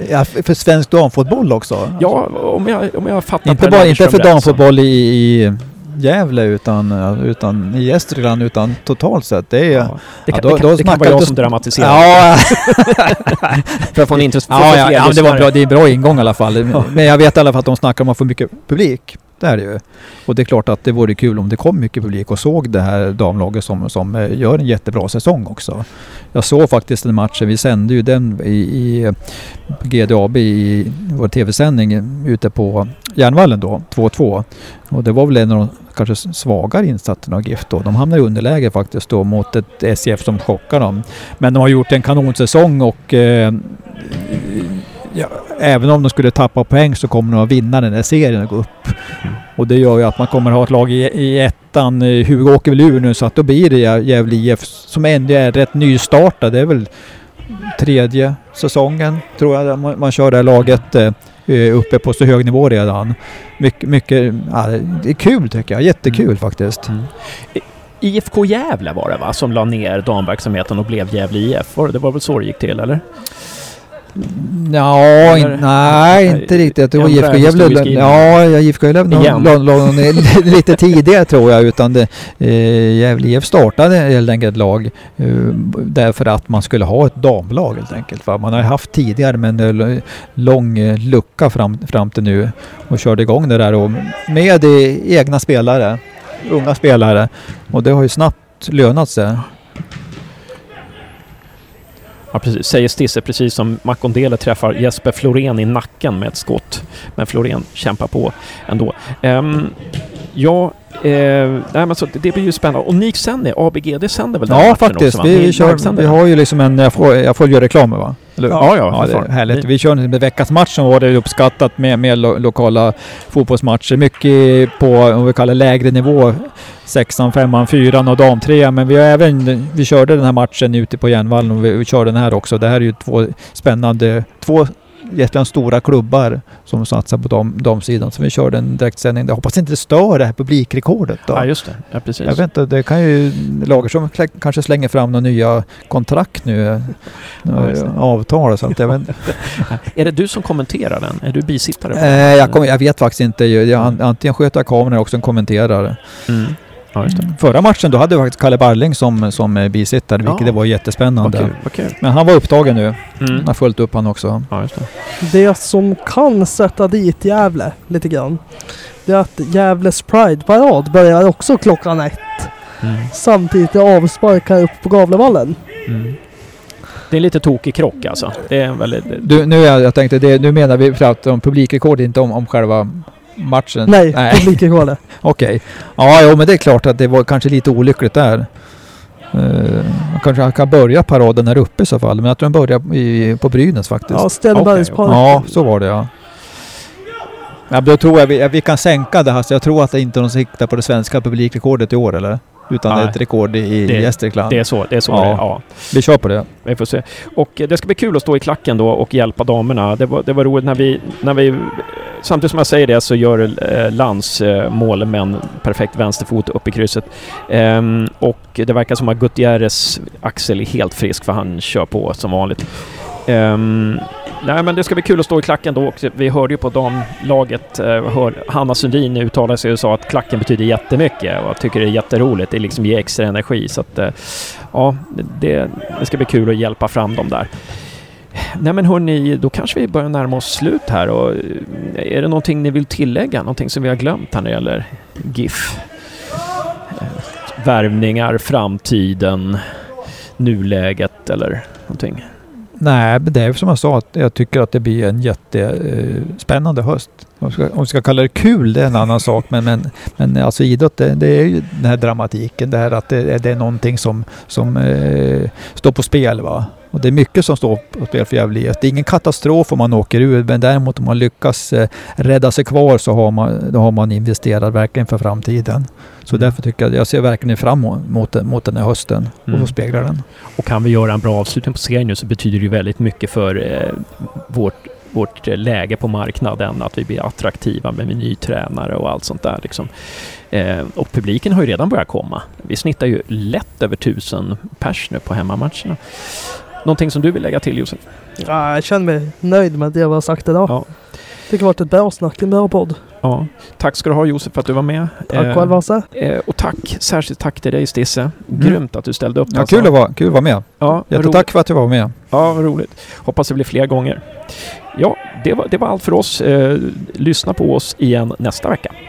Speaker 11: ja, För svensk damfotboll också?
Speaker 1: Ja, om jag, om jag fattar
Speaker 11: Inte bara inte för damfotboll i, i Gävle utan, utan i Gästrikland utan totalt sett. Det är...
Speaker 1: Ja, det kan,
Speaker 11: Ja, då-
Speaker 1: det kan,
Speaker 11: då
Speaker 1: det kan vara jag som dramatiserar.
Speaker 11: Ja,
Speaker 1: för att få en intress- för att
Speaker 11: ja, ja, ja det var
Speaker 1: lyssnare.
Speaker 11: bra. Det är en bra ingång i alla fall. Men jag vet i alla fall att de snackar om att få mycket publik. Det är det ju. Och det är klart att det vore kul om det kom mycket publik och såg det här damlaget som, som eh, gör en jättebra säsong också. Jag såg faktiskt den matchen, vi sände ju den i, i GDAB i vår tv-sändning ute på Järnvallen då, 2-2. Och det var väl en av de kanske svagare insatsen av GIF då. De hamnar i underläge faktiskt då mot ett SCF som chockar dem. Men de har gjort en kanonsäsong och eh, ja, även om de skulle tappa poäng så kommer de att vinna den här serien och gå upp. Och det gör ju att man kommer att ha ett lag i, i ettan. Hugo åker väl ur nu så att då blir det Gävle IF som ändå är rätt nystartad. Det är väl tredje säsongen tror jag man, man kör det här laget eh, uppe på så hög nivå redan. Mycket, mycket ja, det är kul tycker jag. Jättekul
Speaker 1: Mm.
Speaker 11: faktiskt.
Speaker 1: IFK Gävle var det va, som la ner damverksamheten och blev Gävle IF? Det var väl så det gick till eller?
Speaker 11: Ja, in, nej inte riktigt. Det var IFK Gävle. Ja, IFK Gävle lite tidigare tror jag. Utan det, eh, Gävle IF startade helt enkelt lag eh, därför att man skulle ha ett damlag helt enkelt. Va? Man har haft tidigare men det är lång eh, lucka fram, fram till nu och körde igång det där och med eh, egna spelare, unga spelare. Och det har ju snabbt lönat sig.
Speaker 1: Ja, precis. Säger Stisse precis som Makondele träffar Jesper Florén i nacken med ett skott. Men Florén kämpar på ändå. Um, ja, eh, nej, men så det blir ju spännande. Och Nik sänder, ABG, det sänder väl den
Speaker 11: Ja, faktiskt.
Speaker 1: Också,
Speaker 11: vi, kör, vi har ju liksom en... Jag får, jag får göra reklam va? Eller?
Speaker 1: Ja, ja,
Speaker 11: ja det härligt. Vi kör med veckans match som var det uppskattat med, med lo, lokala fotbollsmatcher. Mycket på, om vi kallar lägre nivå. Sexan, femman, fyran och damtrean. Men vi har även... Vi körde den här matchen ute på Järnvallen och vi, vi kör den här också. Det här är ju två spännande... Två jättebra stora klubbar som satsar på dam, damsidan. Så vi körde en direktsändning. Jag hoppas inte det stör det här publikrekordet då.
Speaker 1: Ja, just det. Ja, precis.
Speaker 11: Jag vet inte, det kan ju... Lagersson klä- kanske slänger fram några nya kontrakt nu.
Speaker 1: Ja, just det.
Speaker 11: avtal så att jag vet.
Speaker 1: Är det du som kommenterar den? Är du bisittare?
Speaker 11: Eh, jag, kommer, jag vet faktiskt inte. Jag, an- antingen sköter jag kameran eller också en kommenterare.
Speaker 1: Mm. Ja, just det.
Speaker 11: Förra matchen då hade vi faktiskt Kalle Barling som, som bisittare, vilket
Speaker 1: Ja.
Speaker 11: det var jättespännande.
Speaker 1: Vad kul. Vad kul.
Speaker 11: Men han var upptagen nu.
Speaker 1: Mm.
Speaker 11: Jag har följt upp han också.
Speaker 1: Ja, just det.
Speaker 10: Det som kan sätta dit Gävle lite grann. Det är att Gävles Pride-parad börjar också klockan ett.
Speaker 1: Mm.
Speaker 10: Samtidigt är avspark här uppe på Gavlevallen.
Speaker 1: Mm. Det är lite tokig krock alltså. Det är en väldigt...
Speaker 11: Du, nu, jag, jag tänkte, det, nu menar vi för att om publikrekord, inte om, om själva matchen?
Speaker 10: Nej, publikrekordet.
Speaker 11: Okej. Ja, jo, men det är klart att det var kanske lite olyckligt där. Uh, man kanske kan börja paraden här uppe i så fall. Men jag tror den börjar i, på Brynäs faktiskt.
Speaker 10: Ja, Stenbergsparken.
Speaker 11: Ja, så var det ja. Ja, då tror jag vi, vi kan sänka det här. Så jag tror att det inte är de siktar på det svenska publikrekordet i år eller? Utan det är
Speaker 1: Nej.
Speaker 11: ett rekord i
Speaker 1: Det-
Speaker 11: Gästrikland.
Speaker 1: Det är så det är. Så
Speaker 11: Ja.
Speaker 1: det. Ja.
Speaker 11: Vi kör på det.
Speaker 1: Vi får se. Och eh, det ska bli kul att stå i klacken då och hjälpa damerna. Det var, det var roligt när vi, när vi... Samtidigt som jag säger det så gör eh, Lans eh, en perfekt vänsterfot upp i krysset. Ehm, och det verkar som att Gutierrez axel är helt frisk för han kör på som vanligt. Ehm, nej men det ska bli kul att stå i klacken då också. vi hörde ju på damlaget, eh, hör, Hanna Sundin uttalade sig och sa att klacken betyder jättemycket och jag tycker det är jätteroligt. Det liksom ger extra energi så att eh, ja, det, det ska bli kul att hjälpa fram dem där. Nej men hörni, då kanske vi börjar närma oss slut här och eh, är det någonting ni vill tillägga? Någonting som vi har glömt här när det gäller GIF? Eh, värvningar, framtiden, nuläget eller någonting?
Speaker 11: Nej, men det är som jag sa, att jag tycker att det blir en jättespännande eh, höst. Om vi, ska, om vi ska kalla det kul, det är en annan sak. Men, men, men alltså idrott, det, det är ju den här dramatiken. Det här att det, det är någonting som, som eh, står på spel. Va? Och det är mycket som står på spel för Gävle IF. Det är ingen katastrof om man åker ur, men däremot om man lyckas eh, rädda sig kvar så har man, då har man investerat verkligen för framtiden. Så därför tycker jag, jag ser verkligen fram mot, mot den här hösten och
Speaker 1: Mm.
Speaker 11: få spegla den.
Speaker 1: Och kan vi göra en bra avslutning på serien nu så betyder det ju väldigt mycket för eh, vårt, vårt läge på marknaden, att vi blir attraktiva med ny tränare och allt sånt där. Liksom. Eh, och publiken har ju redan börjat komma. Vi snittar ju lätt över tusen pers nu på hemmamatcherna. Någonting som du vill lägga till Josef?
Speaker 10: Ja, jag känner mig nöjd med det jag har sagt idag.
Speaker 1: Ja.
Speaker 10: Det har varit ett bra snack, en bra podd.
Speaker 1: Ja. Tack ska du ha Josef för att du var med.
Speaker 10: Tack själv Hasse.
Speaker 1: eh, Och tack, särskilt tack till dig Stisse. Grymt att du ställde upp.
Speaker 11: Ja,
Speaker 1: alltså.
Speaker 11: kul, att vara, kul att vara med.
Speaker 1: Ja,
Speaker 11: Jättetack
Speaker 1: roligt.
Speaker 11: för att du var med.
Speaker 1: Ja, vad roligt. Hoppas det blir fler gånger. Ja, det var, det var allt för oss. Eh, lyssna på oss igen nästa vecka.